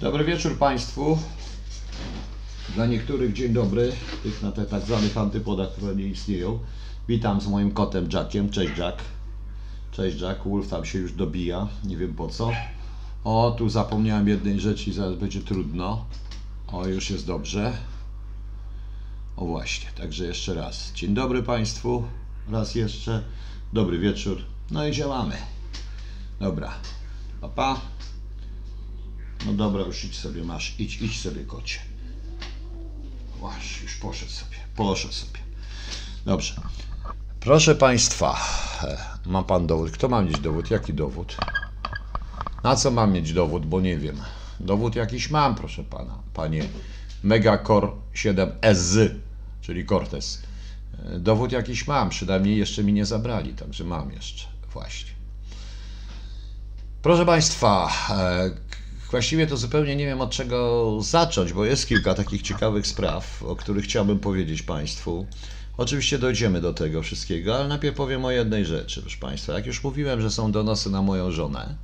Dobry wieczór Państwu. Dla niektórych dzień dobry, tych na tych tak zwanych antypodach, które nie istnieją. Witam z moim kotem Jackiem. Cześć Jack. Cześć Jack. Wolf tam się już dobija, nie wiem po co. O, tu zapomniałem jednej rzeczy zaraz będzie trudno. O, już jest dobrze. O właśnie, także jeszcze raz. Dzień dobry Państwu. Raz jeszcze. Dobry wieczór. No i działamy. Dobra. Pa, pa. No dobra, już idź sobie, masz. Idź, idź sobie, kocie. Właśnie, już poszedł sobie. Poszedł sobie. Dobrze. Proszę Państwa, e, ma Pan dowód. Kto ma mieć dowód? Jaki dowód? Na co mam mieć dowód, bo nie wiem. Dowód jakiś mam, proszę Pana. Panie Megacore 7S, czyli Cortez. E, Dowód jakiś mam, przynajmniej jeszcze mi nie zabrali, także mam jeszcze. Właśnie. Proszę Państwa, e, właściwie to zupełnie nie wiem od czego zacząć, bo jest kilka takich ciekawych spraw, o których chciałbym powiedzieć Państwu. Oczywiście dojdziemy do tego wszystkiego, ale najpierw powiem o jednej rzeczy, proszę Państwa. Jak już mówiłem, że są donosy na moją żonę,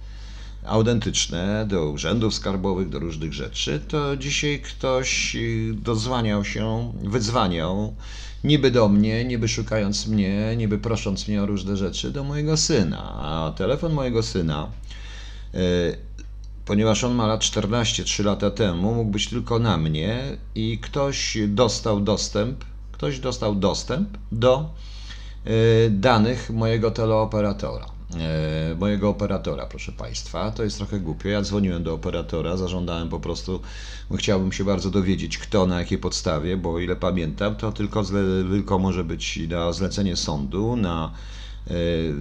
autentyczne, do urzędów skarbowych, do różnych rzeczy, to dzisiaj ktoś y, dozwaniał się, wydzwaniał, niby do mnie, niby szukając mnie, niby prosząc mnie o różne rzeczy, do mojego syna. A telefon mojego syna y, ponieważ on ma lat 14, 3 lata temu, mógł być tylko na mnie i ktoś dostał dostęp, ktoś dostał dostęp do y, danych mojego teleoperatora. y, Mojego operatora, proszę Państwa. To jest trochę głupio. Ja dzwoniłem do operatora, zażądałem po prostu, chciałbym się bardzo dowiedzieć, kto, na jakiej podstawie, bo o ile pamiętam, to tylko, tylko może być na zlecenie sądu, na y,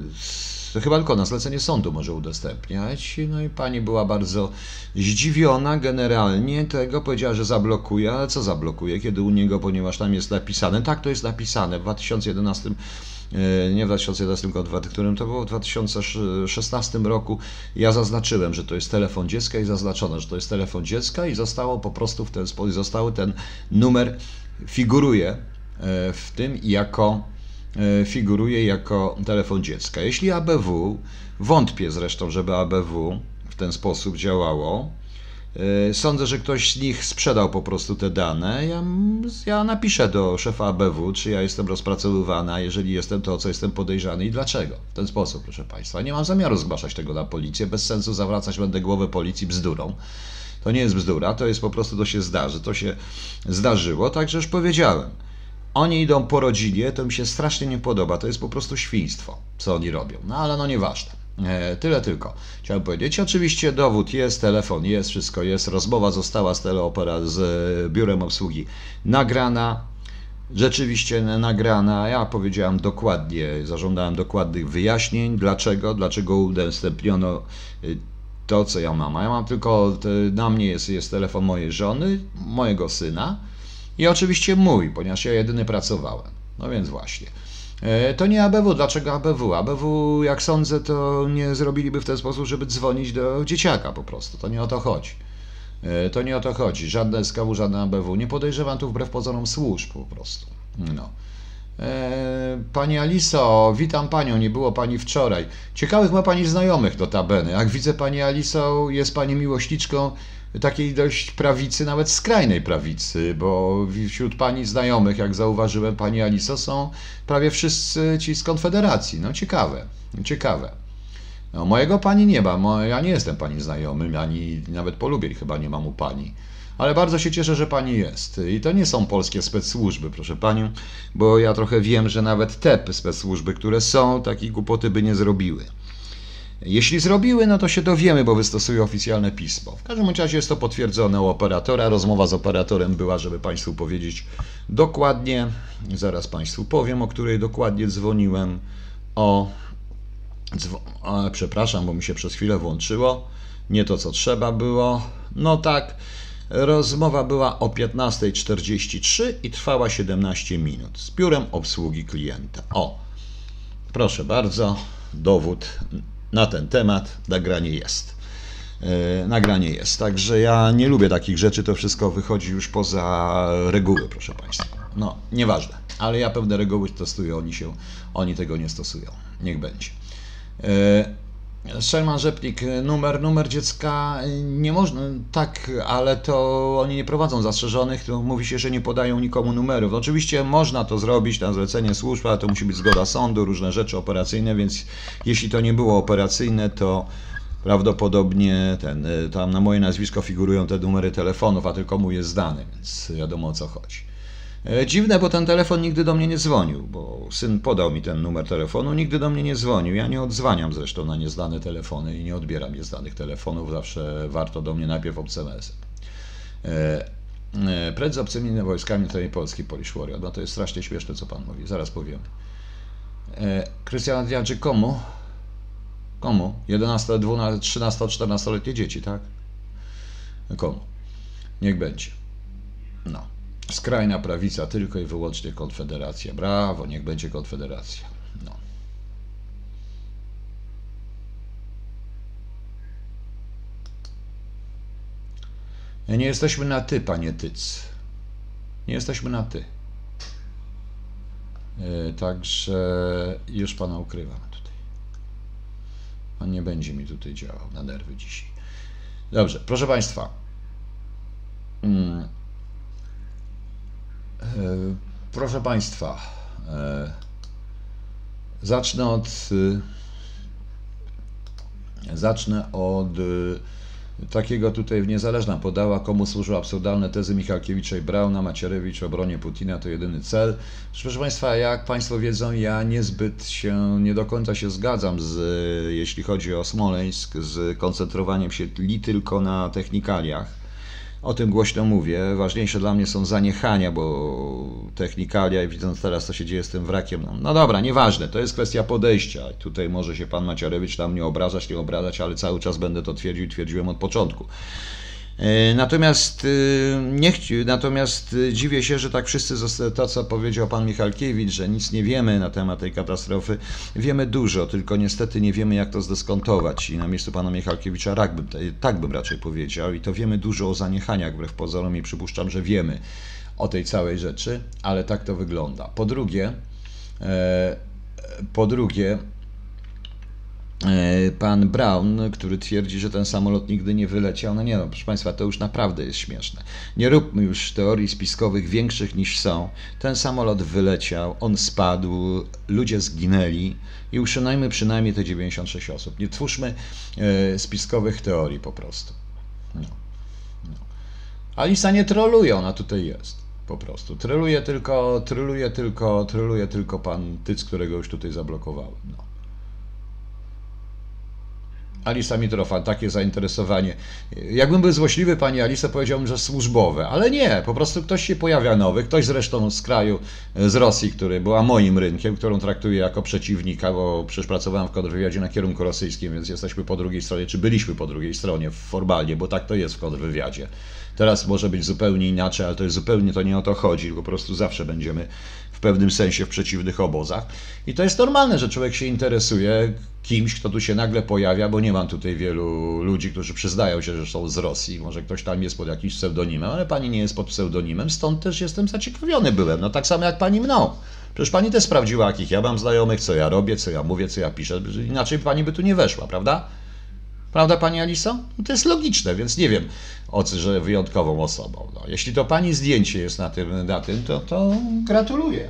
to chyba tylko na zlecenie sądu może udostępniać. No i pani była bardzo zdziwiona generalnie tego, powiedziała, że zablokuje, ale co zablokuje, kiedy u niego, ponieważ tam jest napisane, tak to jest napisane, w 2011, e, nie w 2011, tylko w którym to było, w 2016 roku. Ja zaznaczyłem, że to jest telefon dziecka i zaznaczono, że to jest telefon dziecka i zostało po prostu w ten sposób, zostały ten numer figuruje e, w tym jako figuruje jako telefon dziecka. Jeśli ABW, wątpię zresztą, żeby ABW w ten sposób działało, e, sądzę, że ktoś z nich sprzedał po prostu te dane. Ja, ja napiszę do szefa ABW, czy ja jestem rozpracowywana, jeżeli jestem, to co jestem podejrzany i dlaczego. W ten sposób, proszę Państwa. Nie mam zamiaru zgłaszać tego na policję, bez sensu zawracać będę głowę policji bzdurą. To nie jest bzdura, to jest po prostu, to się zdarzy, to się zdarzyło, także już powiedziałem. Oni idą po rodzinie, to mi się strasznie nie podoba. To jest po prostu świństwo, co oni robią. No ale no nieważne. E, tyle tylko. Chciałem powiedzieć. Oczywiście dowód jest, telefon jest, wszystko jest. Rozmowa została z teleopera, z e, biurem obsługi nagrana. Rzeczywiście nagrana. Ja powiedziałem dokładnie, zażądałem dokładnych wyjaśnień, dlaczego, dlaczego udostępniono y, to, co ja mam. A ja mam tylko, na mnie jest, jest telefon mojej żony, mojego syna. I oczywiście mój, ponieważ ja jedyny pracowałem. No więc właśnie. E, To nie ABW. Dlaczego ABW? ABW, jak sądzę, to nie zrobiliby w ten sposób, żeby dzwonić do dzieciaka po prostu. To nie o to chodzi. E, To nie o to chodzi. Żadne SKW, żadne ABW. Nie podejrzewam tu wbrew pozorom służb po prostu. No. E, Pani Aliso, witam Panią, nie było Pani wczoraj. Ciekawych ma Pani znajomych notabene. Jak widzę Pani Aliso, jest Pani miłośniczką takiej dość prawicy, nawet skrajnej prawicy, bo wśród Pani znajomych, jak zauważyłem Pani Aliso, są prawie wszyscy ci z Konfederacji. No ciekawe, ciekawe. No, mojego Pani nie ma, ja nie jestem Pani znajomym, ani nawet polubień chyba nie mam u Pani. Ale bardzo się cieszę, że pani jest. I to nie są polskie specsłużby, proszę panią, bo ja trochę wiem, że nawet te specsłużby, które są, takiej głupoty by nie zrobiły. Jeśli zrobiły, no to się dowiemy, bo wystosują oficjalne pismo. W każdym razie jest to potwierdzone u operatora. Rozmowa z operatorem była, żeby Państwu powiedzieć dokładnie. Zaraz Państwu powiem, o której dokładnie dzwoniłem. O, o przepraszam, bo mi się przez chwilę włączyło. Nie to, co trzeba było. No tak. Rozmowa była o 15.43 i trwała 17 minut z biurem obsługi klienta. O, proszę bardzo, dowód na ten temat, nagranie jest. E, Nagranie jest. Także ja nie lubię takich rzeczy, to wszystko wychodzi już poza reguły, proszę Państwa. No, nieważne, ale ja pewne reguły stosuję, oni się, oni tego nie stosują. Niech będzie. E, Sherman Rzeplik, numer, numer dziecka nie można, tak, ale to oni nie prowadzą zastrzeżonych, to mówi się, że nie podają nikomu numerów. Oczywiście można to zrobić na zlecenie służb, ale to musi być zgoda sądu, różne rzeczy operacyjne, więc jeśli to nie było operacyjne, to prawdopodobnie ten, tam na moje nazwisko figurują te numery telefonów, a tylko mój jest zdany, więc wiadomo o co chodzi. E, dziwne, bo ten telefon nigdy do mnie nie dzwonił, bo syn podał mi ten numer telefonu, nigdy do mnie nie dzwonił. Ja nie odzwaniam zresztą na nieznane telefony i nie odbieram nieznanych telefonów, zawsze warto do mnie najpierw SMS. E, e, Pred z obcymi wojskami tej Polski Polish Warrior. No to jest strasznie śmieszne, co pan mówi. Zaraz powiemy. Krystian Adrianczyk komu? Komu? 11, 12, 13, 14-letnie dzieci, tak? Komu? Niech będzie. No. Skrajna prawica, tylko i wyłącznie Konfederacja. Brawo, niech będzie Konfederacja. No. Nie jesteśmy na ty, panie Tyc. Nie jesteśmy na ty. E, także już pana ukrywam tutaj. Pan nie będzie mi tutaj działał na nerwy dzisiaj. Dobrze, proszę państwa. Hmm. E, proszę Państwa, e, zacznę od e, zacznę od takiego tutaj niezależna podała, komu służą absurdalne tezy Michalkiewicza i Brauna, Macierewicz o obronie Putina to jedyny cel. Proszę Państwa, jak Państwo wiedzą, ja niezbyt się, nie do końca się zgadzam z, jeśli chodzi o Smoleńsk, z koncentrowaniem się li tylko na technikaliach o tym głośno mówię. Ważniejsze dla mnie są zaniechania, bo technikalia i widząc teraz, co się dzieje z tym wrakiem, no, no dobra, nieważne, to jest kwestia podejścia. Tutaj może się pan Maciarewicz tam nie obrażać, nie obrażać, ale cały czas będę to twierdził, twierdziłem od początku. E, natomiast, e, nie chci, natomiast dziwię się, że tak wszyscy, to co powiedział pan Michalkiewicz, że nic nie wiemy na temat tej katastrofy. Wiemy dużo, tylko niestety nie wiemy jak to zdeskontować i na miejscu pana Michalkiewicza tak bym, tak bym raczej powiedział i to wiemy dużo o zaniechaniach wbrew pozorom i przypuszczam, że wiemy o tej całej rzeczy, ale tak to wygląda. Po drugie, e, po drugie, pan Brown, który twierdzi, że ten samolot nigdy nie wyleciał. No nie no, proszę Państwa, to już naprawdę jest śmieszne. Nie róbmy już teorii spiskowych większych niż są. Ten samolot wyleciał, on spadł, ludzie zginęli i uszanujmy przynajmniej te 96 osób. Nie twórzmy e, spiskowych teorii po prostu. No. No. Alisa nie troluje, ona tutaj jest. Po prostu. Troluje tylko, troluje tylko, troluje tylko pan Tyc, którego już tutaj zablokowałem. No. Alisa Mitrofan, takie zainteresowanie. Jakbym był złośliwy, pani Alisa, powiedziałbym, że służbowe, ale nie, po prostu ktoś się pojawia nowy, ktoś zresztą z kraju, z Rosji, który była moim rynkiem, którą traktuję jako przeciwnika, bo przecież pracowałem w kontrwywiadzie na kierunku rosyjskim, więc jesteśmy po drugiej stronie, czy byliśmy po drugiej stronie formalnie, bo tak to jest w kontrwywiadzie. Teraz może być zupełnie inaczej, ale to jest zupełnie to nie o to chodzi, po prostu zawsze będziemy pewnym sensie w przeciwnych obozach. I to jest normalne, że człowiek się interesuje kimś, kto tu się nagle pojawia, bo nie mam tutaj wielu ludzi, którzy przyznają się, że są z Rosji. Może ktoś tam jest pod jakimś pseudonimem, ale pani nie jest pod pseudonimem, stąd też jestem zaciekawiony byłem. No tak samo jak pani mną. Przecież pani też sprawdziła, jakich ja mam znajomych, co ja robię, co ja mówię, co ja piszę. Inaczej pani by tu nie weszła, prawda? Prawda, pani Aliso? No to jest logiczne, więc nie wiem, o co, że wyjątkową osobą. No, jeśli to pani zdjęcie jest na tym, na tym to, to gratuluję.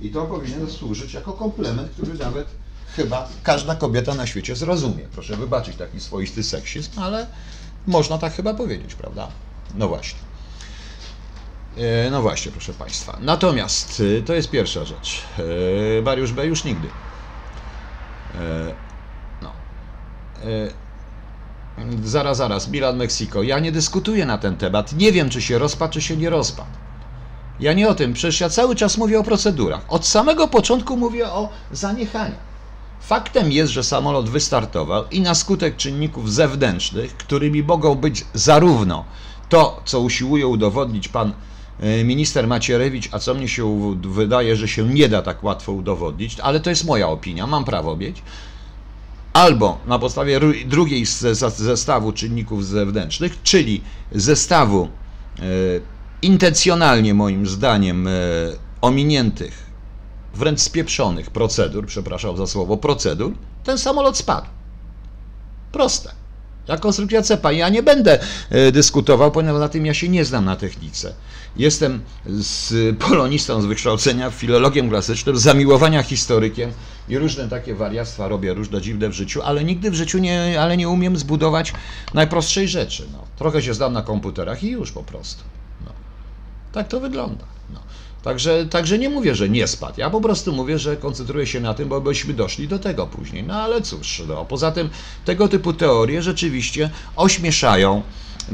I to powinien służyć jako komplement, który nawet chyba każda kobieta na świecie zrozumie. Proszę wybaczyć taki swoisty seksizm, ale można tak chyba powiedzieć, prawda? No właśnie. E, no właśnie, proszę Państwa. Natomiast e, to jest pierwsza rzecz. E, Mariusz B. już nigdy. No. Zaraz, zaraz, Milan, Meksiko. Ja nie dyskutuję na ten temat. Nie wiem, czy się rozpadł, czy się nie rozpadł. Ja nie o tym, przecież ja cały czas mówię o procedurach. Od samego początku mówię o zaniechaniach. Faktem jest, że samolot wystartował i na skutek czynników zewnętrznych, którymi mogą być zarówno to, co usiłuje udowodnić pan e, minister Macierewicz, a co mnie się wydaje, że się nie da tak łatwo udowodnić, ale to jest moja opinia, mam prawo mieć, albo na podstawie drugiej zestawu czynników zewnętrznych, czyli zestawu e, intencjonalnie moim zdaniem e, ominiętych wręcz spieprzonych procedur, przepraszam za słowo, procedur, ten samolot spadł. Proste. Jak konstrukcja cepa. Ja nie będę e, dyskutował, ponieważ na tym ja się nie znam na technice. Jestem z polonistą z wykształcenia, filologiem klasycznym, zamiłowania historykiem i różne takie wariactwa robię, różne dziwne w życiu, ale nigdy w życiu nie, ale nie umiem zbudować najprostszej rzeczy. No. Trochę się znam na komputerach i już po prostu. No. Tak to wygląda. No. Także, także nie mówię, że nie spadł. Ja po prostu mówię, że koncentruję się na tym, bo byśmy doszli do tego później. No ale cóż, no, poza tym tego typu teorie rzeczywiście ośmieszają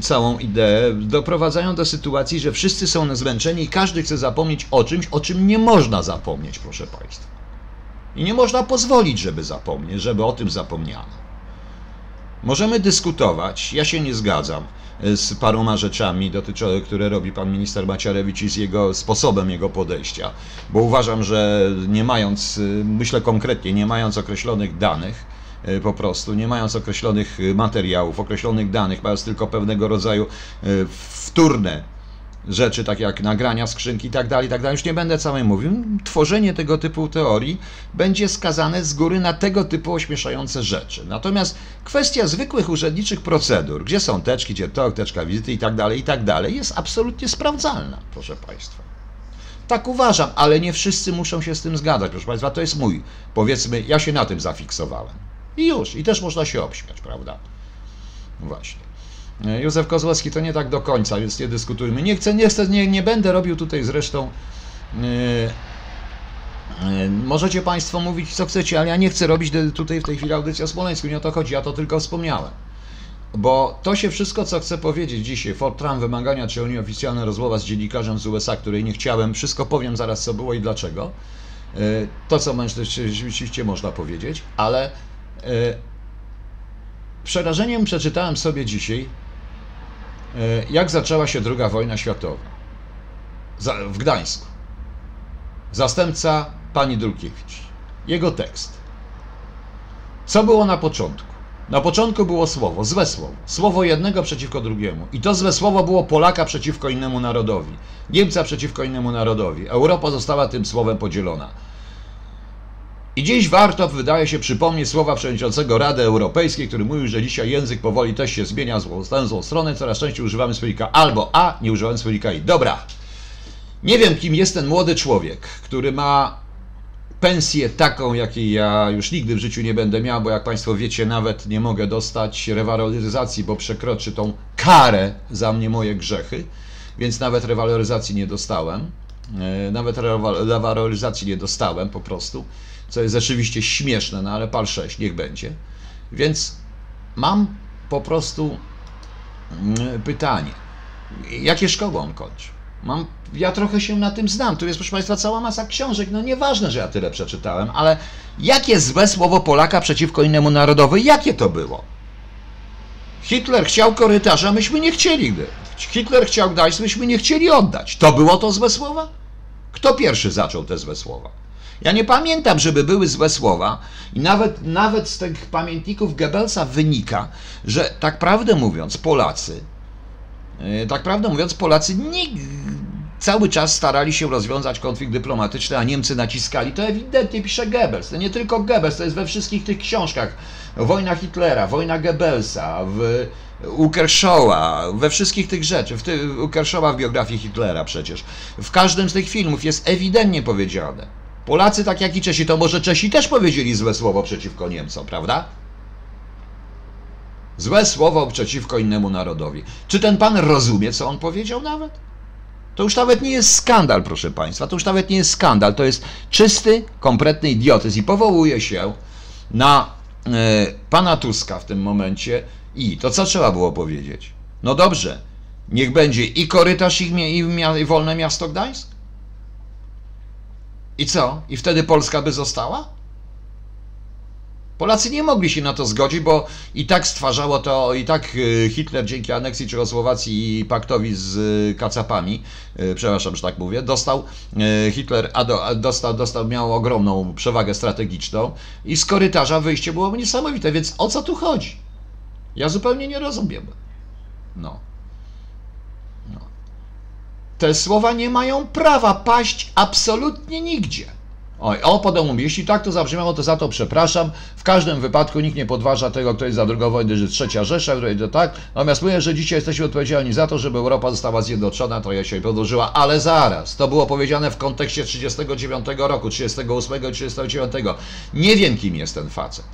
całą ideę, doprowadzają do sytuacji, że wszyscy są zmęczeni i każdy chce zapomnieć o czymś, o czym nie można zapomnieć, proszę Państwa. I nie można pozwolić, żeby zapomnieć, żeby o tym zapomniano. Możemy dyskutować, ja się nie zgadzam e, z paroma rzeczami, które robi pan minister Maciarewicz i z jego sposobem jego podejścia, bo uważam, że nie mając, e, myślę konkretnie, nie mając określonych danych, e, po prostu, nie mając określonych materiałów, określonych danych, mając tylko pewnego rodzaju wtórne rzeczy, takie jak nagrania skrzynki i tak dalej, tak dalej. Już nie będę całej mówił. Tworzenie tego typu teorii będzie skazane z góry na tego typu ośmieszające rzeczy. Natomiast kwestia zwykłych urzędniczych procedur, gdzie są teczki, gdzie to, teczka wizyty i tak dalej, i tak dalej, jest absolutnie sprawdzalna, proszę Państwa. Tak uważam, ale nie wszyscy muszą się z tym zgadzać, proszę Państwa. To jest mój, powiedzmy, ja się na tym zafiksowałem. I już, i też można się obśmiać, prawda? Właśnie. Józef Kozłowski to nie tak do końca, więc nie dyskutujmy. Nie chcę, nie chcę, nie, nie będę robił tutaj zresztą. Yy, yy, możecie Państwo mówić co chcecie, ale ja nie chcę robić tutaj w tej chwili audycji o Smoleńsku, nie o to chodzi, ja to tylko wspomniałem. Bo to się wszystko, co chcę powiedzieć dzisiaj, Fort Trump, wymagania, czy nieoficjalna rozmowa z dziennikarzem z USA, której nie chciałem, wszystko powiem zaraz, co było i dlaczego. Yy, to, co rzeczywiście można powiedzieć, ale przerażeniem przeczytałem sobie dzisiaj E, jak zaczęła się II wojna światowa w Gdańsku. Zastępca pani Dulkiewicz. Jego tekst. Co było na początku? Na początku było słowo, złe słowo. Słowo jednego przeciwko drugiemu. I to złe słowo było Polaka przeciwko innemu narodowi. Niemca przeciwko innemu narodowi. Europa została tym słowem podzielona. I dziś warto, wydaje się, przypomnieć słowa przewodniczącego Rady Europejskiej, który mówił, że dzisiaj język powoli też się zmienia w złą, złą stronę, coraz częściej używamy słownika albo a, nie używamy słownika i. Dobra, nie wiem kim jest ten młody człowiek, który ma pensję taką, jakiej ja już nigdy w życiu nie będę miał, bo jak Państwo wiecie, nawet nie mogę dostać rewaloryzacji, bo przekroczy tą karę za mnie moje grzechy, więc nawet rewaloryzacji nie dostałem. E, nawet rewaloryzacji nie dostałem po prostu co jest rzeczywiście śmieszne, no ale pal 6, niech będzie. Więc mam po prostu mm, pytanie. Jakie szkoły on kończy? Mam, ja trochę się na tym znam. Tu jest, proszę Państwa, cała masa książek. No nieważne, że ja tyle przeczytałem, ale jakie złe słowo Polaka przeciwko innemu narodowi, jakie to było? Hitler chciał korytarza, myśmy nie chcieli. Hitler chciał dać, myśmy nie chcieli oddać. To było to złe słowa? Kto pierwszy zaczął te złe słowa? Ja nie pamiętam, żeby były złe słowa i nawet, nawet z tych pamiętników Goebbelsa wynika, że tak prawdę mówiąc Polacy, e, tak prawdę mówiąc Polacy cały czas starali się rozwiązać konflikt dyplomatyczny, a Niemcy naciskali. To ewidentnie pisze Goebbels. To nie tylko Goebbels, to jest we wszystkich tych książkach. Wojna Hitlera, wojna Goebbelsa, w u we wszystkich tych rzeczy, w ty, w biografii Hitlera przecież. W każdym z tych filmów jest ewidentnie powiedziane Polacy, tak jak i Czesi, to może Czesi też powiedzieli złe słowo przeciwko Niemcom, prawda? Złe słowo przeciwko innemu narodowi. Czy ten pan rozumie, co on powiedział nawet? To już nawet nie jest skandal, proszę Państwa. To już nawet nie jest skandal. To jest czysty, kompletny idiotyzm. I powołuje się na e, pana Tuska w tym momencie. I to co trzeba było powiedzieć? No dobrze, niech będzie i korytarz, i, i, i wolne miasto Gdańsk? I co? I wtedy Polska by została? Polacy nie mogli się na to zgodzić, bo i tak stwarzało to, i tak y, Hitler dzięki aneksji Czechosłowacji i paktowi z y, kacapami, y, przepraszam, że tak mówię, dostał, Hitler dostał, dostał, miał ogromną przewagę strategiczną i z korytarza wyjście byłoby niesamowite, więc o co tu chodzi? Ja zupełnie nie rozumiem. No te słowa nie mają prawa paść absolutnie nigdzie. Oj, o, potem mówi, jeśli tak to zabrzmiało, to za to przepraszam. W każdym wypadku nikt nie podważa tego, kto jest za drugą wojnę, że trzecia Rzesza, której to tak. Natomiast mówię, że dzisiaj jesteśmy odpowiedzialni za to, żeby Europa została zjednoczona, to ja się podłożyła, ale zaraz. To było powiedziane w kontekście 39 roku, 38 i 39. Nie wiem, kim jest ten facet.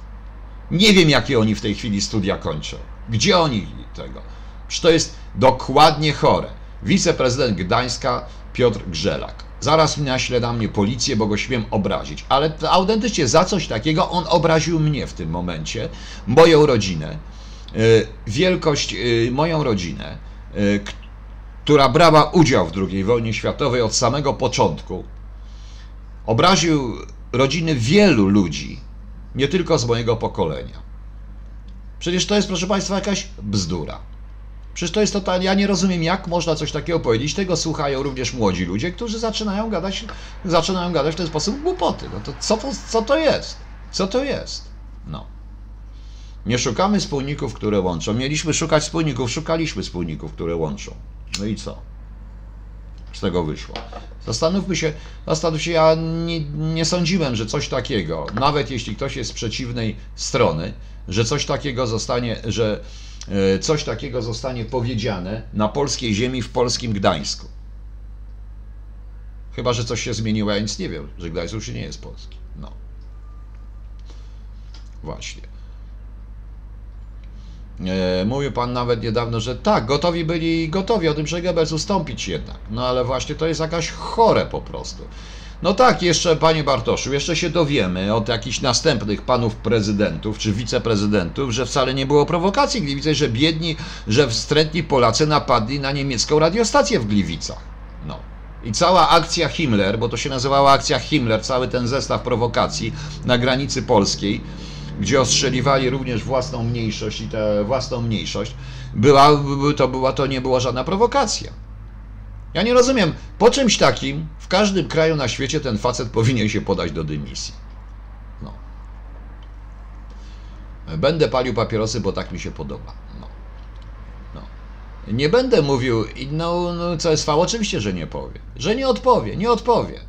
Nie wiem, jakie oni w tej chwili studia kończą. Gdzie oni tego? Przecież to jest dokładnie chore. Wiceprezydent Gdańska Piotr Grzelak. Zaraz naśle na mnie policję, bo go śmiem obrazić. Ale autentycznie za coś takiego on obraził mnie w tym momencie, moją rodzinę, y, wielkość, y, moją rodzinę, y, która brała udział w II wojnie światowej od samego początku. Obraził rodziny wielu ludzi, nie tylko z mojego pokolenia. Przecież to jest, proszę Państwa, jakaś bzdura. Przecież to jest totalnie, ja nie rozumiem, jak można coś takiego powiedzieć. Tego słuchają również młodzi ludzie, którzy zaczynają gadać, zaczynają gadać w ten sposób głupoty. No to co, co to jest? Co to jest? No. Nie szukamy wspólników, które łączą. Mieliśmy szukać wspólników, szukaliśmy wspólników, które łączą. No i co? Z tego wyszło. Zastanówmy się, zastanów się, ja nie, nie sądziłem, że coś takiego, nawet jeśli ktoś jest z przeciwnej strony, że coś takiego zostanie, że coś takiego zostanie powiedziane na polskiej ziemi w polskim Gdańsku. Chyba, że coś się zmieniło, ja nic nie wiem, że Gdańsk już nie jest polski. No. Właśnie. E, mówił pan nawet niedawno, że tak, gotowi byli gotowi o tym, że Goebbels ustąpić jednak. No ale właśnie to jest jakaś chore po prostu. No tak, jeszcze panie Bartoszu, jeszcze się dowiemy od jakichś następnych panów prezydentów czy wiceprezydentów, że wcale nie było prowokacji w Gliwicach, że biedni, że wstrętni Polacy napadli na niemiecką radiostację w Gliwicach. No. I cała akcja Himmler, bo to się nazywała akcja Himmler, cały ten zestaw prowokacji na granicy polskiej, gdzie ostrzeliwali również własną mniejszość i tę własną mniejszość, była, to, była, to nie była żadna prowokacja. Ja nie rozumiem, po czymś takim w każdym kraju na świecie ten facet powinien się podać do dymisji. No. Będę palił papierosy, bo tak mi się podoba. No. No. Nie będę mówił, no, no fał, oczywiście, że nie powie. Że nie odpowie, nie odpowie.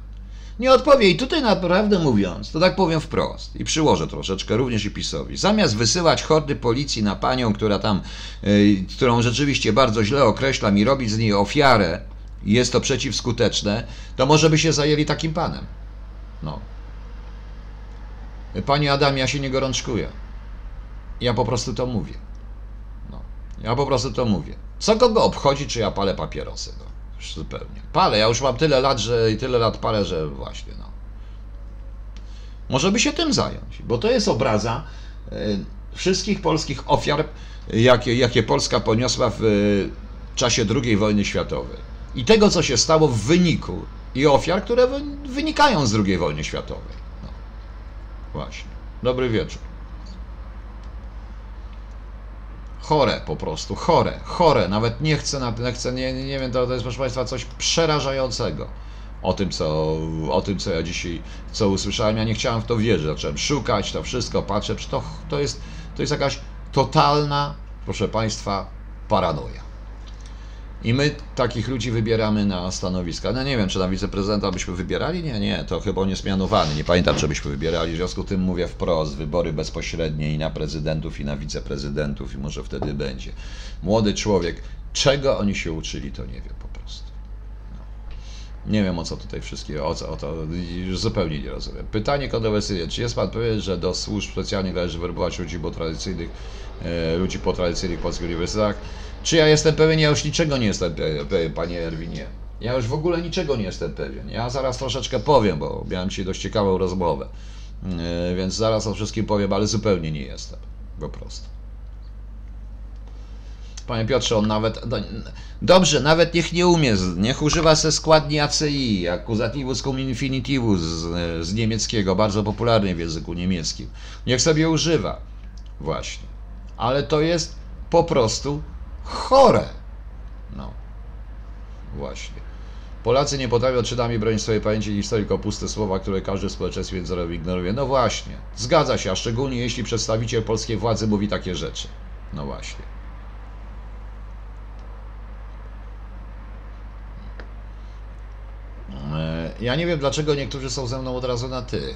Nie odpowie. I tutaj naprawdę mówiąc, to tak powiem wprost i przyłożę troszeczkę również i PiSowi. Zamiast wysyłać hordy policji na panią, która tam, yy, którą rzeczywiście bardzo źle określam i robić z niej ofiarę, i jest to przeciwskuteczne, to może by się zajęli takim panem. No. Panie Adam, ja się nie gorączkuję. Ja po prostu to mówię. No. Ja po prostu to mówię. Co kogo obchodzi, czy ja palę papierosy? No. Już zupełnie. Palę, ja już mam tyle lat, że i tyle lat palę, że właśnie, no. Może by się tym zająć, bo to jest obraza y, wszystkich polskich ofiar, jakie, jakie Polska poniosła w y, czasie II wojny światowej i tego, co się stało w wyniku i ofiar, które wynikają z II wojny światowej. No. Właśnie. Dobry wieczór. Chore po prostu, chore, chore. Nawet nie chcę, nie, chcę, nie, nie wiem, to, to jest proszę Państwa coś przerażającego o tym, co, o tym, co ja dzisiaj co usłyszałem. Ja nie chciałem w to wierzyć. Zacząłem szukać to wszystko, patrzę, to, to, jest, to jest jakaś totalna, proszę Państwa, paranoja. I my takich ludzi wybieramy na stanowiska. No nie wiem, czy na wiceprezydenta byśmy wybierali? Nie, nie, to chyba on jest mianowany. Nie pamiętam, czy byśmy wybierali. W związku z tym mówię wprost, wybory bezpośrednie i na prezydentów, i na wiceprezydentów, i może wtedy będzie. Młody człowiek, czego oni się uczyli, to nie wiem po prostu. No. Nie wiem o co tutaj wszystkiego, o, co, o to już zupełnie nie rozumiem. Pytanie kontrowersyjne. Czy jest Pan pewien, że do służb specjalnych należy werbować ludzi po tradycyjnych, e, ludzi po tradycyjnych polskich uniwersytetach? Czy ja jestem pewien? Ja już niczego nie jestem pewien, panie Erwinie. Ja już w ogóle niczego nie jestem pewien. Ja zaraz troszeczkę powiem, bo miałem dzisiaj dość ciekawą rozmowę. Yy, więc zaraz o wszystkim powiem, ale zupełnie nie jestem. Po prostu. Panie Piotrze, on nawet. Dobrze, nawet niech nie umie, niech używa se składni ACI, accusativus cum infinitivus z, z niemieckiego, bardzo popularny w języku niemieckim. Niech sobie używa. Właśnie. Ale to jest po prostu chore. No, właśnie. Polacy nie potrafią czytami bronić swojej pamięci historii, tylko puste słowa, które każdy w społeczeństwie międzynarodowym ignoruje. No właśnie, zgadza się, a szczególnie jeśli przedstawiciel polskiej władzy mówi takie rzeczy. No właśnie. E, Ja nie wiem, dlaczego niektórzy są ze mną od razu na ty.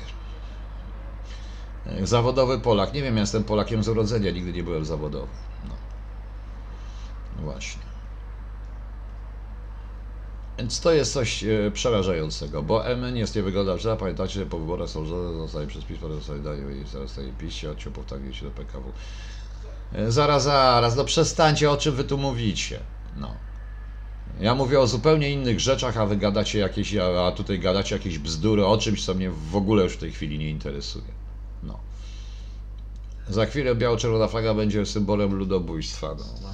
E, Zawodowy Polak. Nie wiem, ja jestem Polakiem z urodzenia, nigdy nie byłem zawodowy. No. Właśnie. Więc to jest coś e, przerażającego, bo MN jest nie wygląda źle. Pamiętacie, że po wyborach są zostaje przez PiS, potem dają i zaraz a ciupów tak się do PKW. E, Zaraz, zaraz, no przestańcie, o czym wy tu mówicie. No. Ja mówię o zupełnie innych rzeczach, a wy gadacie jakieś, a tutaj gadacie jakieś bzdury o czymś, co mnie w ogóle już w tej chwili nie interesuje. No. Za chwilę biało-czerwona flaga będzie symbolem ludobójstwa. No.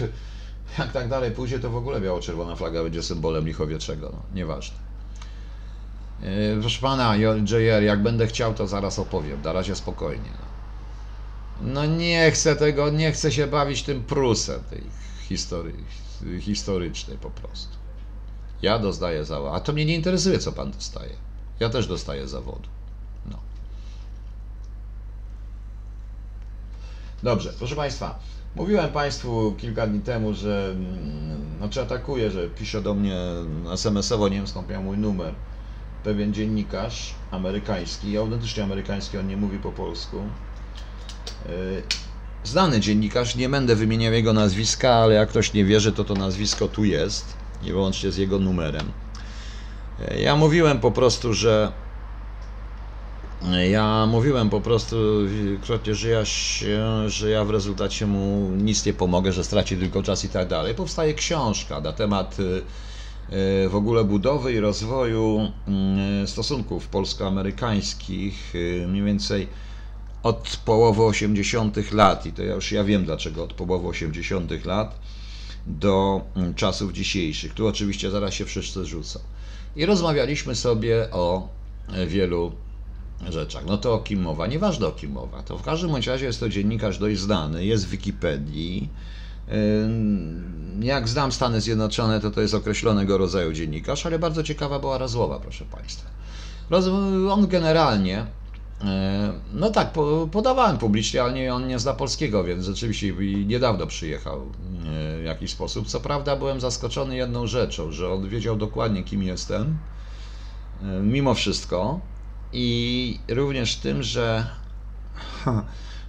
Jak tak dalej pójdzie, to w ogóle biało-czerwona flaga będzie symbolem lichowieczego. No. Nieważne. Yy, Proszę pana, JR, jak będę chciał, to zaraz opowiem. Na razie spokojnie. No. no nie chcę tego, nie chcę się bawić tym prusem tej historii, historycznej po prostu. Ja dostaję zawodu. A to mnie nie interesuje, co pan dostaje. Ja też dostaję zawodu. No. Dobrze, proszę Państwa. Mówiłem Państwu kilka dni temu, że mm, znaczy atakuję, że pisze do mnie SMS-owo, nie wiem skąd miał mój numer, pewien dziennikarz amerykański, autentycznie amerykański, on nie mówi po polsku. Yy, Znany dziennikarz, nie będę wymieniał jego nazwiska, ale jak ktoś nie wierzy, to to nazwisko tu jest i wyłącznie z jego numerem. Yy, Ja mówiłem po prostu, że ja mówiłem po prostu wielokrotnie, że ja, się, że ja w rezultacie mu nic nie pomogę, że straci tylko czas i tak dalej. Powstaje książka na temat y, y, w ogóle budowy i rozwoju y, stosunków polsko-amerykańskich, mniej więcej od połowy 80. lat, i to ja już ja wiem dlaczego od połowy 80. lat do mm, czasów dzisiejszych. Tu oczywiście zaraz się wszyscy rzucą. I rozmawialiśmy sobie o e, wielu rzeczach. No to o kim mowa? Nieważne o kim mowa. To w każdym bądź razie jest to dziennikarz dość znany, jest w Wikipedii. Jak znam Stany Zjednoczone, to to jest określonego rodzaju dziennikarz, ale bardzo ciekawa była rozmowa, proszę Państwa. On generalnie, e, no tak, po- podawałem publicznie, ale nie, on nie zna polskiego, więc rzeczywiście niedawno przyjechał e, w jakiś sposób. Co prawda byłem zaskoczony jedną rzeczą, że on wiedział dokładnie kim jestem, e, mimo wszystko. I również tym, że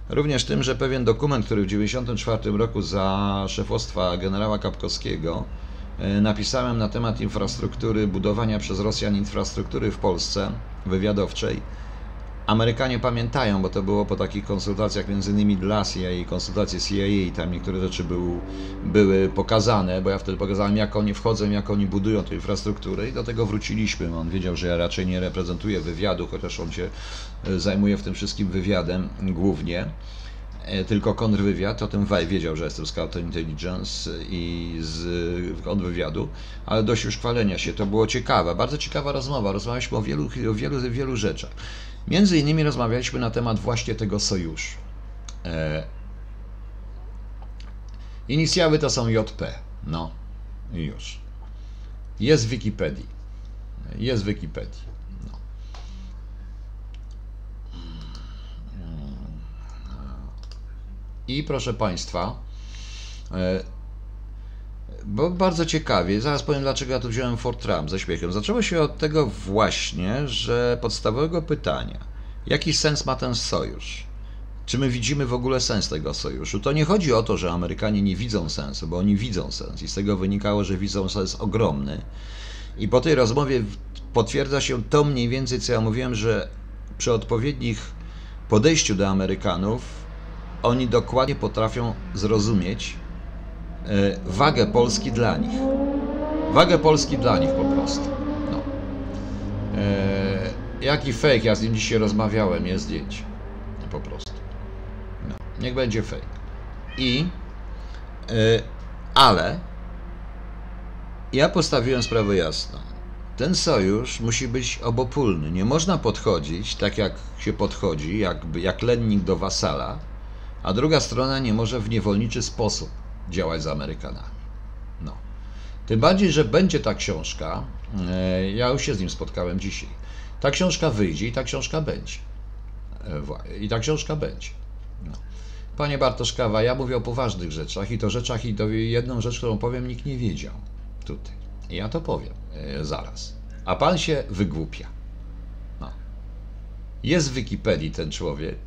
również tym, że pewien dokument, który w 1994 roku za szefostwa generała Kapkowskiego e, napisałem na temat infrastruktury, budowania przez Rosjan infrastruktury w Polsce wywiadowczej, Amerykanie pamiętają, bo to było po takich konsultacjach między innymi dla CIA konsultacje CIA i tam niektóre rzeczy był, były pokazane, bo ja wtedy pokazałem jak oni wchodzą, jak oni budują tę infrastrukturę i do tego wróciliśmy. On wiedział, że ja raczej nie reprezentuję wywiadu, chociaż on się e, zajmuje w tym wszystkim wywiadem głównie. E, Tylko kontrwywiad, o tym Waj wiedział, że jestem z counterintelligence i z kontrwywiadu, ale dość już chwalenia się, to było ciekawe, bardzo ciekawa rozmowa, rozmawialiśmy o wielu, o wielu, wielu rzeczach. Między innymi rozmawialiśmy na temat właśnie tego sojuszu. E, inicjały to są JP, no już. Jest w Wikipedii. Jest w Wikipedii. No. I proszę Państwa, e, bo bardzo ciekawie, zaraz powiem dlaczego ja tu wziąłem Fort Trump ze śmiechem. Zaczęło się od tego właśnie, że podstawowego pytania, jaki sens ma ten sojusz? Czy my widzimy w ogóle sens tego sojuszu? To nie chodzi o to, że Amerykanie nie widzą sensu, bo oni widzą sens i z tego wynikało, że widzą sens ogromny. I po tej rozmowie potwierdza się to mniej więcej, co ja mówiłem, że przy odpowiednich podejściu do Amerykanów oni dokładnie potrafią zrozumieć wagę Polski dla nich. Wagę Polski dla nich po prostu. No. E, jaki fake, ja z nim dzisiaj rozmawiałem, jest zdjęcie. Po prostu. No. Niech będzie fake. I, e, ale ja postawiłem sprawę jasno. Ten sojusz musi być obopólny. Nie można podchodzić tak, jak się podchodzi, jakby, jak lennik do wasala, a druga strona nie może w niewolniczy sposób działać z Amerykanami. No. Tym bardziej, że będzie ta książka, e, ja już się z nim spotkałem dzisiaj. Ta książka wyjdzie i ta książka będzie. E, I ta książka będzie. No. Panie Bartoszkawa, ja mówię o poważnych rzeczach i to rzeczach, i to jedną rzecz, którą powiem, nikt nie wiedział tutaj. Ja to powiem e, zaraz. a pan się wygłupia. No. Jest w Wikipedii ten człowiek.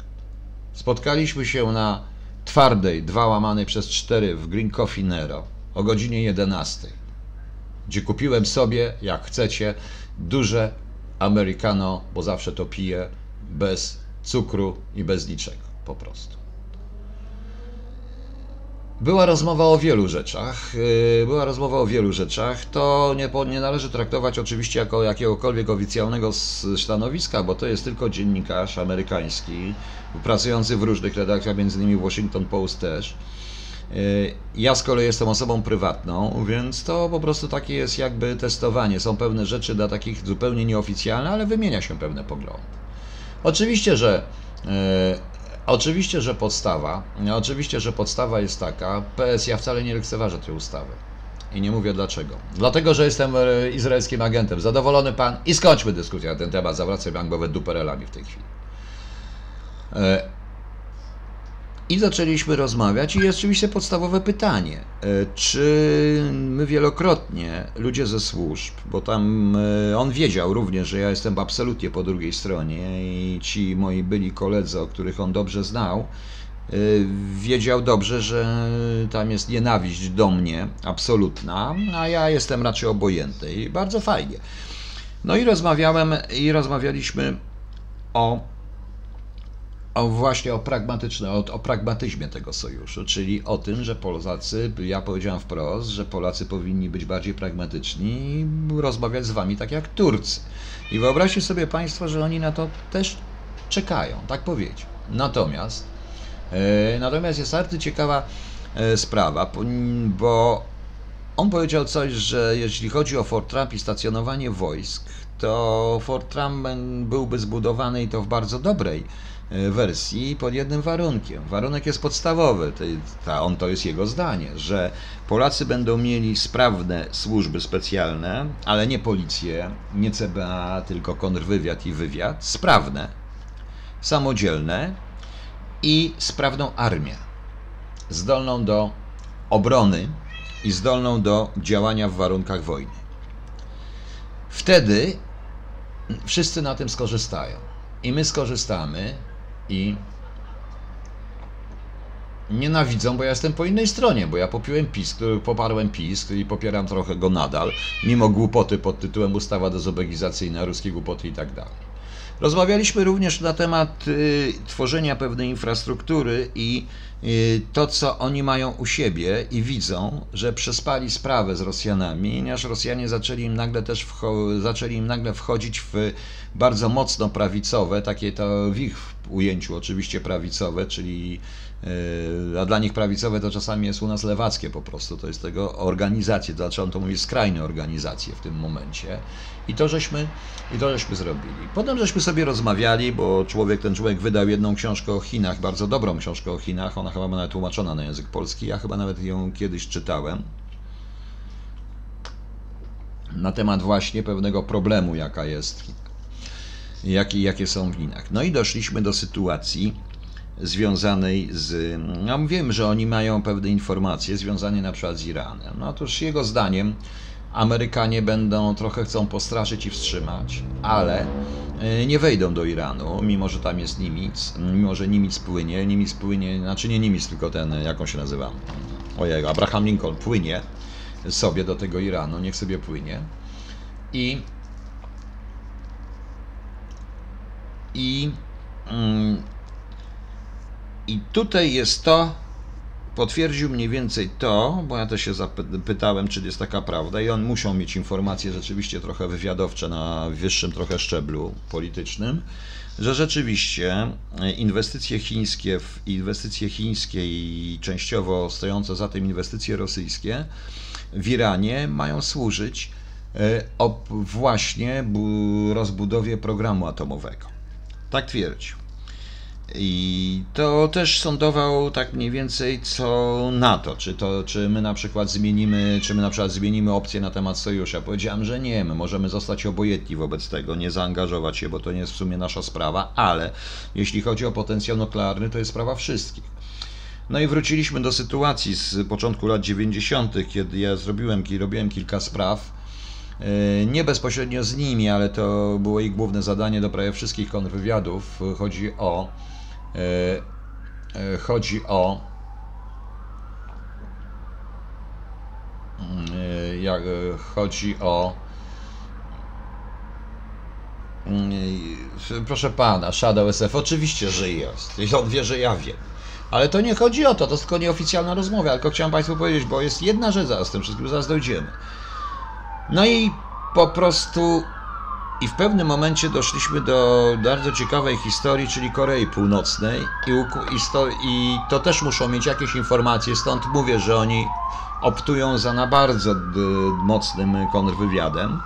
Spotkaliśmy się na twardej, dwa łamanej przez cztery w Green Coffee Nero o godzinie 11, gdzie kupiłem sobie, jak chcecie, duże americano, bo zawsze to piję, bez cukru i bez niczego, po prostu. Była rozmowa o wielu rzeczach. yy, Była rozmowa o wielu rzeczach. To nie, nie należy traktować oczywiście jako jakiegokolwiek oficjalnego stanowiska, bo to jest tylko dziennikarz amerykański, pracujący w różnych redakcjach, między innymi Washington Post też. Yy, Ja z kolei jestem osobą prywatną, więc to po prostu takie jest jakby testowanie. Są pewne rzeczy dla takich zupełnie nieoficjalne, ale wymienia się pewne poglądy. Oczywiście, że e, oczywiście, że podstawa, oczywiście, że podstawa jest taka, PS ja wcale nie lekceważę tej ustawy. I nie mówię dlaczego. Dlatego, że jestem e, izraelskim agentem. Zadowolony pan i skończmy dyskusję na ten temat. Zawracam bankowe duperelami w tej chwili. I zaczęliśmy rozmawiać i jest oczywiście podstawowe pytanie, e, czy my wielokrotnie, ludzie ze służb, bo tam e, on wiedział również, że ja jestem absolutnie po drugiej stronie i ci moi byli koledzy, o których on dobrze znał, e, wiedział dobrze, że tam jest nienawiść do mnie absolutna, a ja jestem raczej obojętny i bardzo fajnie. No i rozmawiałem i rozmawialiśmy o o właśnie o pragmatyczne, o, o pragmatyzmie tego sojuszu, czyli o tym, że Polacy, ja powiedziałem wprost, że Polacy powinni być bardziej pragmatyczni i rozmawiać z wami tak jak Turcy. I wyobraźcie sobie Państwo, że oni na to też czekają, tak powiedzieć. Natomiast, e, natomiast jest bardzo ciekawa e, sprawa, bo on powiedział coś, że jeśli chodzi o Fort Trump i stacjonowanie wojsk, to Fort Trump byłby zbudowany i to w bardzo dobrej wersji pod jednym warunkiem. Warunek jest podstawowy, on to jest jego zdanie, że Polacy będą mieli sprawne służby specjalne, ale nie policję, nie CBA, tylko kontrwywiad i wywiad, sprawne, samodzielne i sprawną armię, zdolną do obrony i zdolną do działania w warunkach wojny. Wtedy wszyscy na tym skorzystają. I my skorzystamy i nienawidzą, bo ja jestem po innej stronie, bo ja popiłem PiS, poparłem PiS i popieram trochę go nadal, mimo głupoty pod tytułem ustawa dezobegizacyjna, ruskie głupoty i tak dalej. Rozmawialiśmy również na temat y, tworzenia pewnej infrastruktury i y, to, co oni mają u siebie i widzą, że przespali sprawę z Rosjanami, aż Rosjanie zaczęli im nagle też wcho- zaczęli im nagle wchodzić w bardzo mocno prawicowe, takie to w ich ujęciu oczywiście prawicowe, czyli y, a dla nich prawicowe to czasami jest u nas lewackie po prostu, to jest tego organizacje, dlaczego on to mówi skrajne organizacje w tym momencie. I to żeśmy, i to żeśmy zrobili. Potem żeśmy sobie rozmawiali, bo człowiek, ten człowiek wydał jedną książkę o Chinach, bardzo dobrą książkę o Chinach, ona chyba nawet tłumaczona na język polski, ja chyba nawet ją kiedyś czytałem. Na temat właśnie pewnego problemu, jaka jest w Chinach. Jakie, są w. No i doszliśmy do sytuacji związanej z. No wiem, że oni mają pewne informacje związane na przykład z Iranem. No otóż jego zdaniem Amerykanie będą trochę chcą postraszyć i wstrzymać, ale y, nie wejdą do Iranu, mimo że tam jest Niemiec, mimo że Niemiec płynie, Niemiec płynie, znaczy nie Niemiec, tylko ten, jak on się nazywa, ojej, Abraham Lincoln płynie sobie do tego Iranu, niech sobie płynie i i mm, i tutaj jest to, potwierdził mniej więcej to, bo ja też się zapytałem, czy jest taka prawda, i on musiał mieć informacje rzeczywiście trochę wywiadowcze na wyższym trochę szczeblu politycznym, że rzeczywiście inwestycje chińskie, inwestycje chińskie i częściowo stojące za tym inwestycje rosyjskie w Iranie mają służyć e, właśnie bu- rozbudowie programu atomowego. Tak twierdził. I to też sądował tak mniej więcej co na to, czy to, czy my na przykład zmienimy, czy my na przykład zmienimy opcję na temat sojusza. Powiedziałem, że nie, my możemy zostać obojętni wobec tego, nie zaangażować się, bo to nie jest w sumie nasza sprawa, ale jeśli chodzi o potencjał nuklearny, to jest sprawa wszystkich. No i wróciliśmy do sytuacji z początku lat 90., kiedy ja zrobiłem, robiłem kilka spraw nie bezpośrednio z nimi, ale to było ich główne zadanie do prawie wszystkich kontrwywiadów. Chodzi o e, chodzi o mm, jak chodzi o mm, proszę pana, Shadow SF oczywiście, że jest. I on wie, że ja wiem. Ale to nie chodzi o to, to jest tylko nieoficjalna rozmowa, tylko chciałem Państwu powiedzieć, bo jest jedna rzecz zaraz z tym wszystkim, zaraz dojdziemy. No i po prostu i w pewnym momencie doszliśmy do bardzo ciekawej historii, czyli Korei Północnej i, i, sto, i to też muszą mieć jakieś informacje, stąd mówię, że oni optują za na bardzo mocnym kontrwywiadem,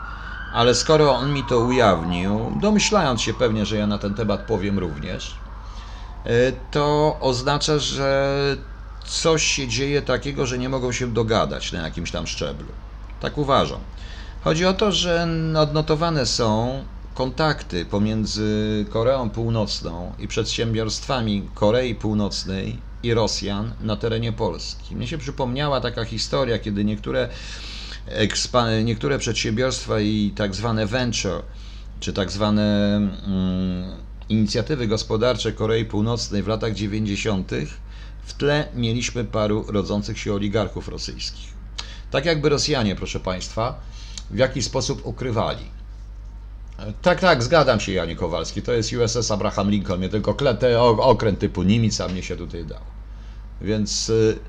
ale skoro on mi to ujawnił, domyślając się pewnie, że ja na ten temat powiem również, E, to oznacza, że coś się dzieje takiego, że nie mogą się dogadać na jakimś tam szczeblu. Tak uważam. Chodzi o to, że odnotowane są kontakty pomiędzy Koreą Północną i przedsiębiorstwami Korei Północnej i Rosjan na terenie Polski. Mnie się przypomniała taka historia, kiedy niektóre, niektóre przedsiębiorstwa i tak zwane venture, czy tak zwane mm, inicjatywy gospodarcze Korei Północnej w latach 90. w tle mieliśmy paru rodzących się oligarchów rosyjskich. Tak jakby Rosjanie, proszę Państwa, w jakiś sposób ukrywali. Tak, tak, zgadzam się, Janie Kowalski. To jest USS Abraham Lincoln. Nie tylko te okręt typu Nimitz, a mnie się tutaj dał. Więc Y,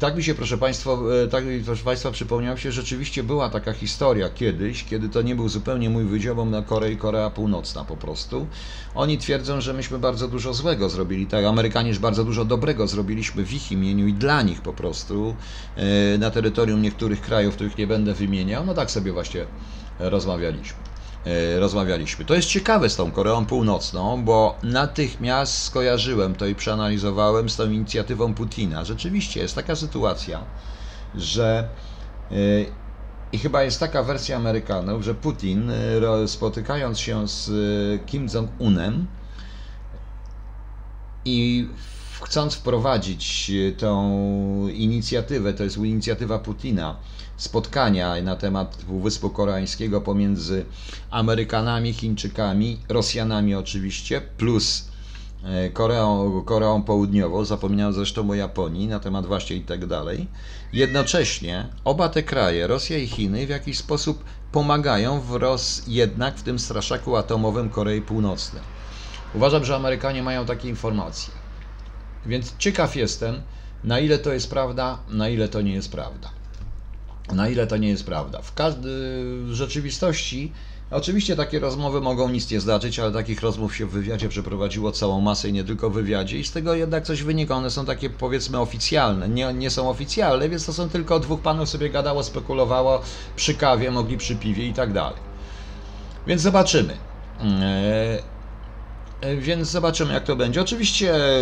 tak mi się, proszę Państwa, y, tak mi, proszę Państwa, przypomniał się, rzeczywiście była taka historia kiedyś, kiedy to nie był zupełnie mój wydział na Korei, Korea Północna po prostu. Oni twierdzą, że myśmy bardzo dużo złego zrobili, tak, Amerykanie bardzo dużo dobrego zrobiliśmy w ich imieniu i dla nich po prostu y, na terytorium niektórych krajów, których nie będę wymieniał. No tak sobie właśnie rozmawialiśmy. E, rozmawialiśmy. To jest ciekawe z tą Koreą Północną, bo natychmiast skojarzyłem to i przeanalizowałem z tą inicjatywą Putina. Rzeczywiście jest taka sytuacja, że e, i chyba jest taka wersja Amerykanów, że Putin e, spotykając się z Kim Jong-unem i chcąc wprowadzić tą inicjatywę, to jest inicjatywa Putina, spotkania na temat Półwyspu Koreańskiego pomiędzy Amerykanami, Chińczykami, Rosjanami oczywiście, plus e, Koreą, Koreą Południową, zapominałem zresztą o Japonii na temat właśnie i tak dalej. Jednocześnie oba te kraje, Rosja i Chiny, w jakiś sposób pomagają w roz, jednak w tym straszaku atomowym Korei Północnej. Uważam, że Amerykanie mają takie informacje. Więc ciekaw jestem, na ile to jest prawda, na ile to nie jest prawda na ile to nie jest prawda. W, każdy, w rzeczywistości Oczywiście takie rozmowy mogą nic nie znaczyć, ale takich rozmów się w wywiadzie przeprowadziło całą masę i nie tylko w wywiadzie i z tego jednak coś wynika. One są takie powiedzmy oficjalne, nie, nie są oficjalne, więc to są tylko dwóch panów sobie gadało, spekulowało przy kawie, mogli przy piwie i tak dalej. Więc zobaczymy. Eee, więc zobaczymy, jak to będzie. Oczywiście e,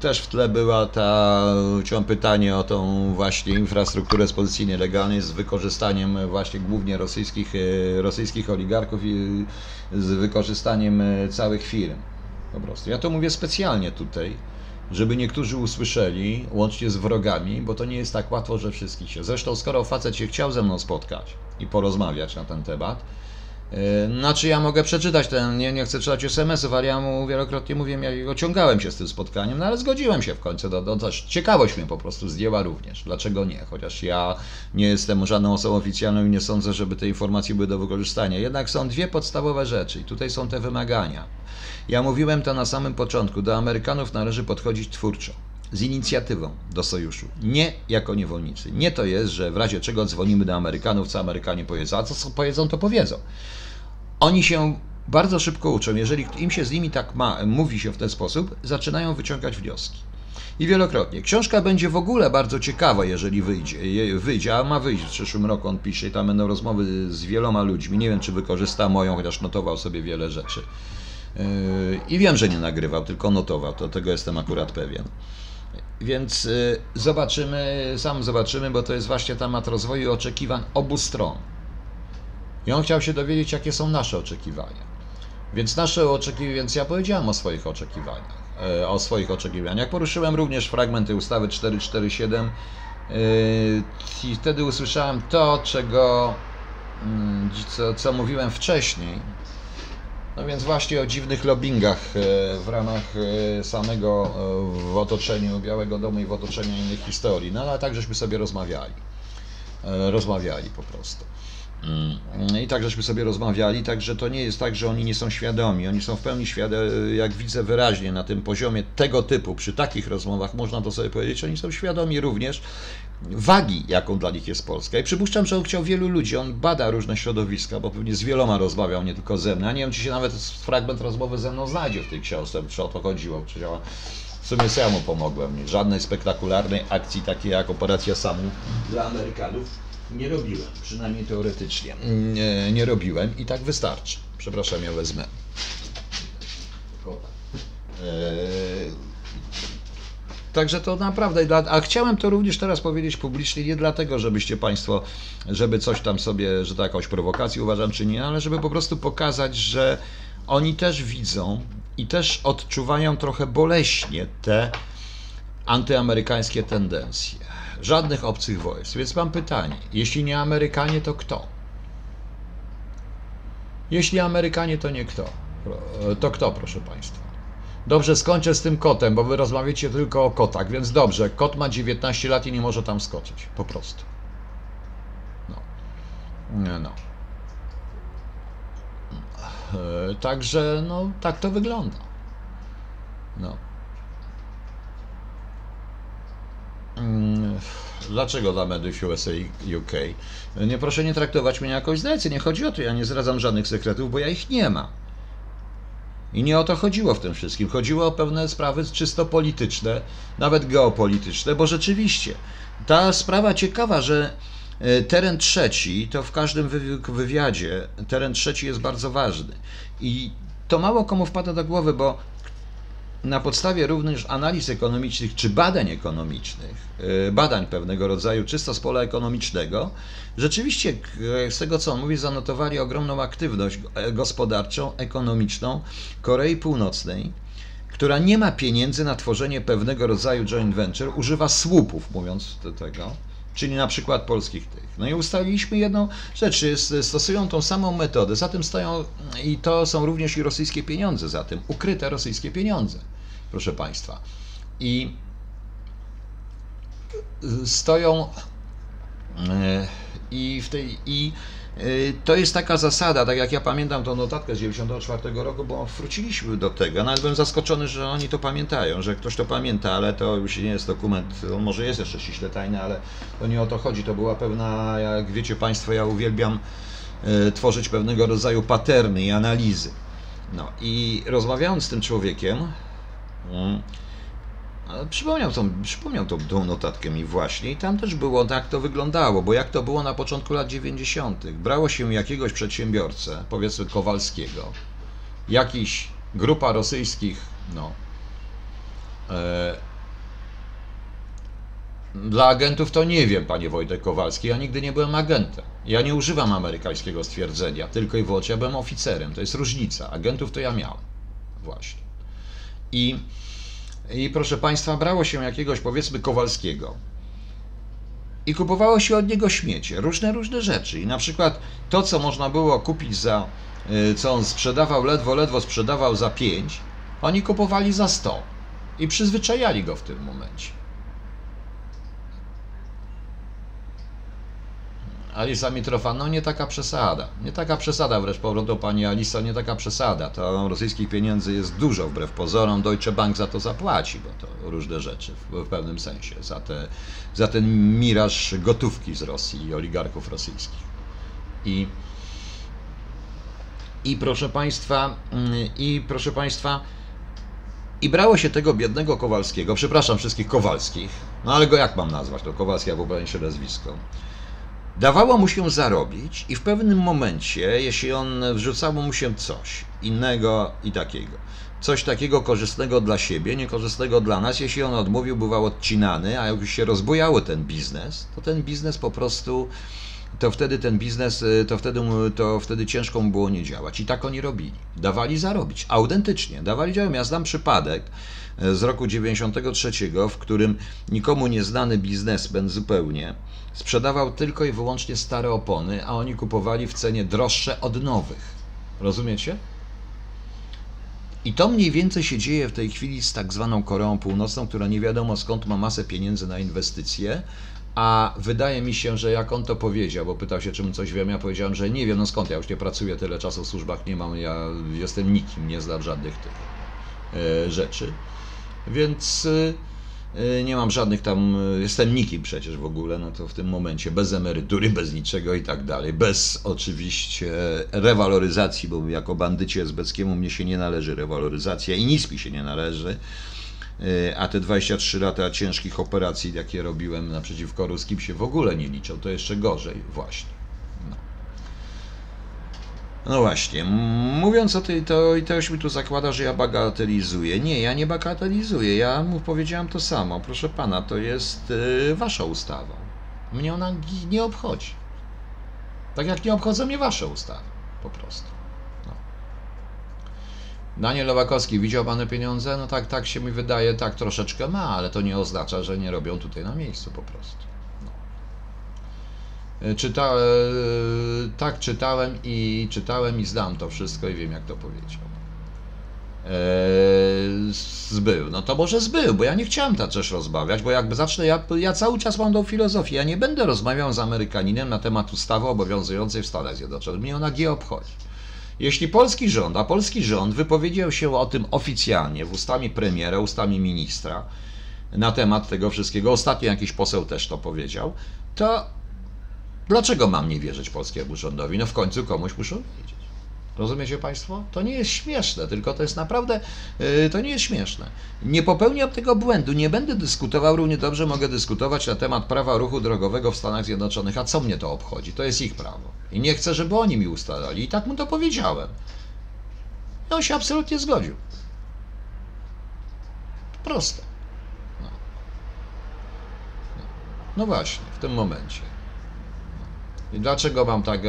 też w tle była ta ciąg pytanie o tą właśnie infrastrukturę z pozycji nielegalnej z wykorzystaniem właśnie głównie rosyjskich, e, rosyjskich oligarchów i z wykorzystaniem całych firm. Po prostu. Ja to mówię specjalnie tutaj, żeby niektórzy usłyszeli, łącznie z wrogami, bo to nie jest tak łatwo, że wszystkich się. Zresztą, skoro facet się chciał ze mną spotkać i porozmawiać na ten temat, E, znaczy ja mogę przeczytać ten, nie, nie chcę czytać SMS-ów, ale ja mu wielokrotnie mówiłem, ja ociągałem się z tym spotkaniem, no ale zgodziłem się w końcu, do, do ciekawość mnie po prostu zdjęła również, dlaczego nie, chociaż ja nie jestem żadną osobą oficjalną i nie sądzę, żeby te informacje były do wykorzystania. Jednak są dwie podstawowe rzeczy i tutaj są te wymagania. Ja mówiłem to na samym początku, do Amerykanów należy podchodzić twórczo z inicjatywą do sojuszu. Nie jako niewolnicy. Nie to jest, że w razie czego dzwonimy do Amerykanów, co Amerykanie powiedzą, a co powiedzą, to powiedzą. Oni się bardzo szybko uczą. Jeżeli im się z nimi tak ma, mówi się w ten sposób, zaczynają wyciągać wnioski. I wielokrotnie. Książka będzie w ogóle bardzo ciekawa, jeżeli wyjdzie, wyjdzie, a ma wyjść w przyszłym roku, on pisze i tam będą rozmowy z wieloma ludźmi. Nie wiem, czy wykorzysta moją, chociaż notował sobie wiele rzeczy. Yy, I wiem, że nie nagrywał, tylko notował, to tego jestem akurat pewien. Więc yy, zobaczymy, sam zobaczymy, bo to jest właśnie temat rozwoju oczekiwań obu stron. I on chciał się dowiedzieć, jakie są nasze oczekiwania. Więc nasze oczekiwania, więc ja powiedziałem o swoich oczekiwaniach. E, o swoich oczekiwaniach. Poruszyłem również fragmenty ustawy 447 e, i wtedy usłyszałem to, czego mm, co, co mówiłem wcześniej. No więc właśnie o dziwnych lobbyingach e, w ramach samego w otoczeniu Białego Domu i w otoczeniu innych historii. No ale tak żeśmy sobie rozmawiali. Rozmawiali po prostu. Mm. I tak żeśmy sobie rozmawiali, także to nie jest tak, że oni nie są świadomi. Oni są w pełni świadomi, jak widzę wyraźnie na tym poziomie tego typu, przy takich rozmowach można to sobie powiedzieć, oni są świadomi również wagi, jaką dla nich jest Polska. I przypuszczam, że on chciał wielu ludzi, on bada różne środowiska, bo pewnie z wieloma rozmawiał, nie tylko ze mną. Ja nie wiem, czy się nawet fragment rozmowy ze mną znajdzie w tej książce, czy o to chodziło. Czy ja, w sumie sam mu pomogłem. Żadnej spektakularnej akcji takiej jak operacja SAMU dla Amerykanów nie robiłem, przynajmniej teoretycznie. Nie, nie robiłem i tak wystarczy. Przepraszam, ja wezmę. Eee, Także to naprawdę, a chciałem to również teraz powiedzieć publicznie, nie dlatego, żebyście Państwo, żeby coś tam sobie, że to jakąś prowokację uważam czy nie, ale żeby po prostu pokazać, że oni też widzą i też odczuwają trochę boleśnie te antyamerykańskie tendencje. Żadnych obcych wojsk. Więc mam pytanie, jeśli nie Amerykanie, to kto? Jeśli Amerykanie, to nie kto? To kto, proszę Państwa? Dobrze, skończę z tym kotem, bo wy rozmawiacie tylko o kotach, więc dobrze, kot ma 19 lat i nie może tam skoczyć. Po prostu. No. No. E, także, no, tak to wygląda. No. Mm, dlaczego dla Medów USA UK? Nie proszę nie traktować mnie jako zdrajcy, nie chodzi o to, ja nie zdradzam żadnych sekretów, bo ja ich nie mam. I nie o to chodziło w tym wszystkim. Chodziło o pewne sprawy czysto polityczne, nawet geopolityczne, bo rzeczywiście ta sprawa ciekawa, że e, teren trzeci, to w każdym wywiadzie, teren trzeci jest bardzo ważny. I to mało komu wpada do głowy, bo na podstawie również analiz ekonomicznych czy badań ekonomicznych, e, badań pewnego rodzaju czysto z pola ekonomicznego, rzeczywiście z tego co on mówi, zanotowali ogromną aktywność e, gospodarczą, ekonomiczną Korei Północnej, która nie ma pieniędzy na tworzenie pewnego rodzaju joint venture, używa słupów, mówiąc do tego, czyli na przykład polskich tych. No i ustaliliśmy jedną rzecz, stosują tą samą metodę, za tym stoją i to są również i rosyjskie pieniądze za tym, ukryte rosyjskie pieniądze proszę Państwa. I stoją e, i w tej i e, to jest taka zasada, tak jak ja pamiętam tą notatkę z 94 roku, bo wróciliśmy do tego. Nawet byłem zaskoczony, że oni to pamiętają, że ktoś to pamięta, ale to już nie jest dokument, on może jest jeszcze ściśle tajny, ale to nie o to chodzi. To była pewna, jak wiecie Państwo, ja uwielbiam e, tworzyć pewnego rodzaju paterny i analizy. No i rozmawiając z tym człowiekiem, Mm. Przypomniał tą, przypomniał tą, tą notatkę mi właśnie i tam też było tak to wyglądało, bo jak to było na początku lat 90. Brało się jakiegoś przedsiębiorcę, powiedzmy Kowalskiego, jakiś grupa rosyjskich, no, e, dla agentów to nie wiem, panie Wojtek Kowalski, ja nigdy nie byłem agentem. Ja nie używam amerykańskiego stwierdzenia, tylko i wyłącznie ja byłem oficerem, to jest różnica. Agentów to ja miałem, właśnie. I, I proszę Państwa, brało się jakiegoś powiedzmy Kowalskiego i kupowało się od niego śmiecie, różne, różne rzeczy. I na przykład to, co można było kupić za, y, co on sprzedawał, ledwo, ledwo sprzedawał za 5, oni kupowali za 100 i przyzwyczajali go w tym momencie. Alisa Mitrofa, no nie taka przesada. Nie taka przesada, wręcz powrotu pani Alisa, nie taka przesada. To rosyjskich pieniędzy jest dużo, wbrew pozorom. Deutsche Bank za to zapłaci, bo to różne rzeczy w, w pewnym sensie. Za, te, za ten miraż gotówki z Rosji i oligarchów rosyjskich. I, i proszę państwa, mm, i proszę państwa, i brało się tego biednego Kowalskiego, przepraszam wszystkich Kowalskich, no ale go jak mam nazwać, to Kowalski, albo się nazwisko Dawało mu się zarobić i w pewnym momencie, jeśli on wrzucało mu się coś innego i takiego, coś takiego korzystnego dla siebie, niekorzystnego dla nas, jeśli on odmówił, bywał odcinany, a jak już się rozbujało ten biznes, to ten biznes po prostu to wtedy ten biznes, y, to wtedy, to wtedy ciężko mu było nie działać. I tak oni robili. Dawali zarobić. Autentycznie. Dawali zarobić. Ja znam przypadek y, z roku 93, w którym nikomu nieznany biznesmen zupełnie sprzedawał tylko i wyłącznie stare opony, a oni kupowali w cenie droższe od nowych. Rozumiecie? I to mniej więcej się dzieje w tej chwili z tak zwaną Koreą Północną, która nie wiadomo skąd ma masę pieniędzy na inwestycje, a wydaje mi się, że jak on to powiedział, bo pytał się, czym coś wiem, ja powiedziałem, że nie wiem, no skąd, ja już nie pracuję tyle czasu w służbach, nie mam, ja jestem nikim, nie znam żadnych tych e, rzeczy, więc e, nie mam żadnych tam, e, jestem nikim przecież w ogóle, no to w tym momencie bez emerytury, bez niczego i tak dalej, bez oczywiście rewaloryzacji, bo jako bandycie esbeckiemu mnie się nie należy rewaloryzacja i nic mi się nie należy, E, a te 23 lata ciężkich operacji, jakie robiłem naprzeciwko ruskim, się w ogóle nie liczą. To jeszcze gorzej, właśnie. No, no właśnie. Mówiąc o tej, to i też mi tu zakłada, że ja bagatelizuję. Nie, ja nie bagatelizuję. Ja mu powiedziałem to samo. Proszę pana, to jest e, wasza ustawa. Mnie ona nie obchodzi. Tak jak nie obchodzą mnie wasze ustawy. Po prostu. Daniel Nowakowski, widział Pan pieniądze? No tak, tak się mi wydaje, tak troszeczkę ma, ale to nie oznacza, że nie robią tutaj na miejscu po prostu. E, Czyta, e, tak, czytałem i czytałem i znam to wszystko i wiem, jak to powiedział. E, zbył. No to może zbył, bo ja nie chciałem tak też rozmawiać, bo jakby zacznę, ja, ja cały czas mam tą filozofię. Ja nie będę rozmawiał z Amerykaninem na temat ustawy obowiązującej w Stanach Zjednoczonych. Mnie ona nie obchodzi. Jeśli polski rząd, a polski rząd wypowiedział się o tym oficjalnie, w ustami premiera, ustami ministra, na temat tego wszystkiego, ostatnio jakiś poseł też to powiedział, to dlaczego mam nie wierzyć polskiemu rządowi? No w końcu komuś muszą wiedzieć. Rozumiecie Państwo? To nie jest śmieszne, tylko to jest naprawdę, yy, to nie jest śmieszne. Nie popełniam tego błędu, nie będę dyskutował, równie dobrze mogę dyskutować na temat prawa ruchu drogowego w Stanach Zjednoczonych, a co mnie to obchodzi? To jest ich prawo. I nie chcę, żeby oni mi ustalali. I tak mu to powiedziałem. I on się absolutnie zgodził. Proste. No, no właśnie, w tym momencie. Dlaczego mam tak, e,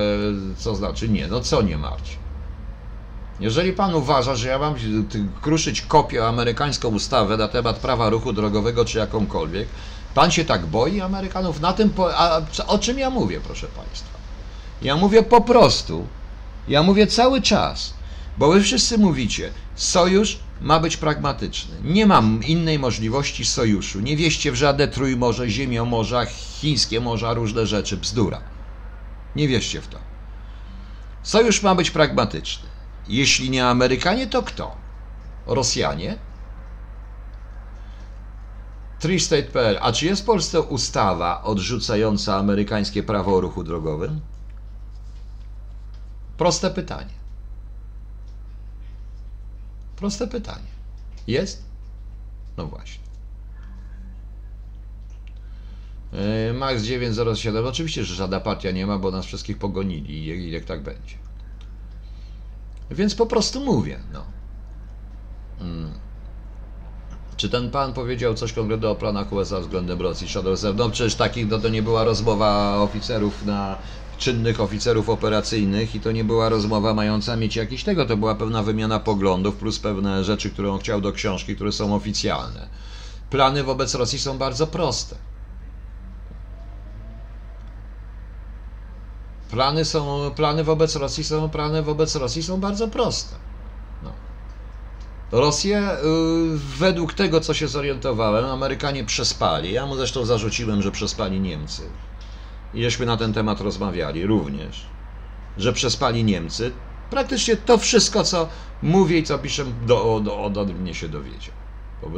co znaczy nie? No co nie martwi? Jeżeli pan uważa, że ja mam kruszyć kopię amerykańską ustawę na temat prawa ruchu drogowego czy jakąkolwiek, pan się tak boi Amerykanów na tym, po, a o czym ja mówię, proszę państwa? Ja mówię po prostu, ja mówię cały czas, bo wy wszyscy mówicie, sojusz ma być pragmatyczny. Nie mam innej możliwości sojuszu. Nie wieście w żadne trójmorze, ziemiomorza, chińskie morza, różne rzeczy, bzdura. Nie wierzcie w to. Sojusz ma być pragmatyczny. Jeśli nie Amerykanie, to kto? Rosjanie? Treestate.pl. A czy jest w Polsce ustawa odrzucająca amerykańskie prawo o ruchu drogowym? Proste pytanie. Proste pytanie. Jest? No właśnie. Yy, Max 907. Oczywiście, że żadna partia nie ma, bo nas wszystkich pogonili i jak tak będzie. Więc po prostu mówię, no. Mm. Czy ten pan powiedział coś konkretnego o planach USA względem Rosji Shadow? No przecież takich, no to nie była rozmowa oficerów na czynnych oficerów operacyjnych i to nie była rozmowa mająca mieć jakiś tego, to była pewna wymiana poglądów plus pewne rzeczy, które on chciał do książki, które są oficjalne. Plany wobec Rosji są bardzo proste. Plany są, plany wobec Rosji są, plany wobec Rosji są bardzo proste. No. Rosję, y, według tego co się zorientowałem, Amerykanie przespali. Ja mu zresztą zarzuciłem, że przespali Niemcy. I żeśmy na ten temat rozmawiali również, że przespali Niemcy. Praktycznie to wszystko, co mówię i co piszę, do, do, ode mnie się dowiedział.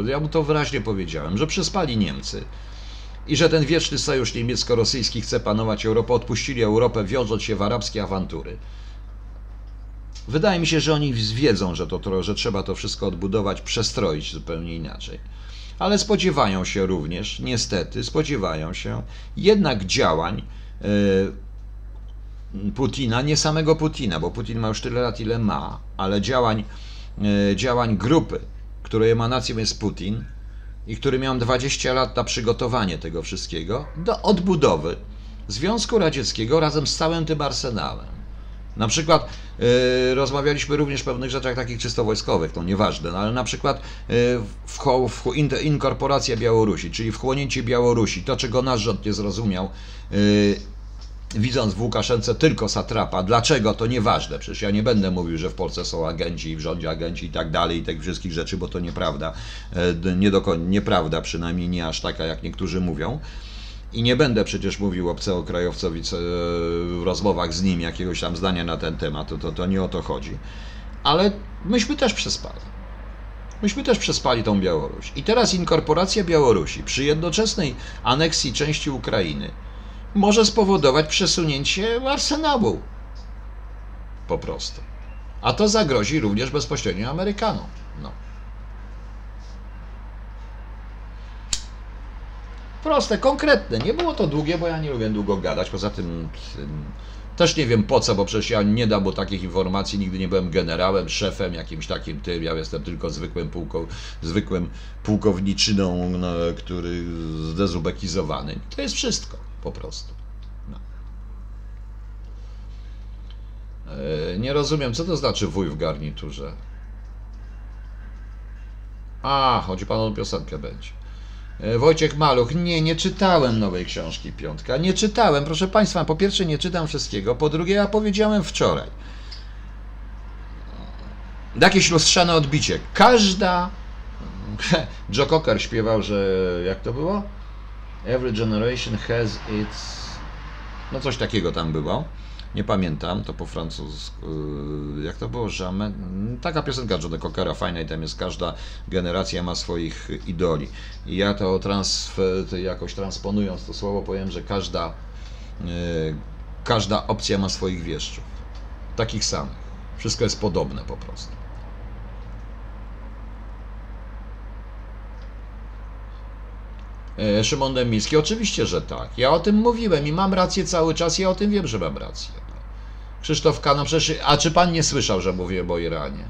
Ja mu to wyraźnie powiedziałem, że przespali Niemcy i że ten wieczny sojusz niemiecko-rosyjski chce panować Europę, odpuścili Europę, wiążąc się w arabskie awantury. Wydaje mi się, że oni wiedzą, że, to, że trzeba to wszystko odbudować, przestroić zupełnie inaczej. Ale spodziewają się również, niestety, spodziewają się jednak działań e, Putina, nie samego Putina, bo Putin ma już tyle lat, ile ma, ale działań, e, działań grupy, której emanacją jest Putin, i który miał 20 lat na przygotowanie tego wszystkiego do odbudowy Związku Radzieckiego razem z całym tym arsenałem. Na przykład y, rozmawialiśmy również o pewnych rzeczach takich czysto wojskowych, to nieważne, no, ale na przykład y, w, w, in, inkorporacja Białorusi, czyli wchłonięcie Białorusi, to czego nasz rząd nie zrozumiał, y, widząc w Łukaszence tylko satrapa. Dlaczego? To nieważne. Przecież ja nie będę mówił, że w Polsce są agenci, w rządzie agenci i tak dalej, i tych wszystkich rzeczy, bo to nieprawda. Nie do, nieprawda, przynajmniej nie aż taka, jak niektórzy mówią. I nie będę przecież mówił obcokrajowcowi w rozmowach z nim jakiegoś tam zdania na ten temat, to, to, to nie o to chodzi. Ale myśmy też przespali. Myśmy też przespali tą Białoruś. I teraz inkorporacja Białorusi przy jednoczesnej aneksji części Ukrainy może spowodować przesunięcie arsenału. Po prostu. A to zagrozi również bezpośrednio Amerykanom. No. Proste, konkretne. Nie było to długie, bo ja nie lubię długo gadać. Poza tym też nie wiem po co, bo przecież ja nie dam bo takich informacji. Nigdy nie byłem generałem, szefem, jakimś takim tym. Ja jestem tylko zwykłym, pułko, zwykłym pułkowniczyną, no, który zdezubekizowany. To jest wszystko po prostu. No. E, nie rozumiem, co to znaczy wuj w garniturze. A, chodzi panu o piosenkę będzie. E, Wojciech Maluch, nie, nie czytałem nowej książki Piątka. Nie czytałem, proszę Państwa. Po pierwsze, nie czytam wszystkiego. Po drugie, ja powiedziałem wczoraj. Jakieś lustrzane odbicie. Każda. Joe Cocker śpiewał, że. Jak to było? Every generation has its. No coś takiego tam było nie pamiętam, to po francusku, y, jak to było, że taka piosenka Johna Cockera fajna i tam jest każda generacja ma swoich idoli. I ja to transfer, jakoś transponując to słowo powiem, że każda, y, każda opcja ma swoich wieszczów. Takich samych. Wszystko jest podobne po prostu. Szymon Demiński, oczywiście, że tak. Ja o tym mówiłem i mam rację cały czas, ja o tym wiem, że mam rację. Krzysztof Kano, przecież, a czy pan nie słyszał, że mówiłem o Iranie?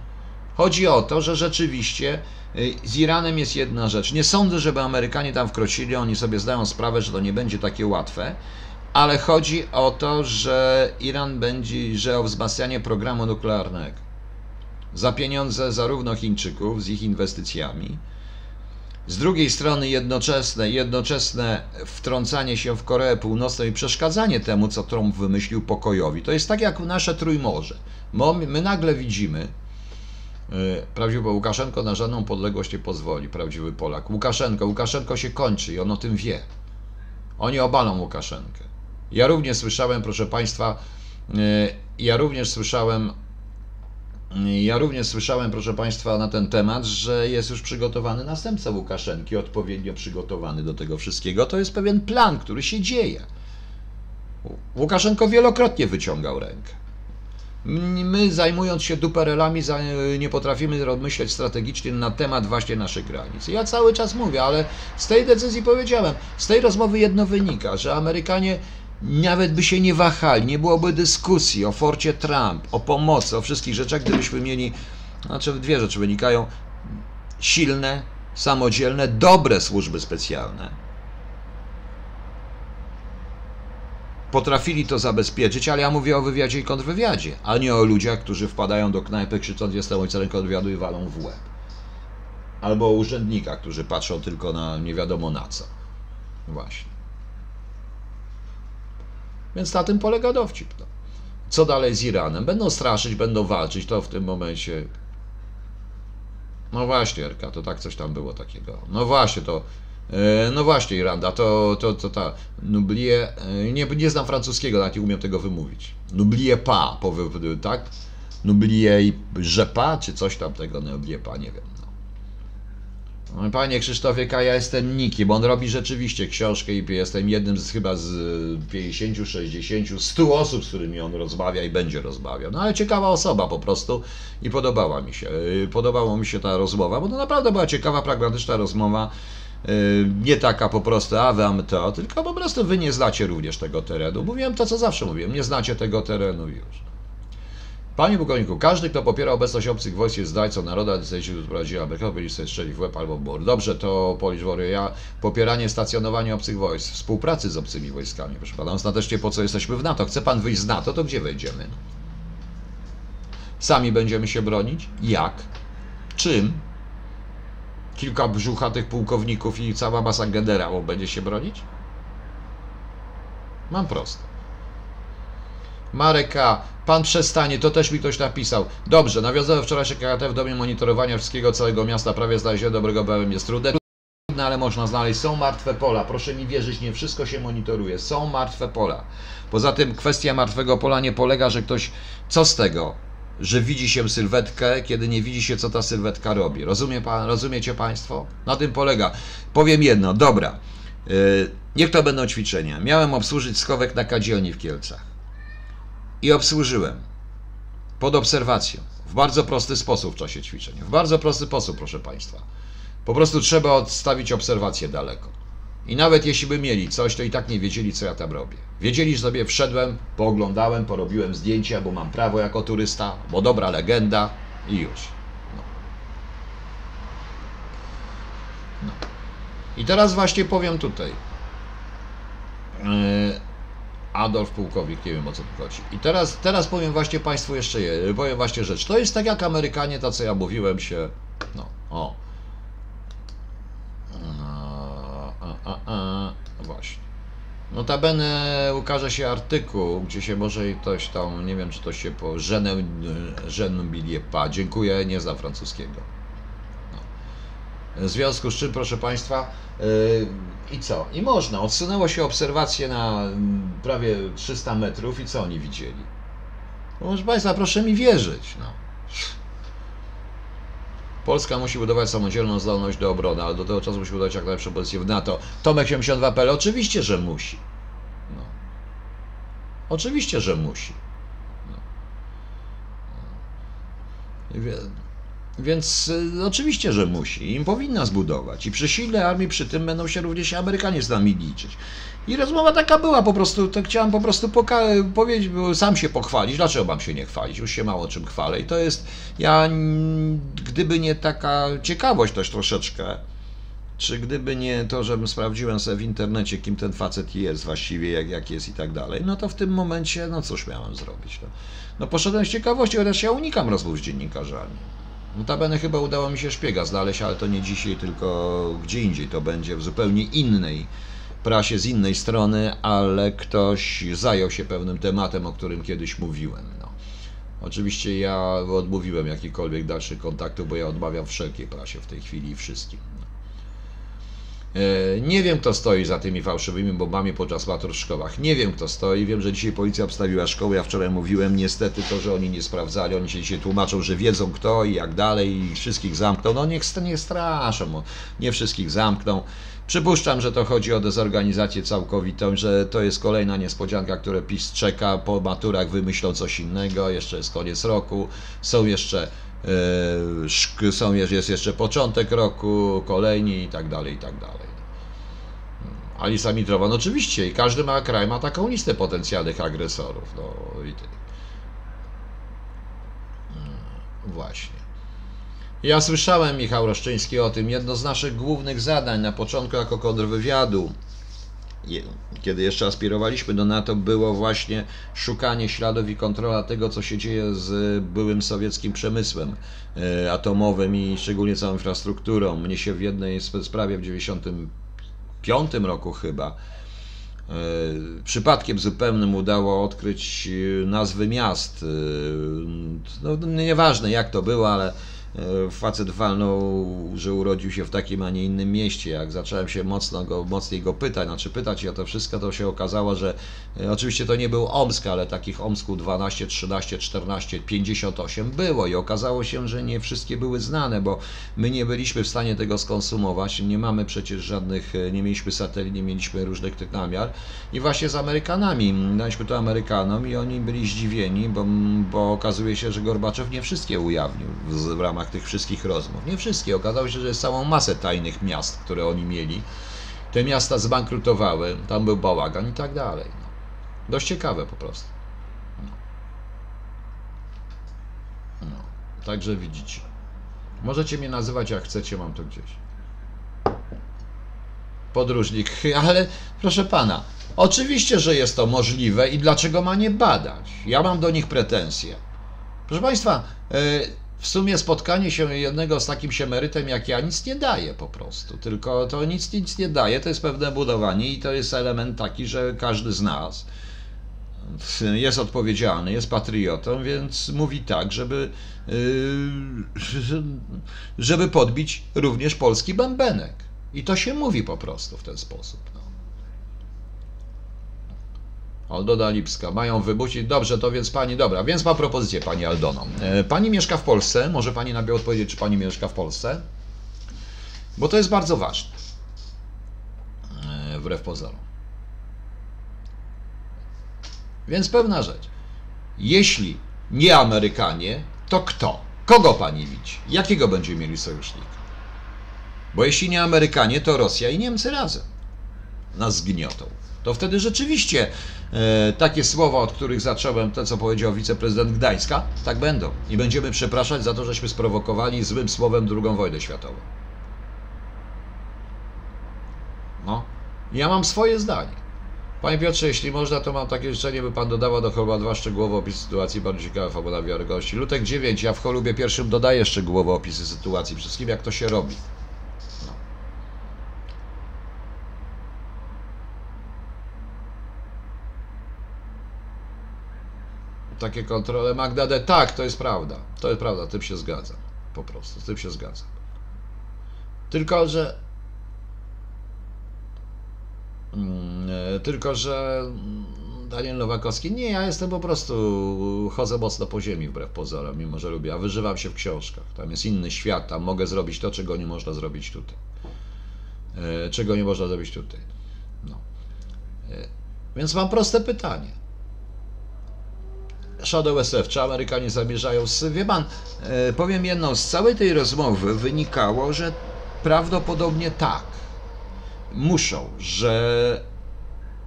Chodzi o to, że rzeczywiście y, z Iranem jest jedna rzecz. Nie sądzę, żeby Amerykanie tam wkroczyli, oni sobie zdają sprawę, że to nie będzie takie łatwe, ale chodzi o to, że Iran będzie, że o wzmacnianie programu nuklearnego. Za pieniądze zarówno Chińczyków z ich inwestycjami, z drugiej strony jednoczesne, jednoczesne wtrącanie się w Koreę Północną i przeszkadzanie temu, co Trump wymyślił pokojowi. To jest tak jak nasze Trójmorze. My nagle widzimy, y, prawdziwy Łukaszenko na żadną podległość nie pozwoli, prawdziwy Polak. Łukaszenko, Łukaszenko się kończy i on o tym wie. Oni obalą Łukaszenkę. Ja również słyszałem, proszę Państwa, y, ja również słyszałem ja również słyszałem, proszę Państwa, na ten temat, że jest już przygotowany następca Łukaszenki, odpowiednio przygotowany do tego wszystkiego. To jest pewien plan, który się dzieje. Łukaszenko wielokrotnie wyciągał rękę. My, zajmując się duperelami, nie potrafimy myśleć strategicznie na temat właśnie naszych granic. Ja cały czas mówię, ale z tej decyzji powiedziałem, z tej rozmowy jedno wynika, że Amerykanie nawet by się nie wahali, nie byłoby dyskusji o forcie Trump, o pomocy, o wszystkich rzeczach, gdybyśmy mieli, znaczy dwie rzeczy wynikają, silne, samodzielne, dobre służby specjalne. Potrafili to zabezpieczyć, ale ja mówię o wywiadzie i kontrwywiadzie, a nie o ludziach, którzy wpadają do knajpy krzycząc jestem ojcem kontrwywiadu i walą w łeb. Albo o urzędnikach, którzy patrzą tylko na nie wiadomo na co. Właśnie. Więc na tym polega dowcip. No. Co dalej z Iranem? Będą straszyć, będą walczyć, to w tym momencie. No właśnie, Erka, to tak coś tam było takiego. No właśnie, to. E, no właśnie, Iranda, to, to, to ta Nublie, e, nie, nie znam francuskiego, nawet nie umiem tego wymówić. Nublie pa, tak? Nublie i rzepa, czy coś tam tego, Nublie pa, nie wiem. Panie Krzysztofie K, ja jestem Niki, bo on robi rzeczywiście książkę i jestem jednym z chyba z 50, 60, 100 osób, z którymi on rozmawia i będzie rozmawiał. No ale ciekawa osoba po prostu i podobała mi się. Y, podobała mi się ta rozmowa, bo to naprawdę była ciekawa, pragmatyczna rozmowa. Y, nie taka po prostu, a wam to, tylko po prostu wy nie znacie również tego terenu. Mówiłem to, co zawsze mówiłem, nie znacie tego terenu już. Panie pułkowniku, każdy, kto popiera obecność obcych wojsk jest zdrajcą naroda, decyzji prowadziła Ameryka, powinien sobie strzelić w łeb albo w bor. Dobrze, to Polish Warrior, ja popieranie stacjonowania obcych wojsk, współpracy z obcymi wojskami, proszę pana, ostatecznie po co jesteśmy w NATO? Chce pan wyjść z NATO, to gdzie wejdziemy? Sami będziemy się bronić? Jak? Czym? Kilka brzuchatych pułkowników i cała masa generałów będzie się bronić? Mam prosto. Marek K. Pan przestanie, to też mi ktoś napisał. Dobrze, nawiązałem wczorajsze KRT w domie monitorowania wszystkiego całego miasta. Prawie znalezione dobrego BM jest trudne, trudne, ale można znaleźć. Są martwe pola. Proszę mi wierzyć, nie wszystko się monitoruje. Są martwe pola. Poza tym kwestia martwego pola nie polega, że ktoś. Co z tego? Że widzi się sylwetkę, kiedy nie widzi się, co ta sylwetka robi. Rozumie pan, rozumiecie Państwo? Na tym polega. Powiem jedno, dobra. Yy, niech to będą ćwiczenia. Miałem obsłużyć schowek na Kadzioni w Kielcach i obsłużyłem pod obserwacją w bardzo prosty sposób w czasie ćwiczeń. W bardzo prosty sposób, proszę Państwa. Po prostu trzeba odstawić obserwację daleko. I nawet jeśli by mieli coś, to i tak nie wiedzieli, co ja tam robię. Wiedzieli, że sobie wszedłem, pooglądałem, porobiłem zdjęcia, bo mam prawo jako turysta, bo dobra legenda i już. No. No. I teraz właśnie powiem tutaj. Yy, Adolf Pułkownik, nie wiem o co tu chodzi. I teraz, teraz powiem właśnie Państwu jeszcze je, powiem właśnie rzecz. To jest tak jak Amerykanie, to co ja mówiłem się, no, o. A, a, a. Właśnie. Notabene ukaże się artykuł, gdzie się może ktoś tam, nie wiem czy to się po Żenę Biliepa, dziękuję, nie znam francuskiego. W związku z czym, proszę Państwa, yy, i co? I można. Odsunęło się obserwacje na mm, prawie 300 metrów i co oni widzieli? No, proszę Państwa, proszę mi wierzyć. No. Polska musi budować samodzielną zdolność do obrony, ale do tego czasu musi budować jak najlepszą pozycję w NATO. Tomek 72PL, oczywiście, że musi. No. Oczywiście, że musi. No. Więc y, oczywiście, że musi. Im powinna zbudować. I przy silnej armii przy tym będą się również Amerykanie z nami liczyć. I rozmowa taka była, po prostu to chciałem po prostu poka- powiedzieć, sam się pochwalić. Dlaczego mam się nie chwalić? Już się mało czym chwalę. I to jest, ja gdyby nie taka ciekawość też troszeczkę, czy gdyby nie to, żebym sprawdziłem sobie w internecie, kim ten facet jest właściwie, jak, jak jest i tak dalej, no to w tym momencie, no cóż miałem zrobić? No, no poszedłem z ciekawości, chociaż ja unikam rozmów z dziennikarzami. Notabene chyba udało mi się szpiega znaleźć, ale to nie dzisiaj, tylko gdzie indziej. To będzie w zupełnie innej prasie, z innej strony, ale ktoś zajął się pewnym tematem, o którym kiedyś mówiłem. No. Oczywiście ja odmówiłem jakichkolwiek dalszych kontaktów, bo ja odmawiam wszelkiej prasie w tej chwili i wszystkim. E, nie wiem, kto stoi za tymi fałszywymi bombami podczas matur w szkołach. Nie wiem, kto stoi. Wiem, że dzisiaj policja obstawiła szkoły. Ja wczoraj mówiłem, niestety to, że oni nie sprawdzali. Oni się dzisiaj tłumaczą, że wiedzą kto i jak dalej i wszystkich zamkną. No niech nie straszą. Nie wszystkich zamkną. Przypuszczam, że to chodzi o dezorganizację całkowitą, że to jest kolejna niespodzianka, które PiS czeka. Po maturach wymyślą coś innego. Jeszcze jest koniec roku. Są jeszcze są, jest jeszcze początek roku, kolejni i tak dalej, i tak dalej. Hmm. Alisa Mitrowa, no oczywiście, i każdy ma, kraj ma taką listę potencjalnych agresorów. No i ty. Hmm, właśnie. Ja słyszałem, Michał Roszczyński, o tym. Jedno z naszych głównych zadań na początku jako kontrwywiadu kiedy jeszcze aspirowaliśmy do NATO, było właśnie szukanie śladów i kontrola tego, co się dzieje z byłym sowieckim przemysłem e, atomowym i szczególnie całą infrastrukturą. Mnie się w jednej sprawie w 1995 roku chyba e, przypadkiem zupełnym udało odkryć nazwy miast. E, no, nieważne jak to było, ale E, facet walnął, że urodził się w takim, a nie innym mieście. Jak zacząłem się mocno go, mocniej go pytać, znaczy pytać o to wszystko, to się okazało, że e, oczywiście to nie był Omsk, ale takich Omsku 12, 13, 14, 58 było. I okazało się, że nie wszystkie były znane, bo my nie byliśmy w stanie tego skonsumować, nie mamy przecież żadnych, e, nie mieliśmy satelit, nie mieliśmy różnych tych namiar. I właśnie z Amerykanami, daliśmy to Amerykanom i oni byli zdziwieni, bo, bo okazuje się, że Gorbaczow nie wszystkie ujawnił w, w ramach ramach tych wszystkich rozmów. Nie wszystkie. Okazało się, że jest całą masę tajnych miast, które oni mieli. Te miasta zbankrutowały, tam był bałagan i tak dalej. No. Dość ciekawe po prostu. No. Także widzicie. Możecie mnie nazywać jak chcecie, mam to gdzieś. Podróżnik, ale proszę pana, oczywiście, że jest to możliwe i dlaczego ma nie badać? Ja mam do nich pretensje. Proszę państwa, e, w sumie spotkanie się jednego z takim siemerytem jak ja nic nie daje po prostu. Tylko to nic, nic nie daje, to jest pewne budowanie i to jest element taki, że każdy z nas jest odpowiedzialny, jest patriotą, więc mówi tak, żeby, yy, żeby podbić również polski bębenek. I to się mówi po prostu w ten sposób. Aldona Lipska, mają wybudzić. Dobrze, to więc pani, dobra, więc ma propozycję pani Aldono. E, Pani mieszka w Polsce, może pani na odpowiedzieć, czy pani mieszka w Polsce? Bo to jest bardzo ważne. E, Wbrew pozorom. Więc pewna rzecz. Jeśli nie Amerykanie, to kto? Kogo pani widzi? Jakiego będziemy mieli sojusznika? Bo jeśli nie Amerykanie, to Rosja i Niemcy razem nas zgniotą. To wtedy rzeczywiście e, takie słowa, od których zacząłem, to co powiedział wiceprezydent Gdańska, tak będą. I będziemy przepraszać za to, żeśmy sprowokowali złym słowem II wojnę światową. No. Ja mam swoje zdanie. Panie Piotrze, jeśli można, to mam takie życzenie, by Pan dodawał do choluba dwa szczegółowe opisy sytuacji, bardzo ciekawe fabuła wiarygodności. Lutek 9, ja w cholubie pierwszym dodaję szczegółowe opisy sytuacji, wszystkim jak to się robi. Takie kontrole Magda D. Tak, to jest prawda. To jest prawda, tym się zgadzam. Po prostu, tym się zgadzam. Tylko, że Mm, e, Tylko, że mm, Daniel Nowakowski, nie, ja jestem po prostu, chodzę mocno po ziemi wbrew pozorom, mimo że lubię, a wyżywam się w książkach. Tam jest inny świat, tam mogę zrobić to, czego nie można zrobić tutaj. E, Czego nie można zrobić tutaj. No. E, Więc mam proste pytanie. Shadow SF, czy Amerykanie zamierzają, z, wie pan, e, powiem jedną, z całej tej rozmowy wynikało, że prawdopodobnie tak muszą, że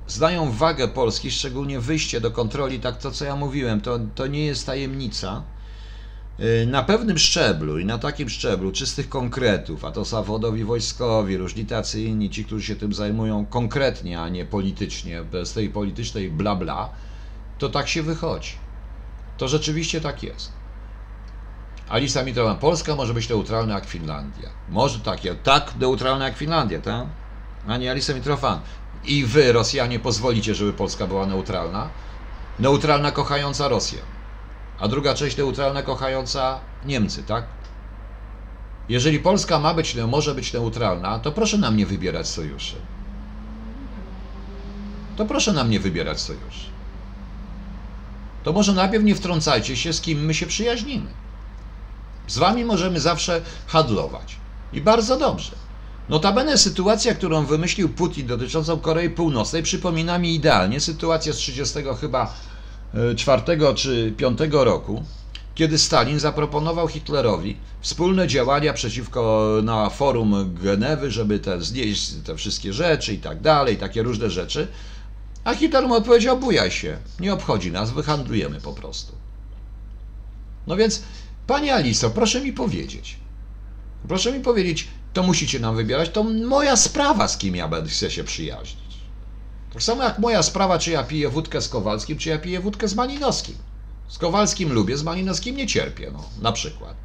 znają wagę Polski, szczególnie wyjście do kontroli, tak to co ja mówiłem, to, to nie jest tajemnica. Y, Na pewnym szczeblu i na takim szczeblu czystych konkretów, a to zawodowi wojskowi, różni tacy inni, ci, którzy się tym zajmują konkretnie, a nie politycznie, bez tej politycznej bla bla, to tak się wychodzi. To rzeczywiście tak jest. Alisa Mitrowa, Polska może być neutralna jak Finlandia. Może takie, tak neutralna jak Finlandia, tak? a nie Alisa Mitrofan. I wy, Rosjanie, pozwolicie, żeby Polska była neutralna? Neutralna kochająca Rosję. A druga część neutralna kochająca Niemcy, tak? Jeżeli Polska ma być, może być neutralna, to proszę nam nie wybierać sojuszy. To proszę nam nie wybierać sojuszy. To może najpierw nie wtrącajcie się, z kim my się przyjaźnimy. Z wami możemy zawsze handlować. I bardzo dobrze. Notabene sytuacja, którą wymyślił Putin dotyczącą Korei Północnej przypomina mi idealnie sytuację z 30 chyba 4 czy 5 roku, kiedy Stalin zaproponował Hitlerowi wspólne działania przeciwko na forum Genewy, żeby te, znieść te wszystkie rzeczy i tak dalej, takie różne rzeczy. A Hitler mu odpowiedział: bujaj się, nie obchodzi nas, wyhandlujemy po prostu. No więc, Pani Aliso, proszę mi powiedzieć, proszę mi powiedzieć, to musicie nam wybierać, to moja sprawa, z kim ja będę chcę się przyjaźnić. Tak samo jak moja sprawa, czy ja piję wódkę z Kowalskim, czy ja piję wódkę z Malinowskim. Z Kowalskim lubię, z Malinowskim nie cierpię, no, na przykład.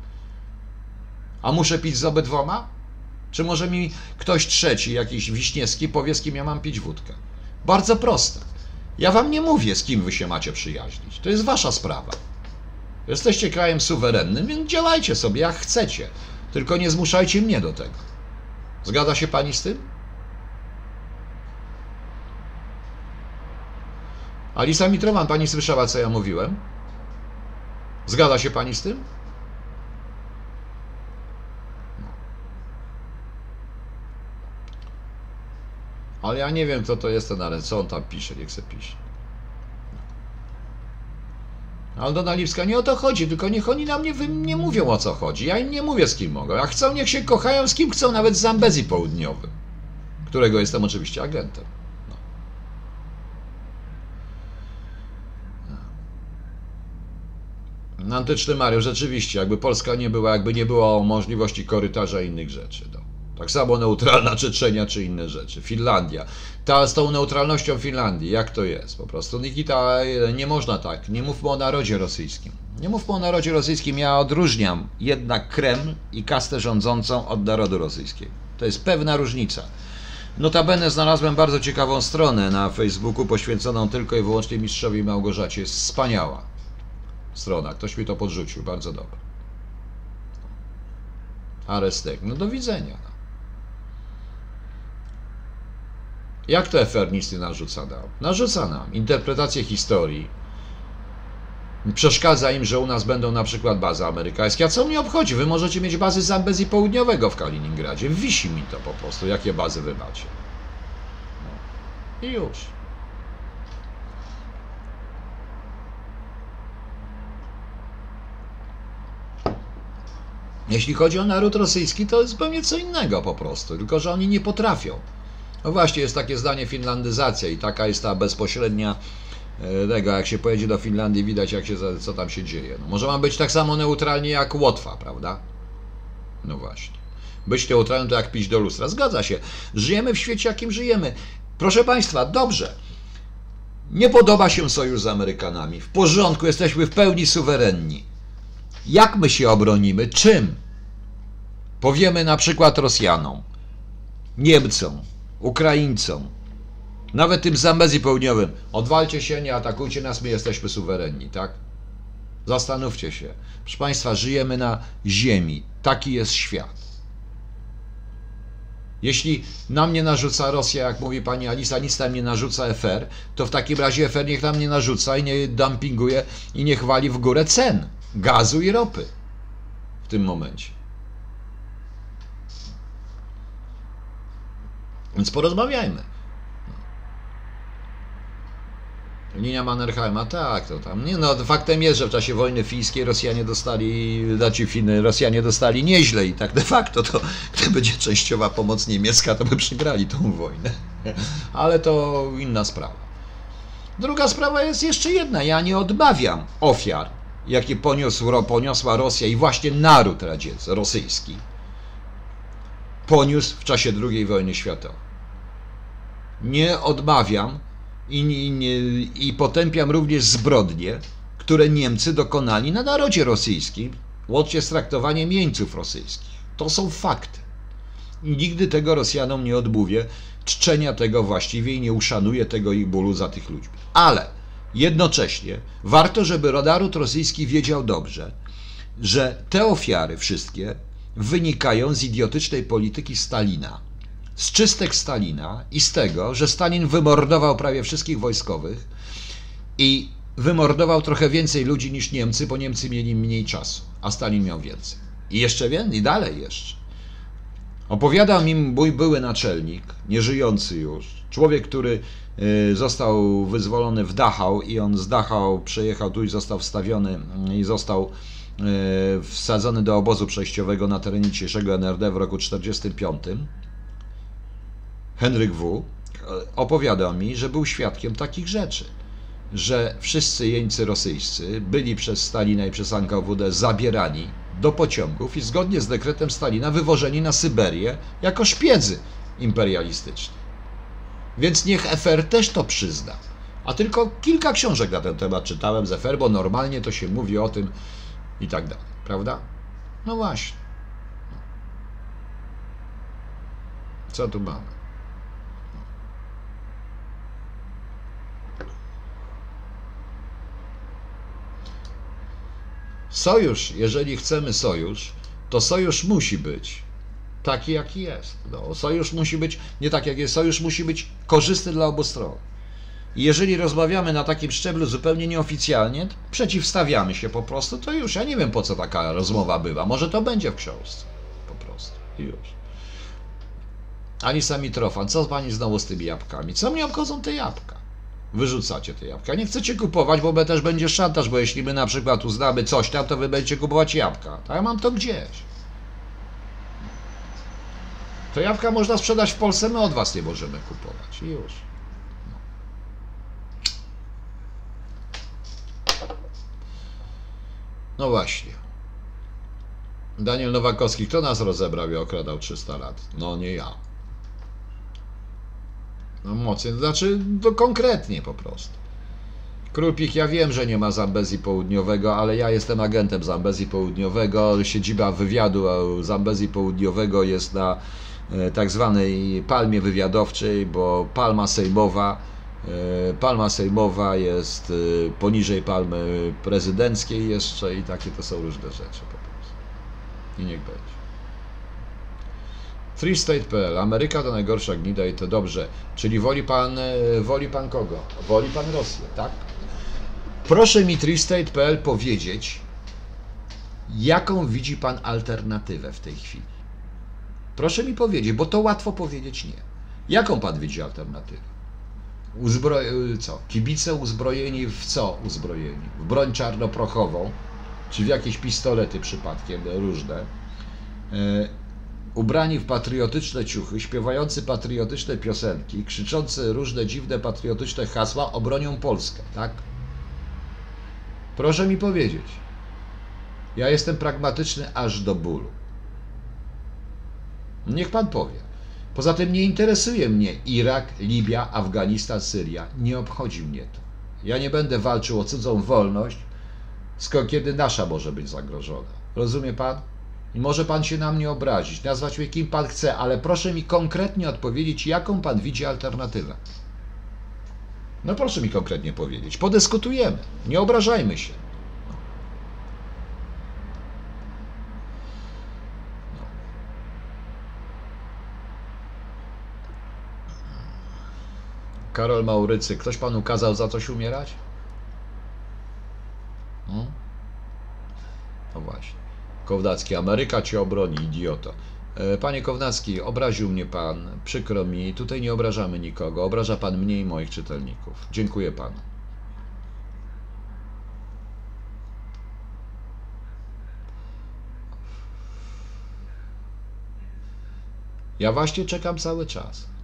A muszę pić z obydwoma? Czy może mi ktoś trzeci, jakiś Wiśniewski, powie, z kim ja mam pić wódkę? Bardzo proste. Ja wam nie mówię, z kim wy się macie przyjaźnić. To jest wasza sprawa. Jesteście krajem suwerennym, więc działajcie sobie jak chcecie. Tylko nie zmuszajcie mnie do tego. Zgadza się pani z tym? Alisa Mitrowan, pani słyszała, co ja mówiłem? Zgadza się pani z tym? Ale ja nie wiem, kto to jest ten, ale co on tam pisze, niech se pisze. Aldona Lipska, nie o to chodzi, tylko niech oni na mnie nie mówią o co chodzi. Ja im nie mówię z kim mogą. Jak chcą, niech się kochają z kim chcą, nawet z Zambezji Południowym, którego jestem oczywiście agentem. No. Antyczny Mariusz, rzeczywiście, jakby Polska nie była, jakby nie było możliwości korytarza i innych rzeczy. Tak samo neutralna Czeczenia czy inne rzeczy. Finlandia. Ta z tą neutralnością Finlandii, jak to jest po prostu? Nikita, nie można tak. Nie mówmy o narodzie rosyjskim. Nie mówmy o narodzie rosyjskim. Ja odróżniam jednak Kreml i kastę rządzącą od narodu rosyjskiego. To jest pewna różnica. Notabene znalazłem bardzo ciekawą stronę na Facebooku poświęconą tylko i wyłącznie mistrzowi Małgorzacie. Jest wspaniała strona. Ktoś mi to podrzucił. Bardzo dobra. Arestek. No do widzenia. Jak to nie narzuca nam? Narzuca nam interpretację historii. Przeszkadza im, że u nas będą na przykład bazy amerykańskie. A co mnie obchodzi? Wy możecie mieć bazy Zambezji Południowego w Kaliningradzie. Wisi mi to po prostu, jakie bazy wy macie. No. I już. Jeśli chodzi o naród rosyjski, to jest zupełnie co innego po prostu, tylko że oni nie potrafią. No właśnie, jest takie zdanie finlandyzacja i taka jest ta bezpośrednia e, tego, jak się pojedzie do Finlandii, widać jak się, co tam się dzieje. No, może ma być tak samo neutralnie jak Łotwa, prawda? No właśnie. Być neutralnym to jak pić do lustra. Zgadza się. Żyjemy w świecie, jakim żyjemy. Proszę Państwa, dobrze. Nie podoba się sojusz z Amerykanami. W porządku, jesteśmy w pełni suwerenni. Jak my się obronimy? Czym? Powiemy na przykład Rosjanom, Niemcom, Ukraińcom, nawet tym Zambezji Południowym. Odwalcie się, nie atakujcie nas, my jesteśmy suwerenni, tak? Zastanówcie się. Proszę Państwa, żyjemy na ziemi. Taki jest świat. Jeśli nam nie narzuca Rosja, jak mówi pani Alisa, nic nam nie narzuca FR, to w takim razie FR niech nam nie narzuca i nie dumpinguje i nie chwali w górę cen gazu i ropy w tym momencie. Więc porozmawiajmy. Linia Mannerheima, tak, to tam. Nie no, faktem jest, że w czasie wojny fińskiej Rosjanie dostali, znaczy Finy, Rosjanie dostali nieźle i tak de facto to, gdy będzie częściowa pomoc niemiecka, to by przegrali tą wojnę. Ale to inna sprawa. Druga sprawa jest jeszcze jedna. Ja nie odbawiam ofiar, jakie poniósł, poniosła Rosja i właśnie naród radziecki, rosyjski poniósł w czasie II wojny światowej nie odmawiam i, i, potępiam również zbrodnie, które Niemcy dokonali na narodzie rosyjskim, łącznie z traktowaniem jeńców rosyjskich. To są fakty. Nigdy tego Rosjanom nie odmówię, czczenia tego właściwie i nie uszanuję tego ich bólu za tych ludzi. Ale jednocześnie warto, żeby naród rosyjski wiedział dobrze, że te ofiary wszystkie wynikają z idiotycznej polityki Stalina z czystek Stalina i z tego, że Stalin wymordował prawie wszystkich wojskowych i wymordował trochę więcej ludzi niż Niemcy, bo Niemcy mieli mniej czasu, a Stalin miał więcej. I jeszcze więcej, i dalej jeszcze. Opowiadał mi mój były naczelnik, nieżyjący już, człowiek, który y, został wyzwolony w Dachau i on z Dachau przejechał tu i został wstawiony i został y, wsadzony do obozu przejściowego na terenie dzisiejszego NRD w roku 1945 Henryk W. opowiadał mi, że był świadkiem takich rzeczy, że wszyscy jeńcy rosyjscy byli przez Stalina i przez NKWD zabierani do pociągów i zgodnie z dekretem Stalina wywożeni na Syberię jako szpiedzy imperialistyczni. Więc niech FR też to przyzna. A tylko kilka książek na ten temat czytałem z FR, bo normalnie to się mówi o tym i tak dalej, prawda? No właśnie. Co tu mamy? Sojusz, jeżeli chcemy sojusz, to sojusz musi być taki, jaki jest. No, sojusz musi być, nie tak jak jest, sojusz musi być korzystny dla obu stron. I jeżeli rozmawiamy na takim szczeblu zupełnie nieoficjalnie, przeciwstawiamy się po prostu, to już ja nie wiem po co taka rozmowa bywa. Może to będzie w książce. Po prostu. I już. Ani sami trofan, co pani znowu z tymi jabłkami? Co mnie obchodzą te jabłka? Wyrzucacie te jabłka. Nie chcecie kupować, bo też będzie szantaż, bo jeśli my na przykład uznamy coś tam, to wy będziecie kupować jabłka. A ja mam to gdzieś. To jabłka można sprzedać w Polsce, my od was nie możemy kupować. I już. No właśnie. Daniel Nowakowski, kto nas rozebrał i okradał 300 lat? No nie ja. No to znaczy to konkretnie po prostu. Królpik, ja wiem, że nie ma Zambezji Południowego, ale ja jestem agentem Zambezji Południowego. Siedziba wywiadu Zambezji Południowego jest na e, tak zwanej palmie wywiadowczej, bo palma sejmowa, e, palma sejmowa jest e, poniżej palmy prezydenckiej jeszcze i takie to są różne rzeczy po prostu. I niech będzie. Freestate.pl Ameryka to najgorsza gnida i to dobrze. Czyli woli pan, woli pan kogo? Woli pan Rosję, tak? Proszę mi Freestate.pl powiedzieć, jaką widzi pan alternatywę w tej chwili. Proszę mi powiedzieć, bo to łatwo powiedzieć nie. Jaką pan widzi alternatywę? Uzbro... co? Kibice uzbrojeni w co uzbrojeni? W broń czarnoprochową, czy w jakieś pistolety przypadkiem różne, e, ubrani w patriotyczne ciuchy, śpiewający patriotyczne piosenki, krzyczący różne dziwne patriotyczne hasła obronią Polskę, tak? Proszę mi powiedzieć. Ja jestem pragmatyczny aż do bólu. Niech pan powie. Poza tym nie interesuje mnie Irak, Libia, Afganistan, Syria. Nie obchodzi mnie to. Ja nie będę walczył o cudzą wolność, skoro kiedy nasza może być zagrożona. Rozumie pan? I może pan się na mnie obrazić, nazwać mnie kim pan chce, ale proszę mi konkretnie odpowiedzieć, jaką pan widzi alternatywę. No proszę mi konkretnie powiedzieć. Podyskutujemy. Nie obrażajmy się. No. Karol Maurycy, ktoś panu kazał za coś umierać? Hmm? No właśnie. Kołdacki, Ameryka cię obroni, idioto. E, panie Kownacki, obraził mnie pan, przykro mi, tutaj nie obrażamy nikogo, obraża pan mnie i moich czytelników. Dziękuję panu. Ja właśnie czekam cały czas.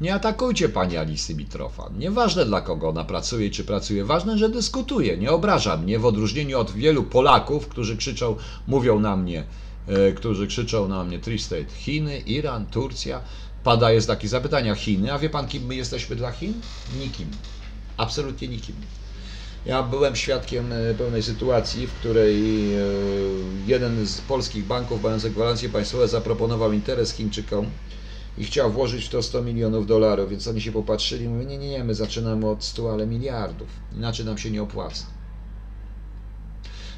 Nie atakujcie pani Alisy Mitrofan. Nieważne dla kogo ona pracuje, czy pracuje, ważne, że dyskutuje. Nie obraża mnie w odróżnieniu od wielu Polaków, którzy krzyczą, mówią na mnie, e, którzy krzyczą na mnie Tri-State. Chiny, Iran, Turcja. Pada jest takie zapytania Chiny, a wie pan kim my jesteśmy dla Chin? Nikim. Absolutnie nikim. Ja byłem świadkiem e, pewnej sytuacji, w której e, jeden z polskich banków mających gwarancje państwowe zaproponował interes Chińczykom i chciał włożyć w to 100 milionów dolarów, więc oni się popatrzyli i mówią, nie, nie, nie, my zaczynamy od 100, ale miliardów, inaczej nam się nie opłaca.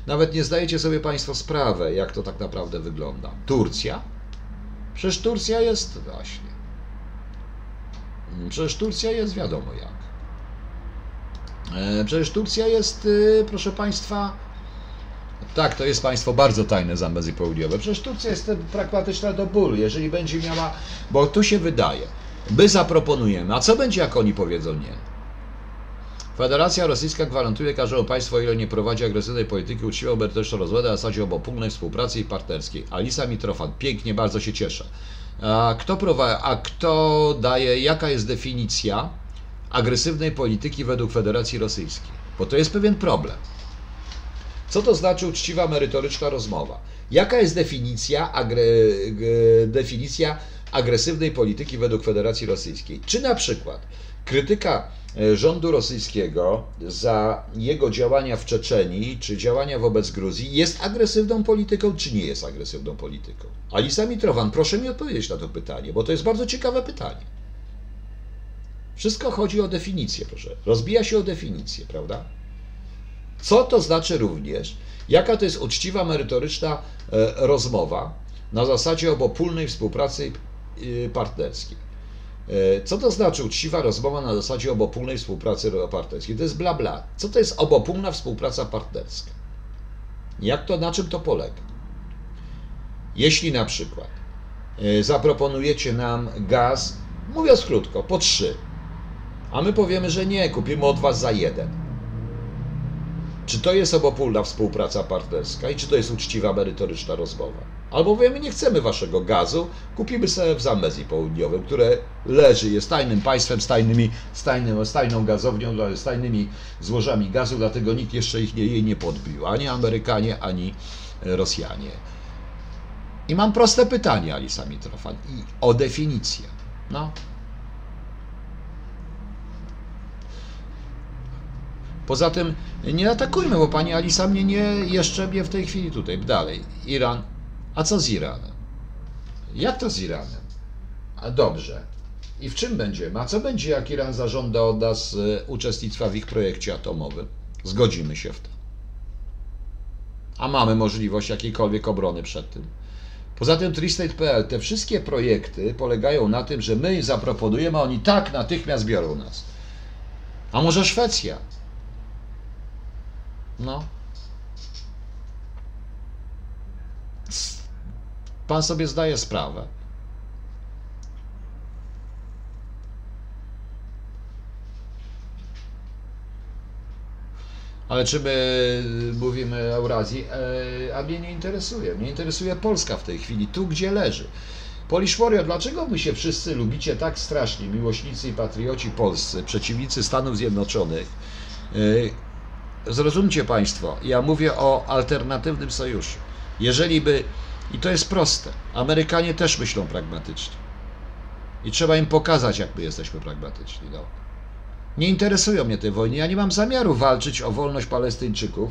Nawet nie zdajecie sobie Państwo sprawy, jak to tak naprawdę wygląda. Turcja? Przecież Turcja jest właśnie. Przecież Turcja jest wiadomo jak. E, przecież Turcja jest, y, proszę Państwa, tak, to jest państwo bardzo tajne Zambezji Południowe. Przecież Turcja jest pragmatyczna do bólu. Jeżeli będzie miała, bo tu się wydaje, my zaproponujemy, a co będzie, jak oni powiedzą nie? Federacja Rosyjska gwarantuje każdemu państwu, o ile nie prowadzi agresywnej polityki uczciwą, merytoryczną rozwoju na zasadzie obopólnej współpracy i partnerskiej. Alisa Mitrofan, pięknie, bardzo się cieszę. A kto, prowadzi, a kto daje, jaka jest definicja agresywnej polityki według Federacji Rosyjskiej? Bo to jest pewien problem. Co to znaczy uczciwa, merytoryczna rozmowa? Jaka jest definicja, agre, definicja agresywnej polityki według Federacji Rosyjskiej? Czy na przykład krytyka e, rządu rosyjskiego za jego działania w Czeczenii, czy działania wobec Gruzji jest agresywną polityką, czy nie jest agresywną polityką? Alisa Mitrowan, proszę mi odpowiedzieć na to pytanie, bo to jest bardzo ciekawe pytanie. Wszystko chodzi o definicję, proszę. Rozbija się o definicję, prawda? Co to znaczy również, jaka to jest uczciwa, merytoryczna e, rozmowa na zasadzie obopólnej współpracy e, partnerskiej. E, co to znaczy uczciwa rozmowa na zasadzie obopólnej współpracy partnerskiej? To jest bla bla. Co to jest obopólna współpraca partnerska? Jak to, na czym to polega? Jeśli na przykład zaproponujecie nam gaz, mówiąc krótko, po trzy, a my powiemy, że nie, kupimy od Was za jeden czy to jest obopólna współpraca partnerska i czy to jest uczciwa, merytoryczna rozmowa? Albo powiemy, nie chcemy waszego gazu, kupimy sobie w Zambezji Południowym, które leży, jest tajnym państwem z, tajnymi, z, tajnym, z tajną gazownią, z tajnymi złożami gazu, dlatego nikt jeszcze ich nie, jej nie podbił, ani Amerykanie, ani Rosjanie. I mam proste pytanie, Alisa Mitrofan, i o definicję. No. Poza tym nie atakujmy, bo pani Alisa mnie nie, jeszcze mnie w tej chwili tutaj, dalej. Iran. A co z Iranem? Jak to z Iranem? A dobrze. I w czym będziemy? A co będzie, jak Iran zażąda od nas e, uczestnictwa w ich projekcie atomowym? Zgodzimy się w to. A mamy możliwość jakiejkolwiek obrony przed tym. Poza tym Tristate.pl, te wszystkie projekty polegają na tym, że my zaproponujemy, a oni tak natychmiast biorą nas. A może Szwecja? No. Pan sobie zdaje sprawę. Ale czy my mówimy Eurazji? E, a mnie nie interesuje. Mnie interesuje Polska w tej chwili, tu gdzie leży. Polish Warrior, dlaczego wy się wszyscy lubicie tak strasznie, miłośnicy i patrioci polscy, przeciwnicy Stanów Zjednoczonych? E, zrozumcie Państwo, ja mówię o alternatywnym sojuszu. Jeżeli by, i to jest proste, Amerykanie też myślą pragmatycznie. I trzeba im pokazać, jak my jesteśmy pragmatyczni. No. Nie interesują mnie te wojny. Ja nie mam zamiaru walczyć o wolność Palestyńczyków.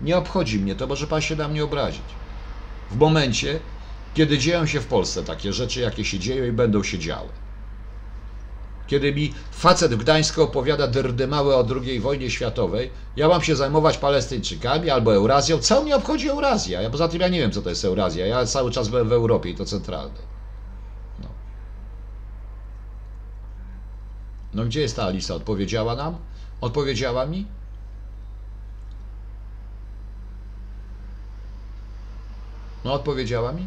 Nie obchodzi mnie to, może pan się na mnie obrazić. W momencie, kiedy dzieją się w Polsce takie rzeczy, jakie się dzieją i będą się działy. Kiedy mi facet w Gdańsku opowiada dyrdymały o II wojnie światowej, ja mam się zajmować Palestyńczykami albo Eurazją. Co mnie obchodzi Eurazja? Ja poza tym ja nie wiem, co to jest Eurazja. Ja cały czas byłem w Europie i to centralnej. No gdzie jest ta Alisa? Odpowiedziała nam? Odpowiedziała mi? No odpowiedziała mi?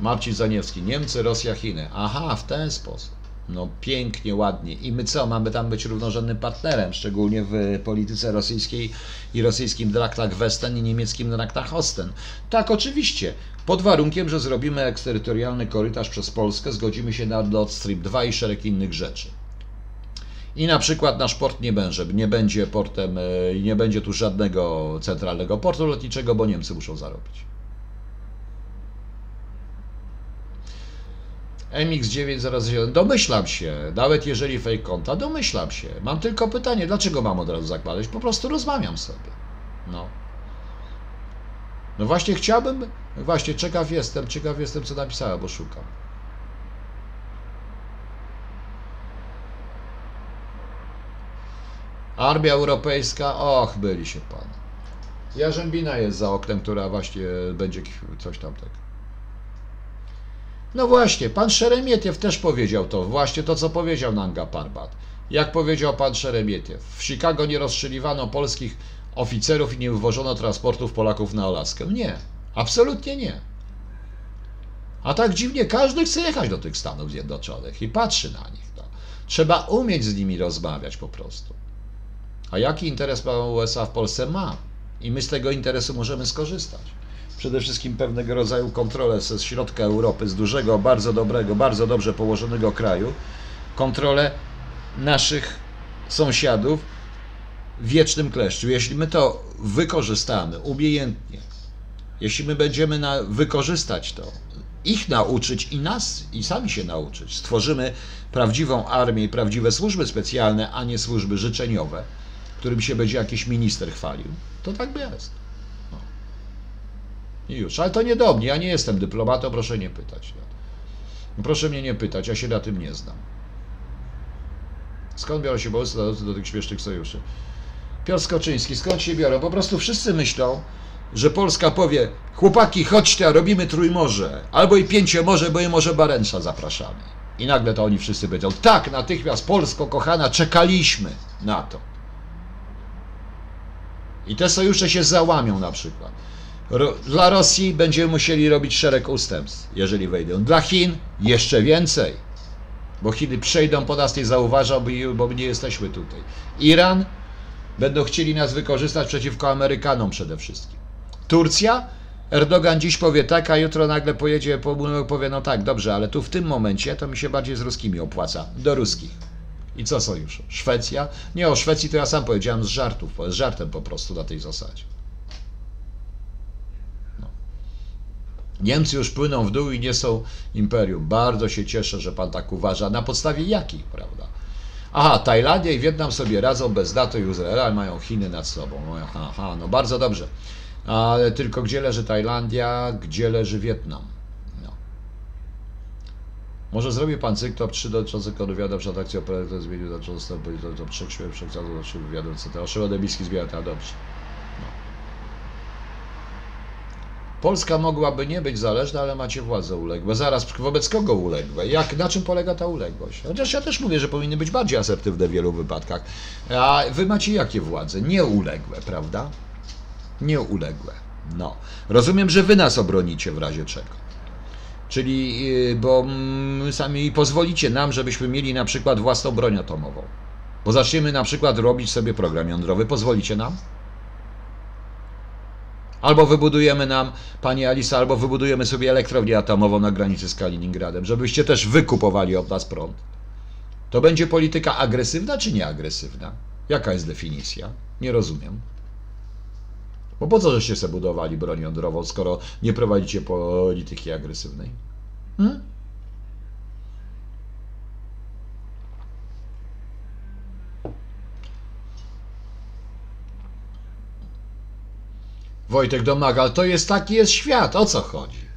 Marcin Zaniewski, Niemcy, Rosja, Chiny. Aha, w ten sposób. No pięknie, ładnie. I my co? Mamy tam być równorzędnym partnerem, szczególnie w polityce rosyjskiej i rosyjskim traktach Westen i niemieckim traktach Osten. Tak, oczywiście. Pod warunkiem, że zrobimy eksterytorialny korytarz przez Polskę, zgodzimy się na Nord Stream 2 i szereg innych rzeczy. I na przykład nasz port nie będzie, nie będzie portem, e, nie będzie tu żadnego centralnego portu lotniczego, bo Niemcy muszą zarobić. MX907, domyślam się, nawet jeżeli fake konta, domyślam się. Mam tylko pytanie, dlaczego mam od razu zakładać? Po prostu rozmawiam sobie. No. No właśnie chciałbym, właśnie ciekaw jestem, ciekaw jestem co napisała, bo szukam. Armia Europejska, och, byli się pan. Jarzębina jest za oknem, która właśnie będzie coś tamtego. No właśnie, pan Szeremietiew też powiedział to, właśnie to, co powiedział Nanga Parbat. Jak powiedział pan Szeremietiew, w Chicago nie rozstrzeliwano polskich oficerów i nie wywożono transportów Polaków na Alaskę. Nie, absolutnie nie. A tak dziwnie każdy chce jechać do tych Stanów Zjednoczonych i patrzy na nich. No. Trzeba umieć z nimi rozmawiać po prostu. A jaki interes USA w Polsce ma? I my z tego interesu możemy skorzystać. Przede wszystkim pewnego rodzaju kontrolę ze środka Europy, z dużego, bardzo dobrego, bardzo dobrze położonego kraju, kontrolę naszych sąsiadów w wiecznym kleszczu. Jeśli my to wykorzystamy umiejętnie, jeśli my będziemy na, wykorzystać to, ich nauczyć i nas, i sami się nauczyć, stworzymy prawdziwą armię i prawdziwe służby specjalne, a nie służby życzeniowe, którym się będzie jakiś minister chwalił, to tak jest. I już. Ale to nie do mnie, ja nie jestem dyplomatą, proszę nie pytać. Proszę mnie nie pytać, ja się na tym nie znam. Skąd biorą się Polscy do, do tych śmiesznych sojuszy? Piotr Skoczyński, skąd się biorą? Po prostu wszyscy myślą, że Polska powie, chłopaki, chodźcie, robimy Trójmorze, albo i Pięcie Morze, bo i Morze Baręcza zapraszamy. I nagle to oni wszyscy będą, tak, natychmiast Polsko kochana, czekaliśmy na to. I te sojusze się załamią na przykład. Dla Rosji będziemy musieli robić szereg ustępstw, jeżeli wejdą. Dla Chin jeszcze więcej, bo Chiny przejdą po nas, nie zauważą, bo nie jesteśmy tutaj. Iran będą chcieli nas wykorzystać przeciwko Amerykanom przede wszystkim. Turcja Erdogan dziś powie tak, a jutro nagle pojedzie, powie no tak, dobrze, ale tu w tym momencie to mi się bardziej z ruskimi opłaca. Do ruskich. I co sojusz? Szwecja? Nie, o Szwecji to ja sam powiedziałem z żartów, z żartem po prostu na tej zasadzie. Niemcy już płyną w dół i nie są imperium. Bardzo się cieszę, że pan tak uważa. Na podstawie jakich, prawda? Aha, Tajlandia i Wietnam sobie radzą bez NATO i Izraela, mają Chiny nad sobą. No, aha, aha, no bardzo dobrze. Ale tylko gdzie leży Tajlandia, gdzie leży Wietnam? No. Może zrobi pan cykl top 3 dotyczący kontrwywiadu przed akcją operatora zmienił dotyczący do, do trzech trzech wywiadów, etc. Oszyło Debicki zbiera, to dobrze. No. Polska mogłaby nie być zależna, ale macie władzę uległe. Zaraz, wobec kogo uległe? Jak, na czym polega ta uległość? Chociaż ja też mówię, że powinny być bardziej asertywne w wielu wypadkach. A wy macie jakie władze? Nieuległe, prawda? Nieuległe. No. Rozumiem, że wy nas obronicie w razie czego. Czyli, yy, bo mm, sami pozwolicie nam, żebyśmy mieli na przykład własną broń atomową. Bo zaczniemy na przykład robić sobie program jądrowy. Pozwolicie nam? Albo wybudujemy nam, Pani Alisa, albo wybudujemy sobie elektrownię atomową na granicy z Kaliningradem, żebyście też wykupowali od nas prąd. To będzie polityka agresywna czy nieagresywna? Jaka jest definicja? Nie rozumiem. Bo po co żeście sobie budowali broń jądrową, skoro nie prowadzicie polityki agresywnej? Hmm? Wojtek Domagal, to jest taki jest świat, o co chodzi?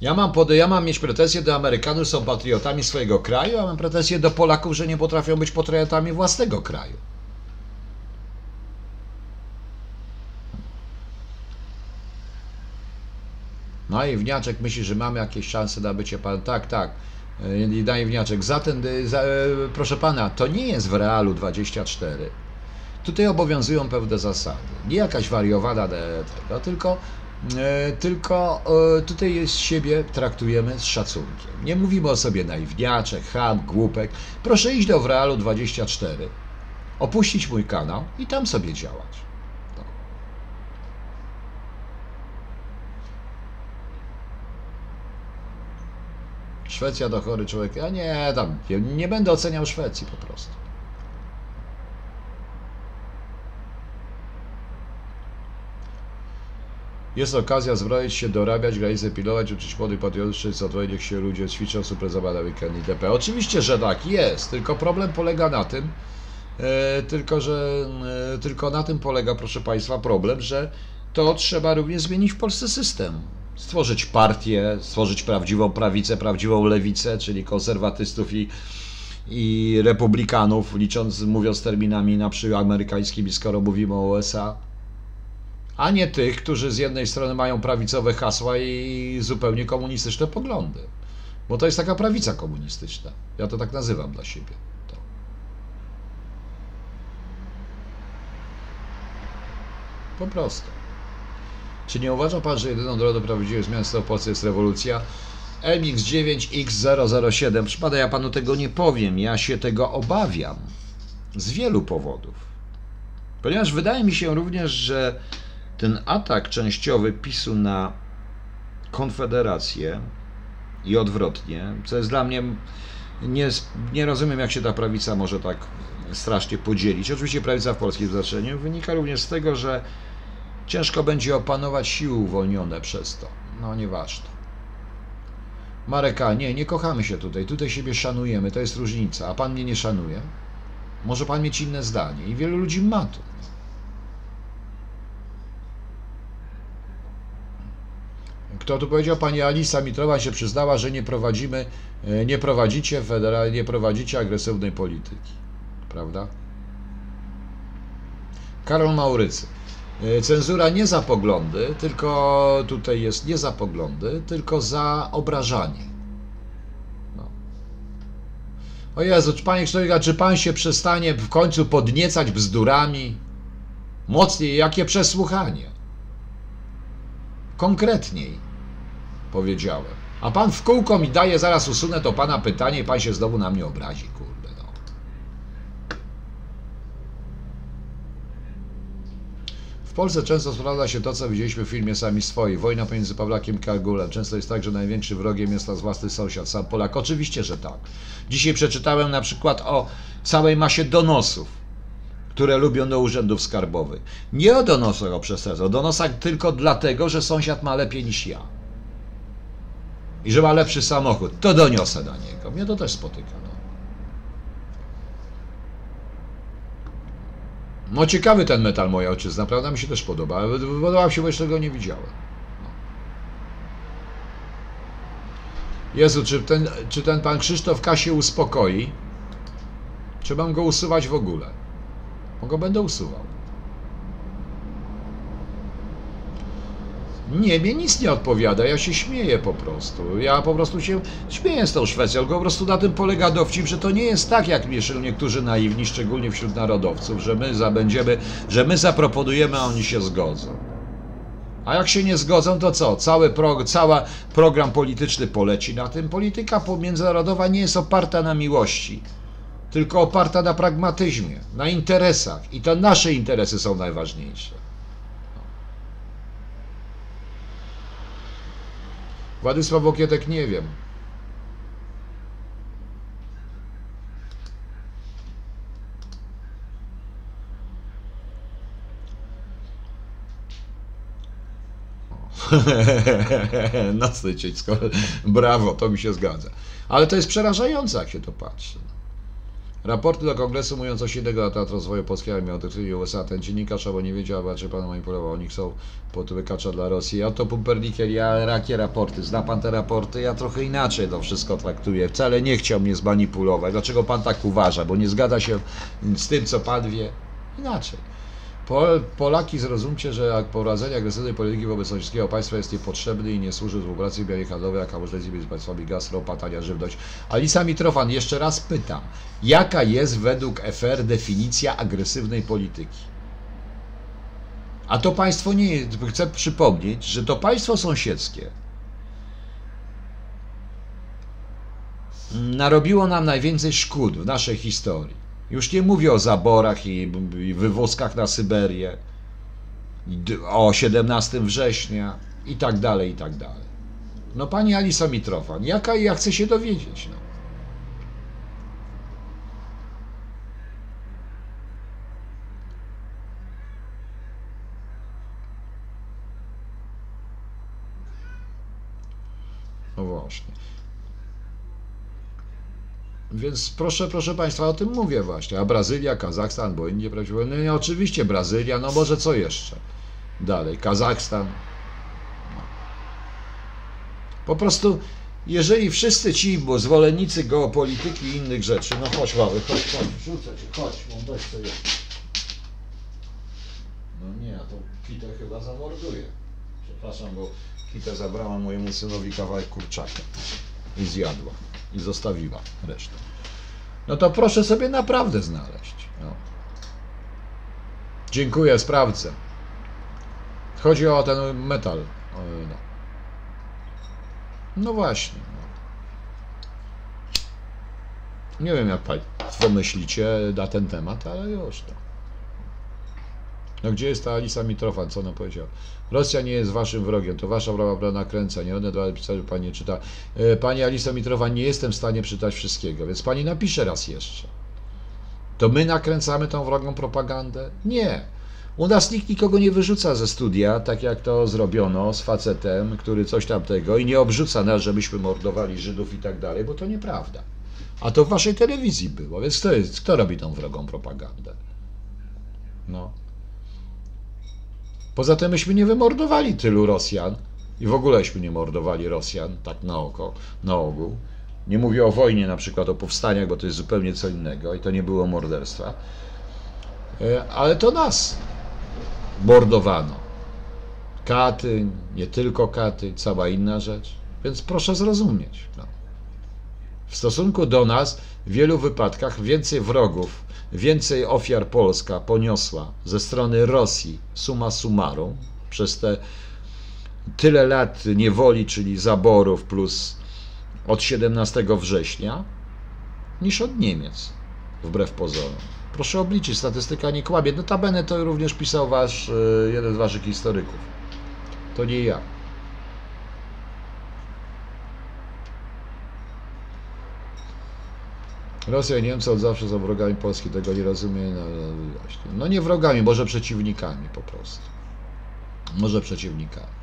Ja mam, pod, ja mam mieć pretensje do Amerykanów, są patriotami swojego kraju, a mam pretensje do Polaków, że nie potrafią być patriotami własnego kraju. No i wniaczek myśli, że mamy jakieś szanse na bycie pan. Tak, tak. I daje wniaczek. Za za, proszę pana, to nie jest w realu 24. Tutaj obowiązują pewne zasady. Nie jakaś wariowana tego, tylko, e, tylko e, tutaj jest siebie traktujemy z szacunkiem. Nie mówimy o sobie naiwniaczek, ham, głupek. Proszę iść do w realu 24, opuścić mój kanał i tam sobie działać. Szwecja to chory człowiek. Ja nie, tam nie będę oceniał Szwecji po prostu. Jest okazja zbroić się, dorabiać, granice pilować, uczyć młodych patriotycznych, co niech się ludzie ćwiczą, super zabawa weekend itp. Oczywiście, że tak, jest, tylko problem polega na tym, e, tylko, że e, tylko na tym polega, proszę Państwa, problem, że to trzeba również zmienić w Polsce system stworzyć partię, stworzyć prawdziwą prawicę, prawdziwą lewicę, czyli konserwatystów i, i republikanów, licząc, mówiąc terminami na przykład amerykańskimi, skoro mówimy o USA, a nie tych, którzy z jednej strony mają prawicowe hasła i zupełnie komunistyczne poglądy. Bo to jest taka prawica komunistyczna. Ja to tak nazywam dla siebie. To. Po prostu. Czy nie uważa Pan, że jedyną drogą do prawdziwej zmiany w Polsce jest rewolucja? MX9X007. Przypada, ja Panu tego nie powiem. Ja się tego obawiam. Z wielu powodów. Ponieważ wydaje mi się również, że ten atak częściowy PiSu na Konfederację i odwrotnie, co jest dla mnie, nie, nie rozumiem, jak się ta prawica może tak strasznie podzielić. Oczywiście prawica w polskim znaczeniu wynika również z tego, że Ciężko będzie opanować siły uwolnione przez to. No nieważne. Mareka, nie, nie kochamy się tutaj. Tutaj siebie szanujemy, to jest różnica. A pan mnie nie szanuje? Może pan mieć inne zdanie. I wielu ludzi ma to. Kto tu powiedział? Pani Alisa Mitrowa się przyznała, że nie prowadzimy, e, nie prowadzicie federal, nie prowadzicie agresywnej polityki. Prawda? Karol Maurycy. E, cenzura nie za poglądy, tylko tutaj jest nie za poglądy, tylko za obrażanie. No. O Jezu, Panie Człowieka, czy Pan się przestanie w końcu podniecać bzdurami? Mocniej, jakie przesłuchanie? Konkretniej powiedziałem. A Pan w kółko mi daje, zaraz usunę to Pana pytanie i Pan się znowu na mnie obrazi, kurde. Polsce często sprawdza się to, co widzieliśmy w filmie Sami Swoi. Wojna pomiędzy Pawlakiem i Kargulem. Często jest tak, że największym wrogiem jest nas własny sąsiad, sam Polak. Oczywiście, że tak. Dzisiaj przeczytałem na przykład o całej masie donosów, które lubią do urzędów skarbowych. Nie o donosach o przestępstwach, o donosach tylko dlatego, że sąsiad ma lepiej niż ja. I że ma lepszy samochód. To doniosę na niego. Mnie to też spotyka. No. No ciekawy ten metal moja ojczyzna, prawda? Mi się też podoba. Podobał się, bo jeszcze go nie widziałem. No. Jezu, czy ten, czy ten pan Krzysztof K. się uspokoi? Czy mam go usuwać w ogóle? Bo go będę usuwał. Nie, mnie nic nie odpowiada, ja się śmieję po prostu. Ja po prostu się śmieję z tą Szwecją, tylko po prostu na tym polega dowcip, że to nie jest tak, jak myślą niektórzy naiwni, szczególnie wśród narodowców, że my zabędziemy, że my zaproponujemy, a oni się zgodzą. A jak się nie zgodzą, to co? Cały pro, cała program polityczny poleci na tym. Polityka międzynarodowa nie jest oparta na miłości, tylko oparta na pragmatyzmie, na interesach. I to nasze interesy są najważniejsze. Władysław Okietek nie wiem. Nocny ciecko. Brawo, to mi się zgadza. Ale to jest przerażające, jak się to patrzy. Raporty do kongresu mówiąc o 7 latach rozwoju polskiej armii od USA. Ten dziennikarz albo nie wiedział, a czy pan manipulował. Oni chcą podwykacza dla Rosji. Ja to Pumpernikiel, ja rakie raporty. Zna pan te raporty? Ja trochę inaczej to wszystko traktuję. Wcale nie chciał mnie zmanipulować. Dlaczego pan tak uważa? Bo nie zgadza się z tym, co pan wie. Inaczej. Pol, Polaki zrozumcie, że prowadzenie agresywnej polityki wobec sąsiedzkiego państwa jest niepotrzebny i nie służy współpracy białej handlowej, jaka może być między państwami gaz, ropa, tania żywność. Alisa Mitrofan, jeszcze raz pytam, jaka jest według FR definicja agresywnej polityki? A to państwo nie jest, chcę przypomnieć, że to państwo sąsiedzkie narobiło nam najwięcej szkód w naszej historii. Już nie mówię o zaborach i, i wywózkach na Syberię, o 17 września i tak dalej, i tak dalej. No pani Alisa Mitrofan, jaka ja chcę się dowiedzieć. No. No właśnie. Więc proszę, proszę Państwa, o tym mówię właśnie. A Brazylia, Kazachstan, bo Indie prawdziwe. No oczywiście Brazylia, no może co jeszcze? Dalej, Kazachstan. No. Po prostu, jeżeli wszyscy ci bo zwolennicy geopolityki i innych rzeczy, no chodź mały, chodź, chodź, rzucę cię, chodź, mam dość co jest. No nie, a to Kitę chyba zamorduje. Przepraszam, bo Kita zabrała mojemu synowi kawałek kurczaka i zjadła i zostawiła resztę. No to proszę sobie naprawdę znaleźć. No. Dziękuję, sprawdzę. Chodzi o ten metal. No, no właśnie. No. Nie wiem, jak Państwo myślicie na ten temat, ale już to. No gdzie jest ta Alisa Mitrofan, co ona powiedziała? Rosja nie jest waszym wrogiem, to wasza prawa nakręca, nie one dwa pisać, pani czyta. E, pani Alisa Mitrofan, nie jestem w stanie czytać wszystkiego, więc pani napisze raz jeszcze. To my nakręcamy tą wrogą propagandę? Nie. U nas nikt nikogo nie wyrzuca ze studia, tak jak to zrobiono z facetem, który coś tamtego i nie obrzuca nas, że myśmy mordowali Żydów i tak dalej, bo to nieprawda. A to w waszej telewizji było, więc kto, jest, kto robi tą wrogą propagandę? No. Poza tym myśmy nie wymordowali tylu Rosjan i w ogóleśmy nie mordowali Rosjan, tak na oko, na ogół. Nie mówię o wojnie, na przykład o powstaniach, bo to jest zupełnie co innego i to nie było morderstwa. E, ale to nas mordowano. Katy, nie tylko katy, cała inna rzecz. Więc proszę zrozumieć. No. W stosunku do nas w wielu wypadkach więcej wrogów Więcej ofiar Polska poniosła ze strony Rosji summa summarum przez te tyle lat niewoli, czyli zaborów plus od 17 września, niż od Niemiec, wbrew pozorom. Proszę obliczyć, statystyka nie kłamie. Notabene to również pisał wasz, e, jeden z waszych historyków. To nie ja. Rosja i Niemcy od zawsze są wrogami Polski, tego nie rozumiem. No, no, no nie wrogami, może przeciwnikami po prostu. Może przeciwnikami.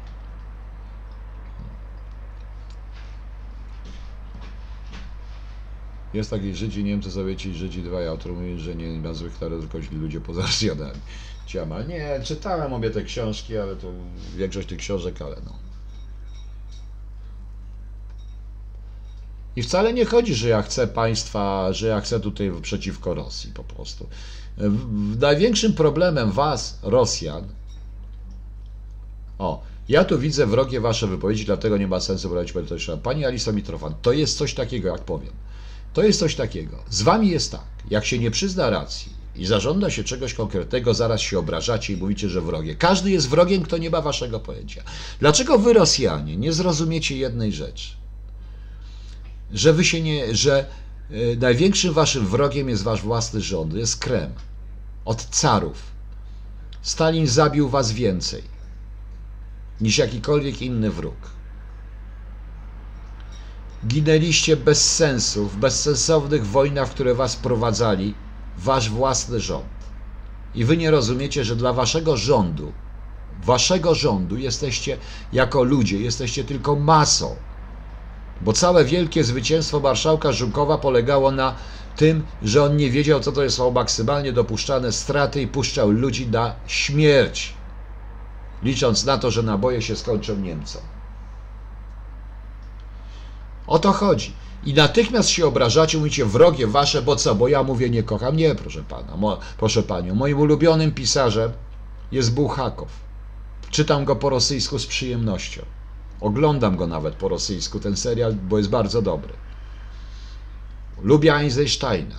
Jest taki Żydzi, Niemcy, Sowieci, Żydzi dwaj, autor mówi, że nie ma złych narodów, tylko ludzie poza Rosjanami. Ciama. Nie, czytałem obie te książki, ale to większość tych książek, ale no. I wcale nie chodzi, że ja chcę państwa, że ja chcę tutaj przeciwko Rosji po prostu. Największym problemem was, Rosjan, o, ja tu widzę wrogie wasze wypowiedzi, dlatego nie ma sensu brać merytorycznego. Pani Aliso Mitrofan, to jest coś takiego, jak powiem. To jest coś takiego. Z wami jest tak, jak się nie przyzna racji i zażąda się czegoś konkretnego, zaraz się obrażacie i mówicie, że wrogie. Każdy jest wrogiem, kto nie ma waszego pojęcia. Dlaczego wy, Rosjanie, nie zrozumiecie jednej rzeczy? Że wy się nie, że y, największym waszym wrogiem jest wasz własny rząd, jest Krem. Od carów. Stalin zabił was więcej niż jakikolwiek inny wróg. Ginęliście bez sensu, w bezsensownych wojnach, które was prowadzali, wasz własny rząd. I wy nie rozumiecie, że dla waszego rządu, waszego rządu jesteście jako ludzie, jesteście tylko masą. Bo całe wielkie zwycięstwo marszałka Żukowa polegało na tym, że on nie wiedział, co to są maksymalnie dopuszczane straty i puszczał ludzi na śmierć, licząc na to, że naboje się skończą Niemcom. O to chodzi. I natychmiast się obrażacie, mówicie wrogie wasze, bo co? Bo ja mówię nie kocham. Nie, proszę pana, mo, proszę panią. Moim ulubionym pisarzem jest Bułhakow. Czytam go po rosyjsku z przyjemnością. Oglądam go nawet po rosyjsku, ten serial, bo jest bardzo dobry. Lubię Einsteina.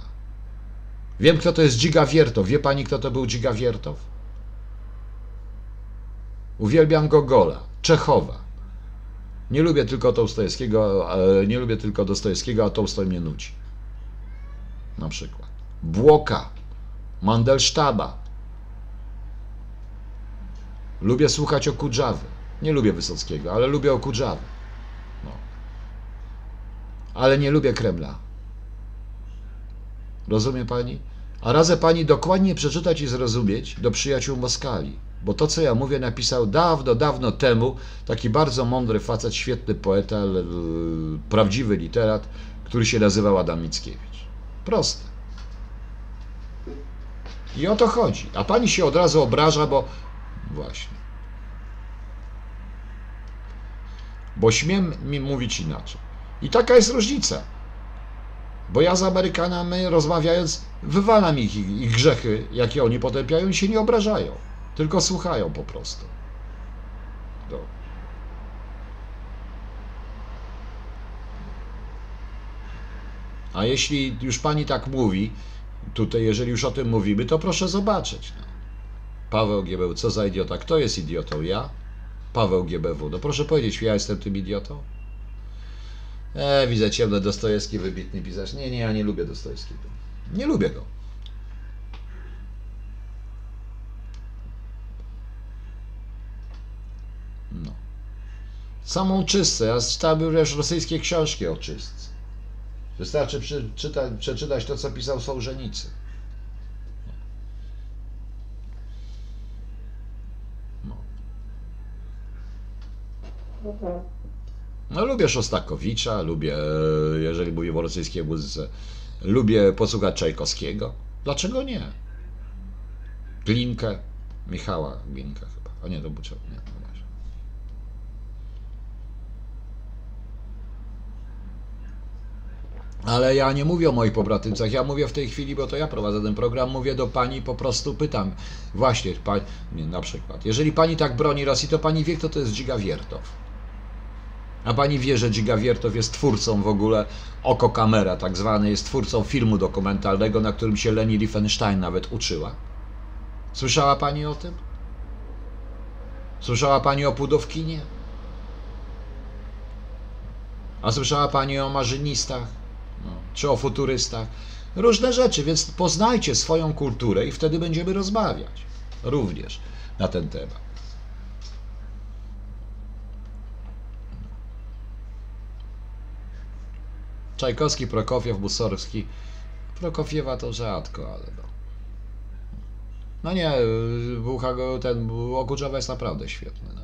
Wiem, kto to jest Dziga Wiertow. Wie pani, kto to był Dziga Wiertow? Uwielbiam Gogola, Czechowa. Nie lubię tylko Tołstojewskiego, e, nie lubię tylko Dostojewskiego, a Tołstoj mnie nudzi. Na przykład. Błoka, Mandelsztaba. Lubię słuchać o Kudżawy. Nie lubię Wysockiego, ale lubię o Kudżawy. No. Ale nie lubię Kremla. Rozumie pani? A radzę pani dokładnie przeczytać i zrozumieć do przyjaciół Moskali. Bo to, co ja mówię, napisał dawno, dawno temu taki bardzo mądry facet, świetny poeta, prawdziwy literat, który się nazywał Adam Mickiewicz. Proste. I o to chodzi. A pani się od razu obraża, bo właśnie. Bo śmiem mi mówić inaczej. I taka jest różnica. Bo ja z Amerykanami rozmawiając, wywalam ich, ich, ich grzechy, jakie oni potępiają i się nie obrażają. Tylko słuchają po prostu. No. A jeśli już pani tak mówi, tutaj jeżeli już o tym mówimy, to proszę zobaczyć. No. Paweł GBW, co za idiota? Kto jest idiotą? Ja? Paweł GBW. No proszę powiedzieć, ja jestem tym idiotą? E, widzę ciemno, Dostojewski, wybitny pisarz. Nie, nie, ja nie lubię Dostojewskiego. Nie lubię go. No. Samą czystce. Ja czytałem już rosyjskie książki o czystce. Wystarczy przeczyta, przeczytać to, co pisał Sołżenicy. No lubię Szostakowicza, lubię, jeżeli mówię o rosyjskiej muzyce, lubię posłuchać Czajkowskiego. Dlaczego nie? Glinkę, Michała Glinkę chyba. A nie, był Czech- nie. Ale ja nie mówię o moich pobratymcach, ja mówię w tej chwili, bo to ja prowadzę ten program, mówię do pani, po prostu pytam. Właśnie, nie, na przykład, jeżeli pani tak broni Rosji, to pani wie, kto to jest Dziga Wiertow. A pani wie, że Dziga Wiertow jest twórcą w ogóle Oko Kamera, tak zwany, jest twórcą filmu dokumentalnego, na którym się Leni Riefenstein nawet uczyła. Słyszała pani o tym? Słyszała pani o Pudowkinie? A słyszała pani o marzynistach? No, czy o futurystach? Różne rzeczy, więc poznajcie swoją kulturę i wtedy będziemy rozmawiać również na ten temat. Czajkowski, Prokofiew, Musorski. Prokofiewa to rzadko, ale no. No nie, Buchago, ten Okuczowa jest naprawdę świetny. No.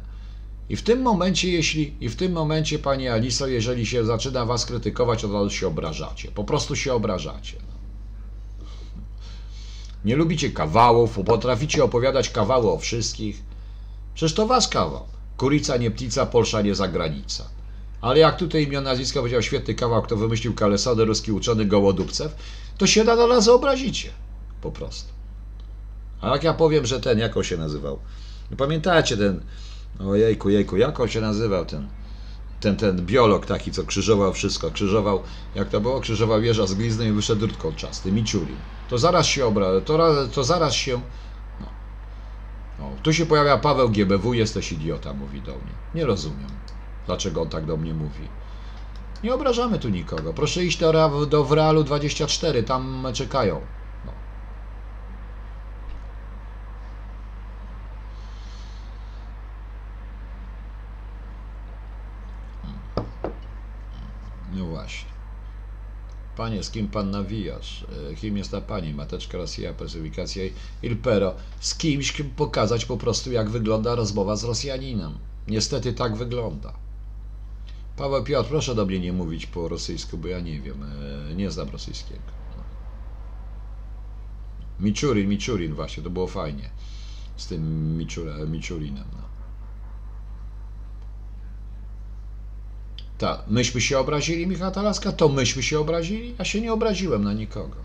I w tym momencie, jeśli, i w tym momencie, Pani Aliso, jeżeli się zaczyna Was krytykować, od razu się obrażacie. Po prostu się obrażacie. No. Nie lubicie kawałów, potraficie opowiadać kawały o wszystkich. Przecież to Wasz kawał. Kurica, nie ptica, Polsza, nie zagranica. Ale jak tutaj imię, nazwisko powiedział świetny kawał, kto wymyślił kalesony, ruski uczony Gołodupcew, to się na nas obrazicie. Po prostu. A jak ja powiem, że ten, jak on się nazywał? Nie pamiętacie ten, ojejku, jejku, jak on się nazywał ten, ten, ten biolog taki, co krzyżował wszystko, krzyżował, jak to było, krzyżował wieża z glizny i wyszedł drut kolczasty, Miczulin. To zaraz się obra, to, to zaraz się, no. no. Tu się pojawia Paweł GBW, jesteś idiota, mówi do mnie. Nie rozumiem, dlaczego on tak do mnie mówi. Nie obrażamy tu nikogo. Proszę iść do, do Wrealu 24, tam czekają. No właśnie. Panie, z kim pan nawijasz? E, kim jest ta pani? Mateczka Rosja, persyfikacja il pero. Z kimś kim pokazać po prostu, jak wygląda rozmowa z Rosjaninem. Niestety tak wygląda. Paweł Piotr, proszę do mnie nie mówić po rosyjsku, bo ja nie wiem, e, nie znam rosyjskiego. Miczurin, Miczurin właśnie, to było fajnie. Z tym Miczurinem. No. Ta, myśmy się obrazili, Michał Talaska? To myśmy się obrazili? Ja się nie obraziłem na nikogo.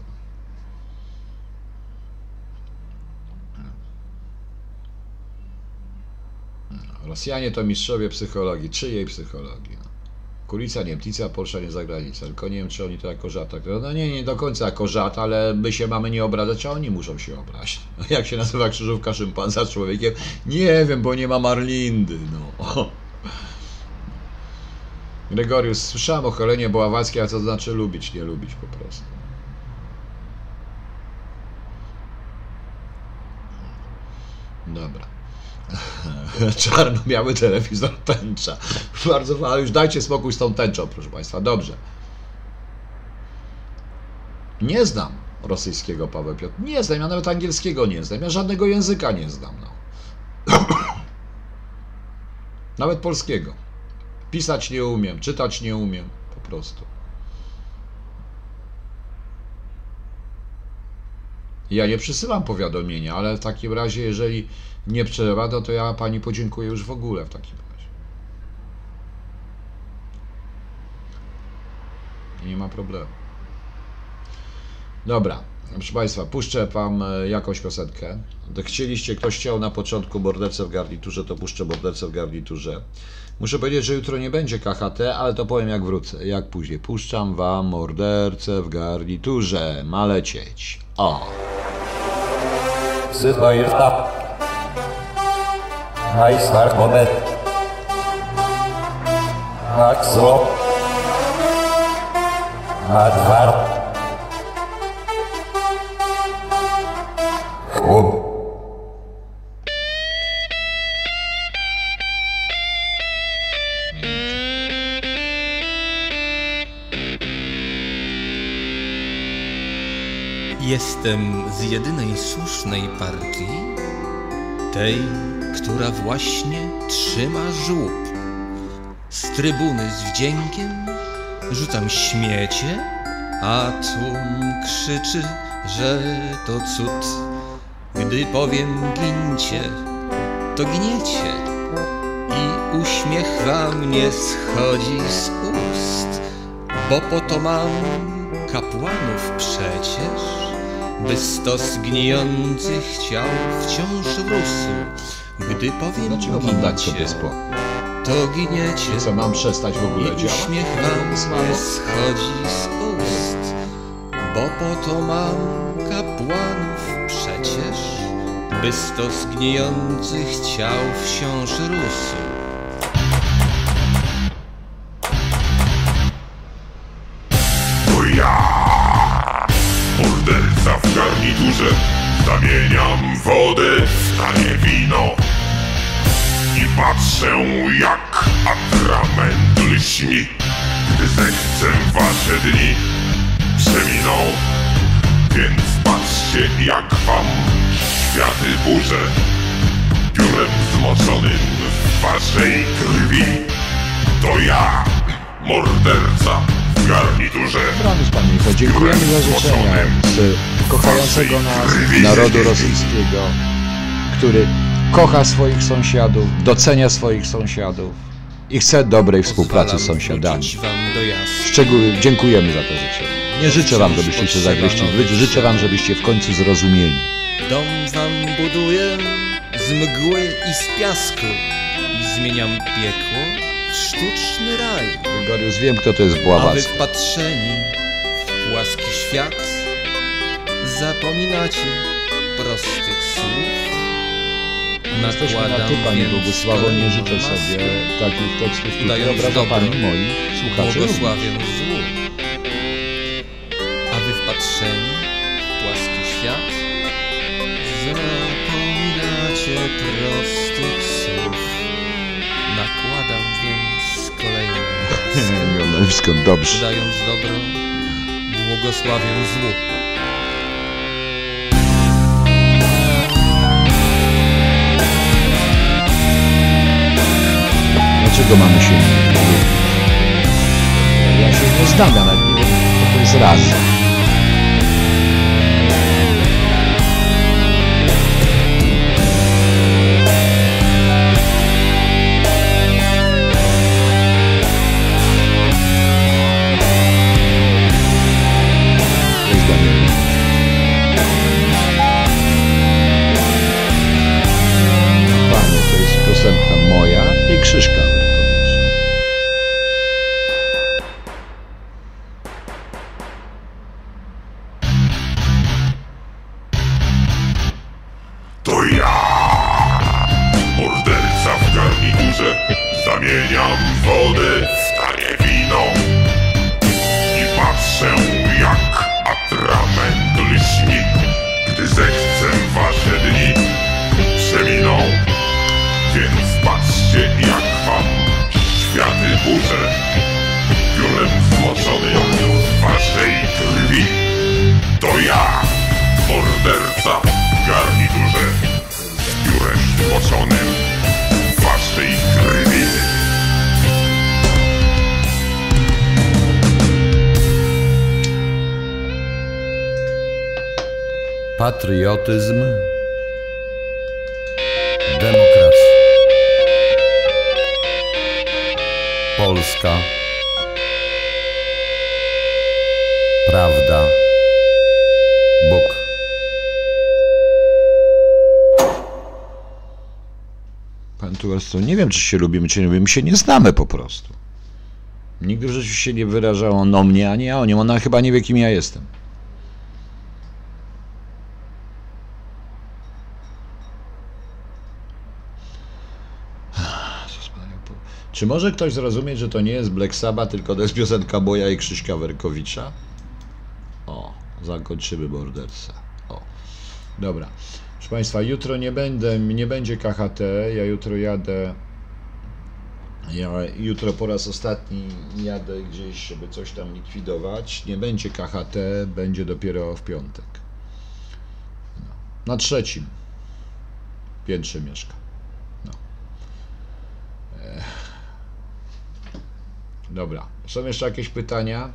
Rosjanie to mistrzowie psychologii. Czyjej psychologii? No. Kulica Niemtica, Polsza nie zagranica. Tylko nie wiem, czy oni to jako żart. No nie, nie do końca jako żart, ale my się mamy nie obrażać, a oni muszą się obrazić. Jak się nazywa krzyżówka szympanza człowiekiem? Nie wiem, bo nie ma Marlindy. No. Gregorius, słyszałem o Helenie Boławackiej, a co znaczy lubić, nie lubić po prostu. Dobra. Czarno-biały telewizor tęcza. Bardzo, ale już dajcie spokój z tą tęczą, proszę Państwa. Dobrze. Nie znam rosyjskiego Paweł Piotr. Nie znam, ja nawet angielskiego nie znam. Ja żadnego języka nie znam. No. nawet polskiego. Pisać nie umiem, czytać nie umiem, po prostu. Ja nie przysyłam powiadomienia, ale w takim razie, jeżeli nie przelewa, no to ja pani podziękuję już w ogóle w takim razie. Nie ma problemu. Dobra. Proszę Państwa, puszczę Wam e, jakąś piosenkę. Chcieliście, ktoś chciał na początku borderce w garniturze, to puszczę borderce w garniturze. Muszę powiedzieć, że jutro nie będzie KHT, ale to powiem jak wrócę, jak później. Puszczam Wam mordercę w garniturze. Ma lecieć. O! siz buyurtab Hayis var komet Hak zlop Advar Oh. Jestem z jedynej słusznej partii, tej, która właśnie trzyma żłób. Z trybuny z wdziękiem rzucam śmiecie, a tłum krzyczy, że to cud. Gdy powiem gincie, to gniecie i uśmiech wam nie schodzi z ust, bo po to mam kapłanów przecież by stos gnijących ciał wciąż rósł. Gdy powiem Dlaczego mam dać sobie spokój? To giniecie. Co mam przestać w ogóle działać? uśmiech wam nie schodzi z ust, bo po to mam kapłanów przecież, by stos gnijących ciał wciąż rósł. Garniturze Zamieniam wodę w tanie wino I patrzę jak atrament lśni Gdy zechcę wasze dni przeminą Więc patrzcie jak wam światy burzę Piórem zmoczonym w waszej krwi. To ja, morderca w garniturze. Dobranoc Panie dziękujemy za życzenia kochającego nas narodu rosyjskiego, który kocha swoich sąsiadów, docenia swoich sąsiadów i chce dobrej współpracy z sąsiadami. Szczegóły, dziękujemy za to życzenie. Nie życzę Wam, żebyście się zagryźli, życzę Wam, żebyście w końcu zrozumieli. Dom wam buduję z mgły i z piasku i zmieniam piekło w sztuczny raj. Grygoriusz, wiem kto to jest A Bławacki. wpatrzeni w płaski świat zapominacie prostych słów. Jesteśmy na Ty, więc Bogusławo, nie życzę sobie takich tekstów, które obraża. Pani moich słuchaczy. Błogosławię złu. A wy wpatrzeni w płaski świat zapominacie prostych słów. Nakładam więc. Miał nazwisko dobrze. Udając dobro, błogosławię złu. Dlaczego mamy się nie lubić? Ja się nie znam, ja nawet nie wiem, to jest raz. Wiem, czy się lubimy, czy nie lubimy. My się nie znamy po prostu. Nigdy w życiu się nie wyrażał on o mnie, ani ja o nim. Ona chyba nie wie, kim ja jestem. Czy może ktoś zrozumieć, że to nie jest Black Sabbath, tylko to jest piosenka Boja i Krzyśka Werkowicza? O, zakończymy morderca. O, dobra. Proszę Państwa, jutro nie będę, nie będzie KHT, ja jutro jadę, ja jutro po raz ostatni jadę gdzieś, żeby coś tam likwidować. Nie będzie KHT, będzie dopiero w piątek. No. Na trzecim piętrze mieszka. No. Ech. Dobra, są jeszcze jakieś pytania?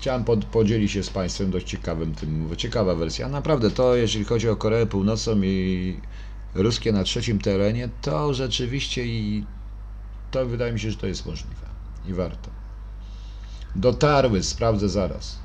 Chciałem pod, podzielić się z Państwem dość ciekawym tym, ciekawa wersja. Naprawdę to, jeśli chodzi o Koreę Północną i ruskie na trzecim terenie, to rzeczywiście i to wydaje mi się, że to jest możliwe i warto. Dotarły, sprawdzę zaraz.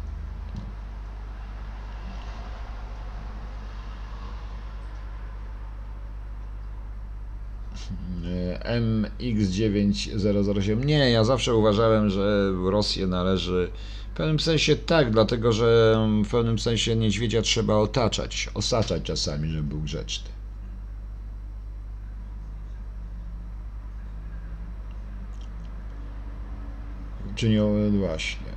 MX9008. Nie, ja zawsze uważałem, że Rosję należy. W pewnym sensie tak, dlatego że w pewnym sensie niedźwiedzia trzeba otaczać, osaczać czasami, żeby był grzeczny. Czy nie, właśnie.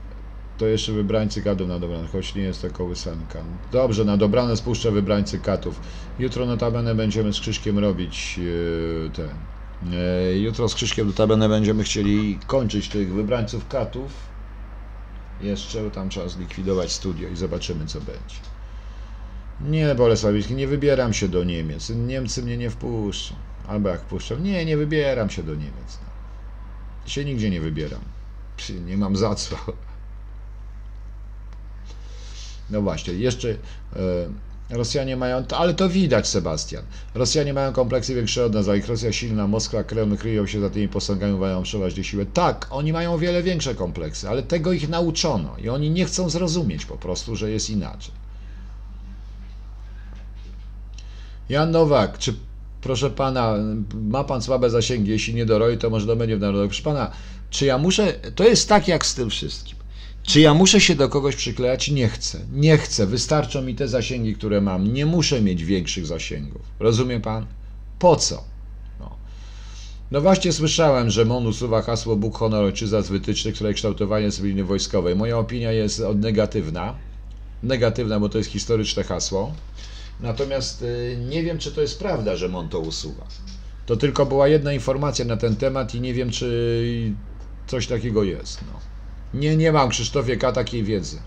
To jeszcze wybrańcy katów na dobranoc, choć nie jest to kołysanka. Dobrze, na dobranoc puszczę wybrańcy katów. Jutro notabene będziemy z Krzyśkiem robić yy, te. Yy, jutro z Krzyśkiem notabene będziemy chcieli kończyć tych wybrańców katów. Jeszcze tam trzeba zlikwidować studio i zobaczymy co będzie. Nie, Bolesławicki, nie wybieram się do Niemiec. Niemcy mnie nie wpuszczą. Albo jak wpuszczą. Nie, nie wybieram się do Niemiec. No. Się nigdzie nie wybieram. Nie mam za co. No właśnie, jeszcze e, Rosjanie mają, ale to widać, Sebastian. Rosjanie mają kompleksy większe od nas, a ich Rosja silna, Moskwa, Kreml kryją się za tymi posągami, uważają przeważnie siłę. Tak, oni mają wiele większe kompleksy, ale tego ich nauczono i oni nie chcą zrozumieć po prostu, że jest inaczej. Jan Nowak, czy proszę pana, ma pan słabe zasięgi, jeśli nie do ROI, to może do mediów narodowych. Proszę pana, czy ja muszę, to jest tak jak z tym wszystkim. Czy ja muszę się do kogoś przyklejać? Nie chcę. Nie chcę. Wystarczą mi te zasięgi, które mam. Nie muszę mieć większych zasięgów. Rozumie pan? Po co? No, no właśnie słyszałem, że MON usuwa hasło Bóg, honor, ojczyzna z wytycznych, które kształtowanie cywilnej wojskowej. Moja opinia jest negatywna. Negatywna, bo to jest historyczne hasło. Natomiast y, nie wiem, czy to jest prawda, że MON to usuwa. To tylko była jedna informacja na ten temat i nie wiem, czy coś takiego jest. No. Nie, nie mam, Krzysztofie K. takiej wiedzy.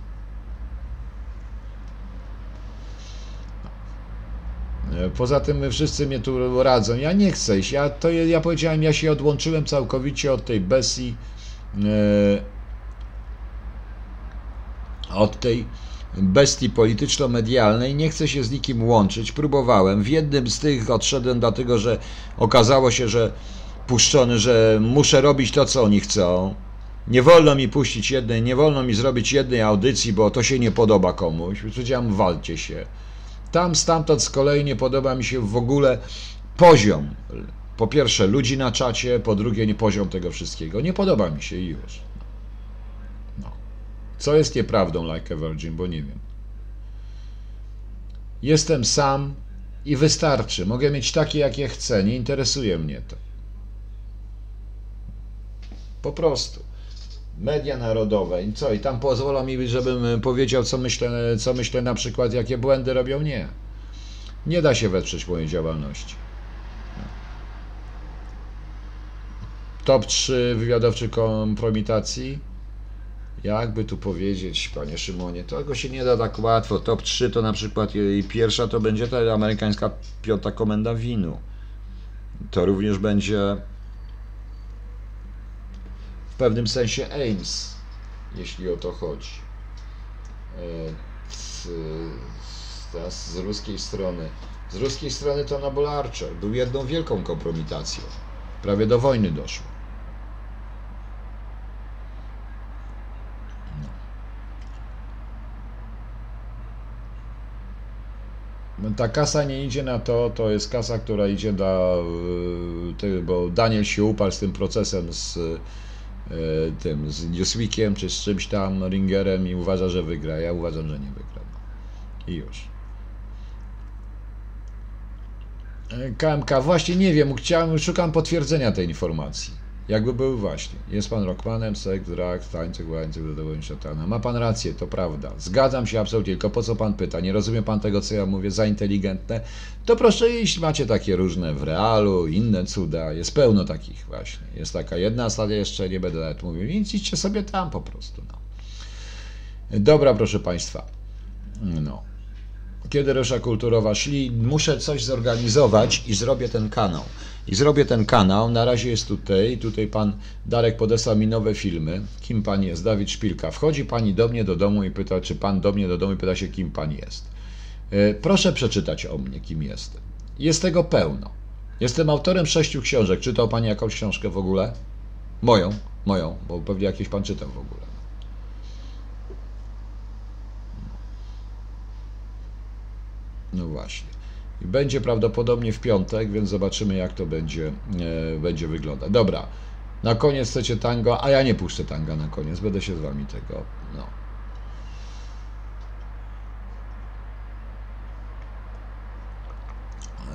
E, Poza tym my wszyscy mnie tu radzą. Ja nie chcę iść. Ja, to, ja powiedziałem, ja się odłączyłem całkowicie od tej bestii, e, od tej bestii polityczno-medialnej. Nie chcę się z nikim łączyć. Próbowałem. W jednym z tych odszedłem dlatego, że okazało się, że puszczony, że muszę robić to, co oni chcą. Nie wolno mi puścić jednej, nie wolno mi zrobić jednej audycji, bo to się nie podoba komuś. Powiedziałem, walcie się. Tam, stamtąd z kolei nie podoba mi się w ogóle poziom. Po pierwsze, ludzi na czacie, po drugie, nie poziom tego wszystkiego. Nie podoba mi się i już. No. Co jest nieprawdą, like a virgin, bo nie wiem. Jestem sam i wystarczy. Mogę mieć takie, jakie chcę. Nie interesuje mnie to. Po prostu. Media narodowe i co? I tam pozwolą mi, żebym powiedział, co myślę, co myślę na przykład, jakie błędy robią? Nie. Nie da się wesprzeć mojej działalności. Top 3 wywiadowczych kompromitacji. Jakby tu powiedzieć, panie Szymonie, tego się nie da tak łatwo. Top 3 to na przykład i pierwsza to będzie ta amerykańska piąta komenda winu. To również będzie pewnym sensie Ames, jeśli o to chodzi. E, Z, z, ruskiej strony. Z ruskiej strony to Noble Archer był jedną wielką kompromitacją. Prawie do wojny doszło. No, Ta kasa nie idzie na to, to jest kasa, która idzie na, y, bo Daniel się uparł z tym procesem z tym, z Newsweekiem, czy z czymś tam, Ringerem i uważa, że wygra. Ja uważam, że nie wygra. I już. E, KMK, właśnie nie wiem, chciałem, szukam potwierdzenia tej informacji. Jakby był właśnie. Jest pan rockmanem, seks, drag, tańcek, łańcuch, zadowolenie szatana. Ma pan rację, to prawda. Zgadzam się absolutnie, tylko po co pan pyta? Nie rozumie pan tego, co ja mówię, za inteligentne? To proszę iść, macie takie różne w realu, inne cuda. Jest pełno takich właśnie. Jest taka jedna stacja, jeszcze nie będę nawet mówił. Więc idźcie sobie tam po prostu. No. Dobra, proszę państwa. No kiedy Rosja Kulturowa szli, muszę coś zorganizować i zrobię ten kanał. I zrobię ten kanał, na razie jest tutaj, tutaj pan Darek podesłał mi nowe filmy. Kim pan jest? Dawid Szpilka. Wchodzi pani do mnie do domu i pyta, czy pan do mnie do domu i pyta się, kim pan jest. E, Proszę przeczytać o mnie, kim jestem. Jest tego pełno. Jestem autorem sześciu książek. Czytał pani jakąś książkę w ogóle? Moją, moją, bo pewnie jakieś pan czytał w ogóle. No właśnie. Będzie prawdopodobnie w piątek, więc zobaczymy, jak to będzie, e, będzie wyglądać. Dobra, na koniec chcecie tango, a ja nie puszczę tanga na koniec, będę się z wami tego. No.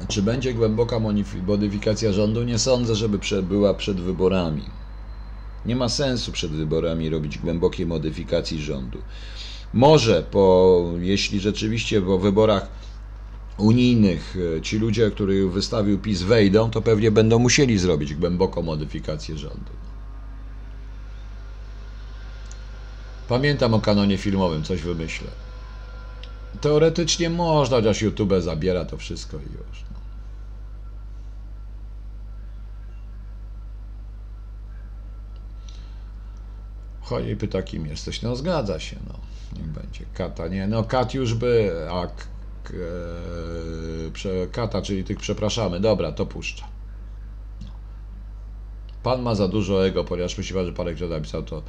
Czy będzie głęboka modyfikacja rządu? Nie sądzę, żeby była przed wyborami. Nie ma sensu przed wyborami robić głębokiej modyfikacji rządu. Może po, jeśli rzeczywiście po wyborach unijnych e, ci ludzie, których wystawił PiS wejdą, to pewnie będą musieli zrobić głęboką modyfikację rządu. Pamiętam o kanonie filmowym, coś wymyślę. Teoretycznie można, chociaż YouTube zabiera to wszystko i już. No. Chodzi pyta, kim jesteś. No zgadza się, no. Niech będzie. Kata, nie, no kat już by, a e, prze, kata, czyli tych przepraszamy. Dobra, to puszcza. Pan ma za dużo ego, ponieważ myśli, że parę kto napisał, to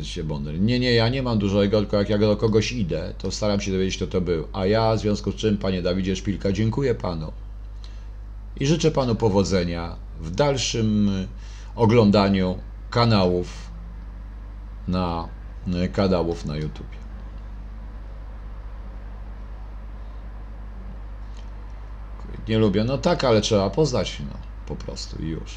y, się bonder. Nie, nie, ja nie mam dużo ego, tylko jak ja do kogoś idę, to staram się dowiedzieć, kto to był. A ja, w związku z czym, panie Dawidzie Szpilka, dziękuję panu. I życzę panu powodzenia w dalszym y, oglądaniu kanałów na y, kanałów na YouTube. Nie lubię, no tak, ale trzeba poznać, no po prostu i już.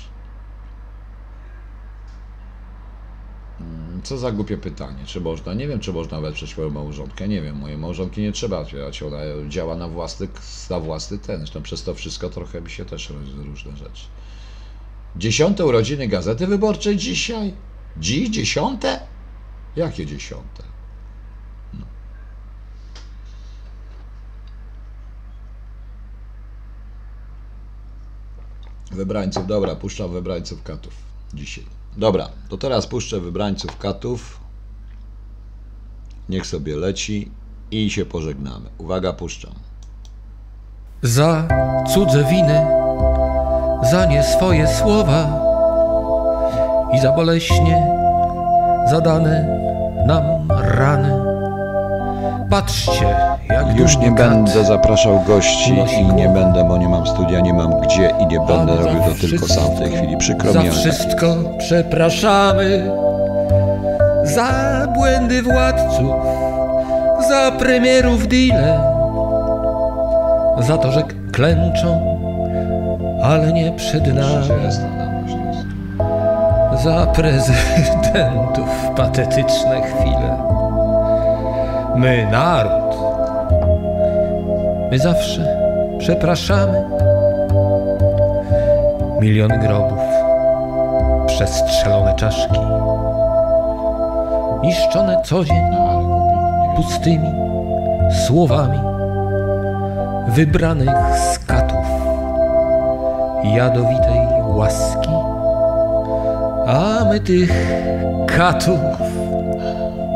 Mm, Co za głupie pytanie. Czy można? Nie wiem, czy można wesprzeć moją małżonkę. Nie wiem, mojej małżonki nie trzeba wspierać. Ona działa na własny, na własny ten. Zresztą przez to wszystko trochę mi się też różne rzeczy. Dziesiąte urodziny Gazety Wyborczej dzisiaj? Dziś? Dziesiąte? Jakie dziesiąte? No. Wybrańców, dobra, puszczam wybrańców katów dzisiaj. Dobra, to teraz puszczę wybrańców katów. Niech sobie leci i się pożegnamy. Uwaga, puszczam. Za cudze winy, za nie swoje słowa i za boleśnie zadane nam rany. Patrzcie, jak Już nie będę zapraszał gości i nie będę, bo nie mam studia, nie mam gdzie i nie będę za robił to tylko sam w tej chwili. Przykro Za mi, ale tak wszystko przepraszamy, za błędy władców, za premierów deale, za to, że klęczą, ale nie przed nami. za prezydentów patetyczne chwile. My, naród, my zawsze przepraszamy. Miliony grobów, przestrzelone czaszki, niszczone co dzień pustymi słowami wybranych z katów jadowitej łaski. A my tych katów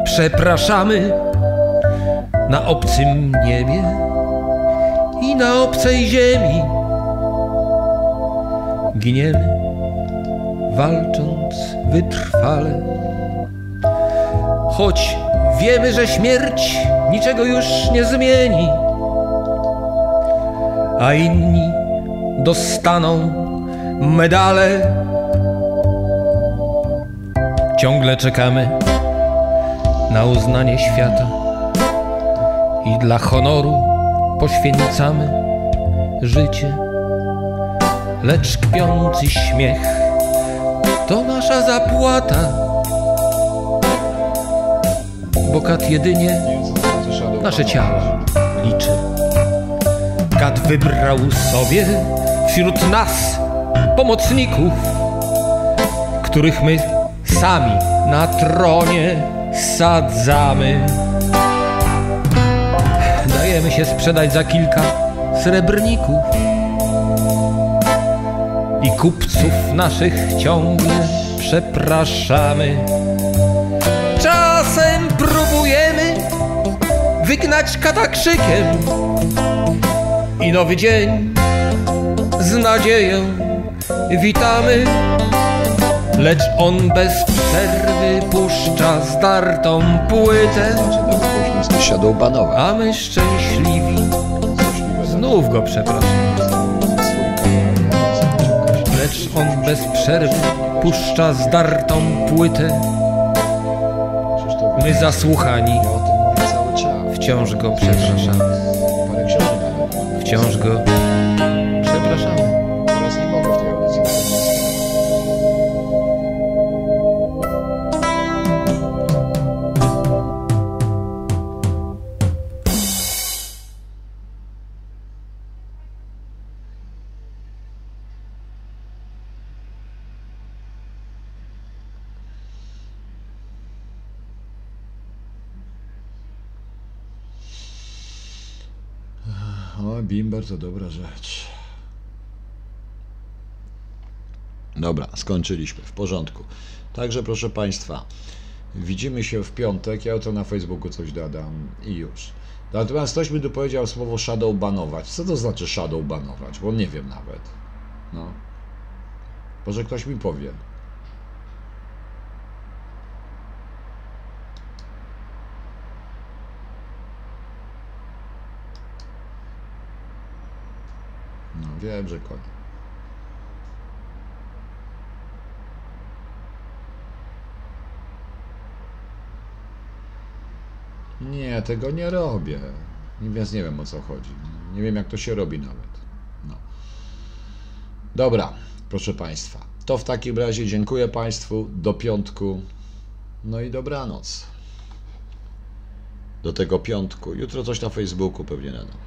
przepraszamy na obcym niebie na obcej ziemi. Giniemy, walcząc wytrwale. Choć wiemy, że śmierć niczego już nie zmieni, a inni dostaną medale. Ciągle czekamy na uznanie świata i dla honoru poświęcamy życie. Lecz kpiący śmiech to nasza zapłata, bo kat jedynie nasze ciała liczy. Kat wybrał sobie wśród nas pomocników, których my sami na tronie sadzamy. Dajemy się sprzedać za kilka srebrników i kupców naszych ciągle przepraszamy. Czasem próbujemy wygnać kata krzykiem i nowy dzień z nadzieją witamy. Lecz on bez przerwy puszcza zdartą płytę, A my szczęśliwi znów go przepraszamy. Lecz on bez przerwy puszcza zdartą płytę, my zasłuchani wciąż go przepraszamy. Wciąż go O, bimber to dobra rzecz. Dobra, skończyliśmy. W porządku. Także proszę Państwa, widzimy się w piątek. Ja to na Facebooku coś dodam i już. Natomiast ktoś by tu powiedział słowo shadow banować. Co to znaczy shadow banować? Bo nie wiem nawet. No. Może ktoś mi powie. No wiem, że koniec. Nie, tego nie robię. Więc nie wiem o co chodzi. Nie wiem jak to się robi nawet. No. Dobra, proszę Państwa. To w takim razie dziękuję Państwu. Do piątku. No i dobranoc. Do tego piątku. Jutro coś na Facebooku pewnie nadam.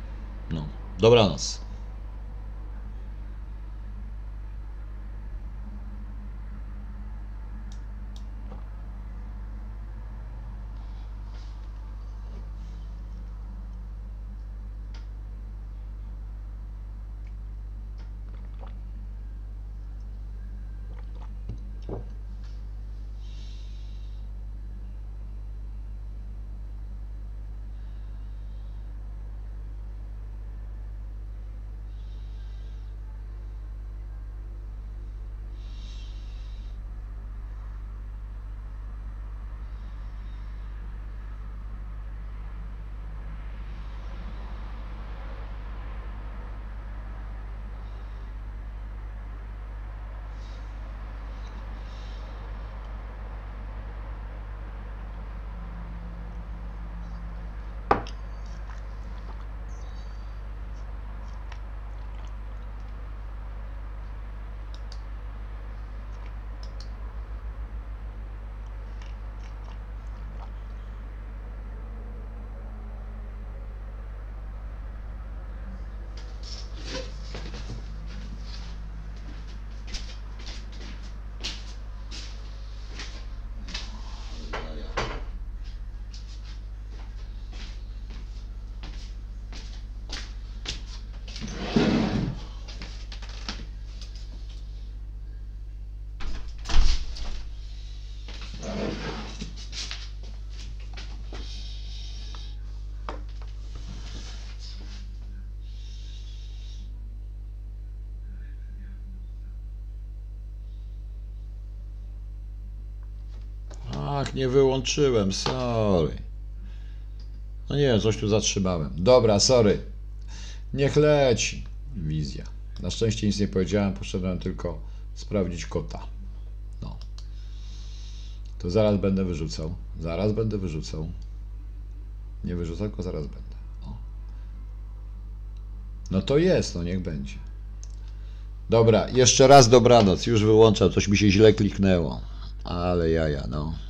No. Dobranoc. Nie wyłączyłem, sorry. No nie wiem, coś tu zatrzymałem. Dobra, sorry. Niech leci. Wizja. Na szczęście nic nie powiedziałem, poszedłem tylko sprawdzić kota. No. To zaraz będę wyrzucał. Zaraz będę wyrzucał. Nie wyrzucał, tylko zaraz będę. O. No to jest, no niech będzie. Dobra, jeszcze raz dobranoc. Już wyłączam, coś mi się źle kliknęło. Ale jaja, no.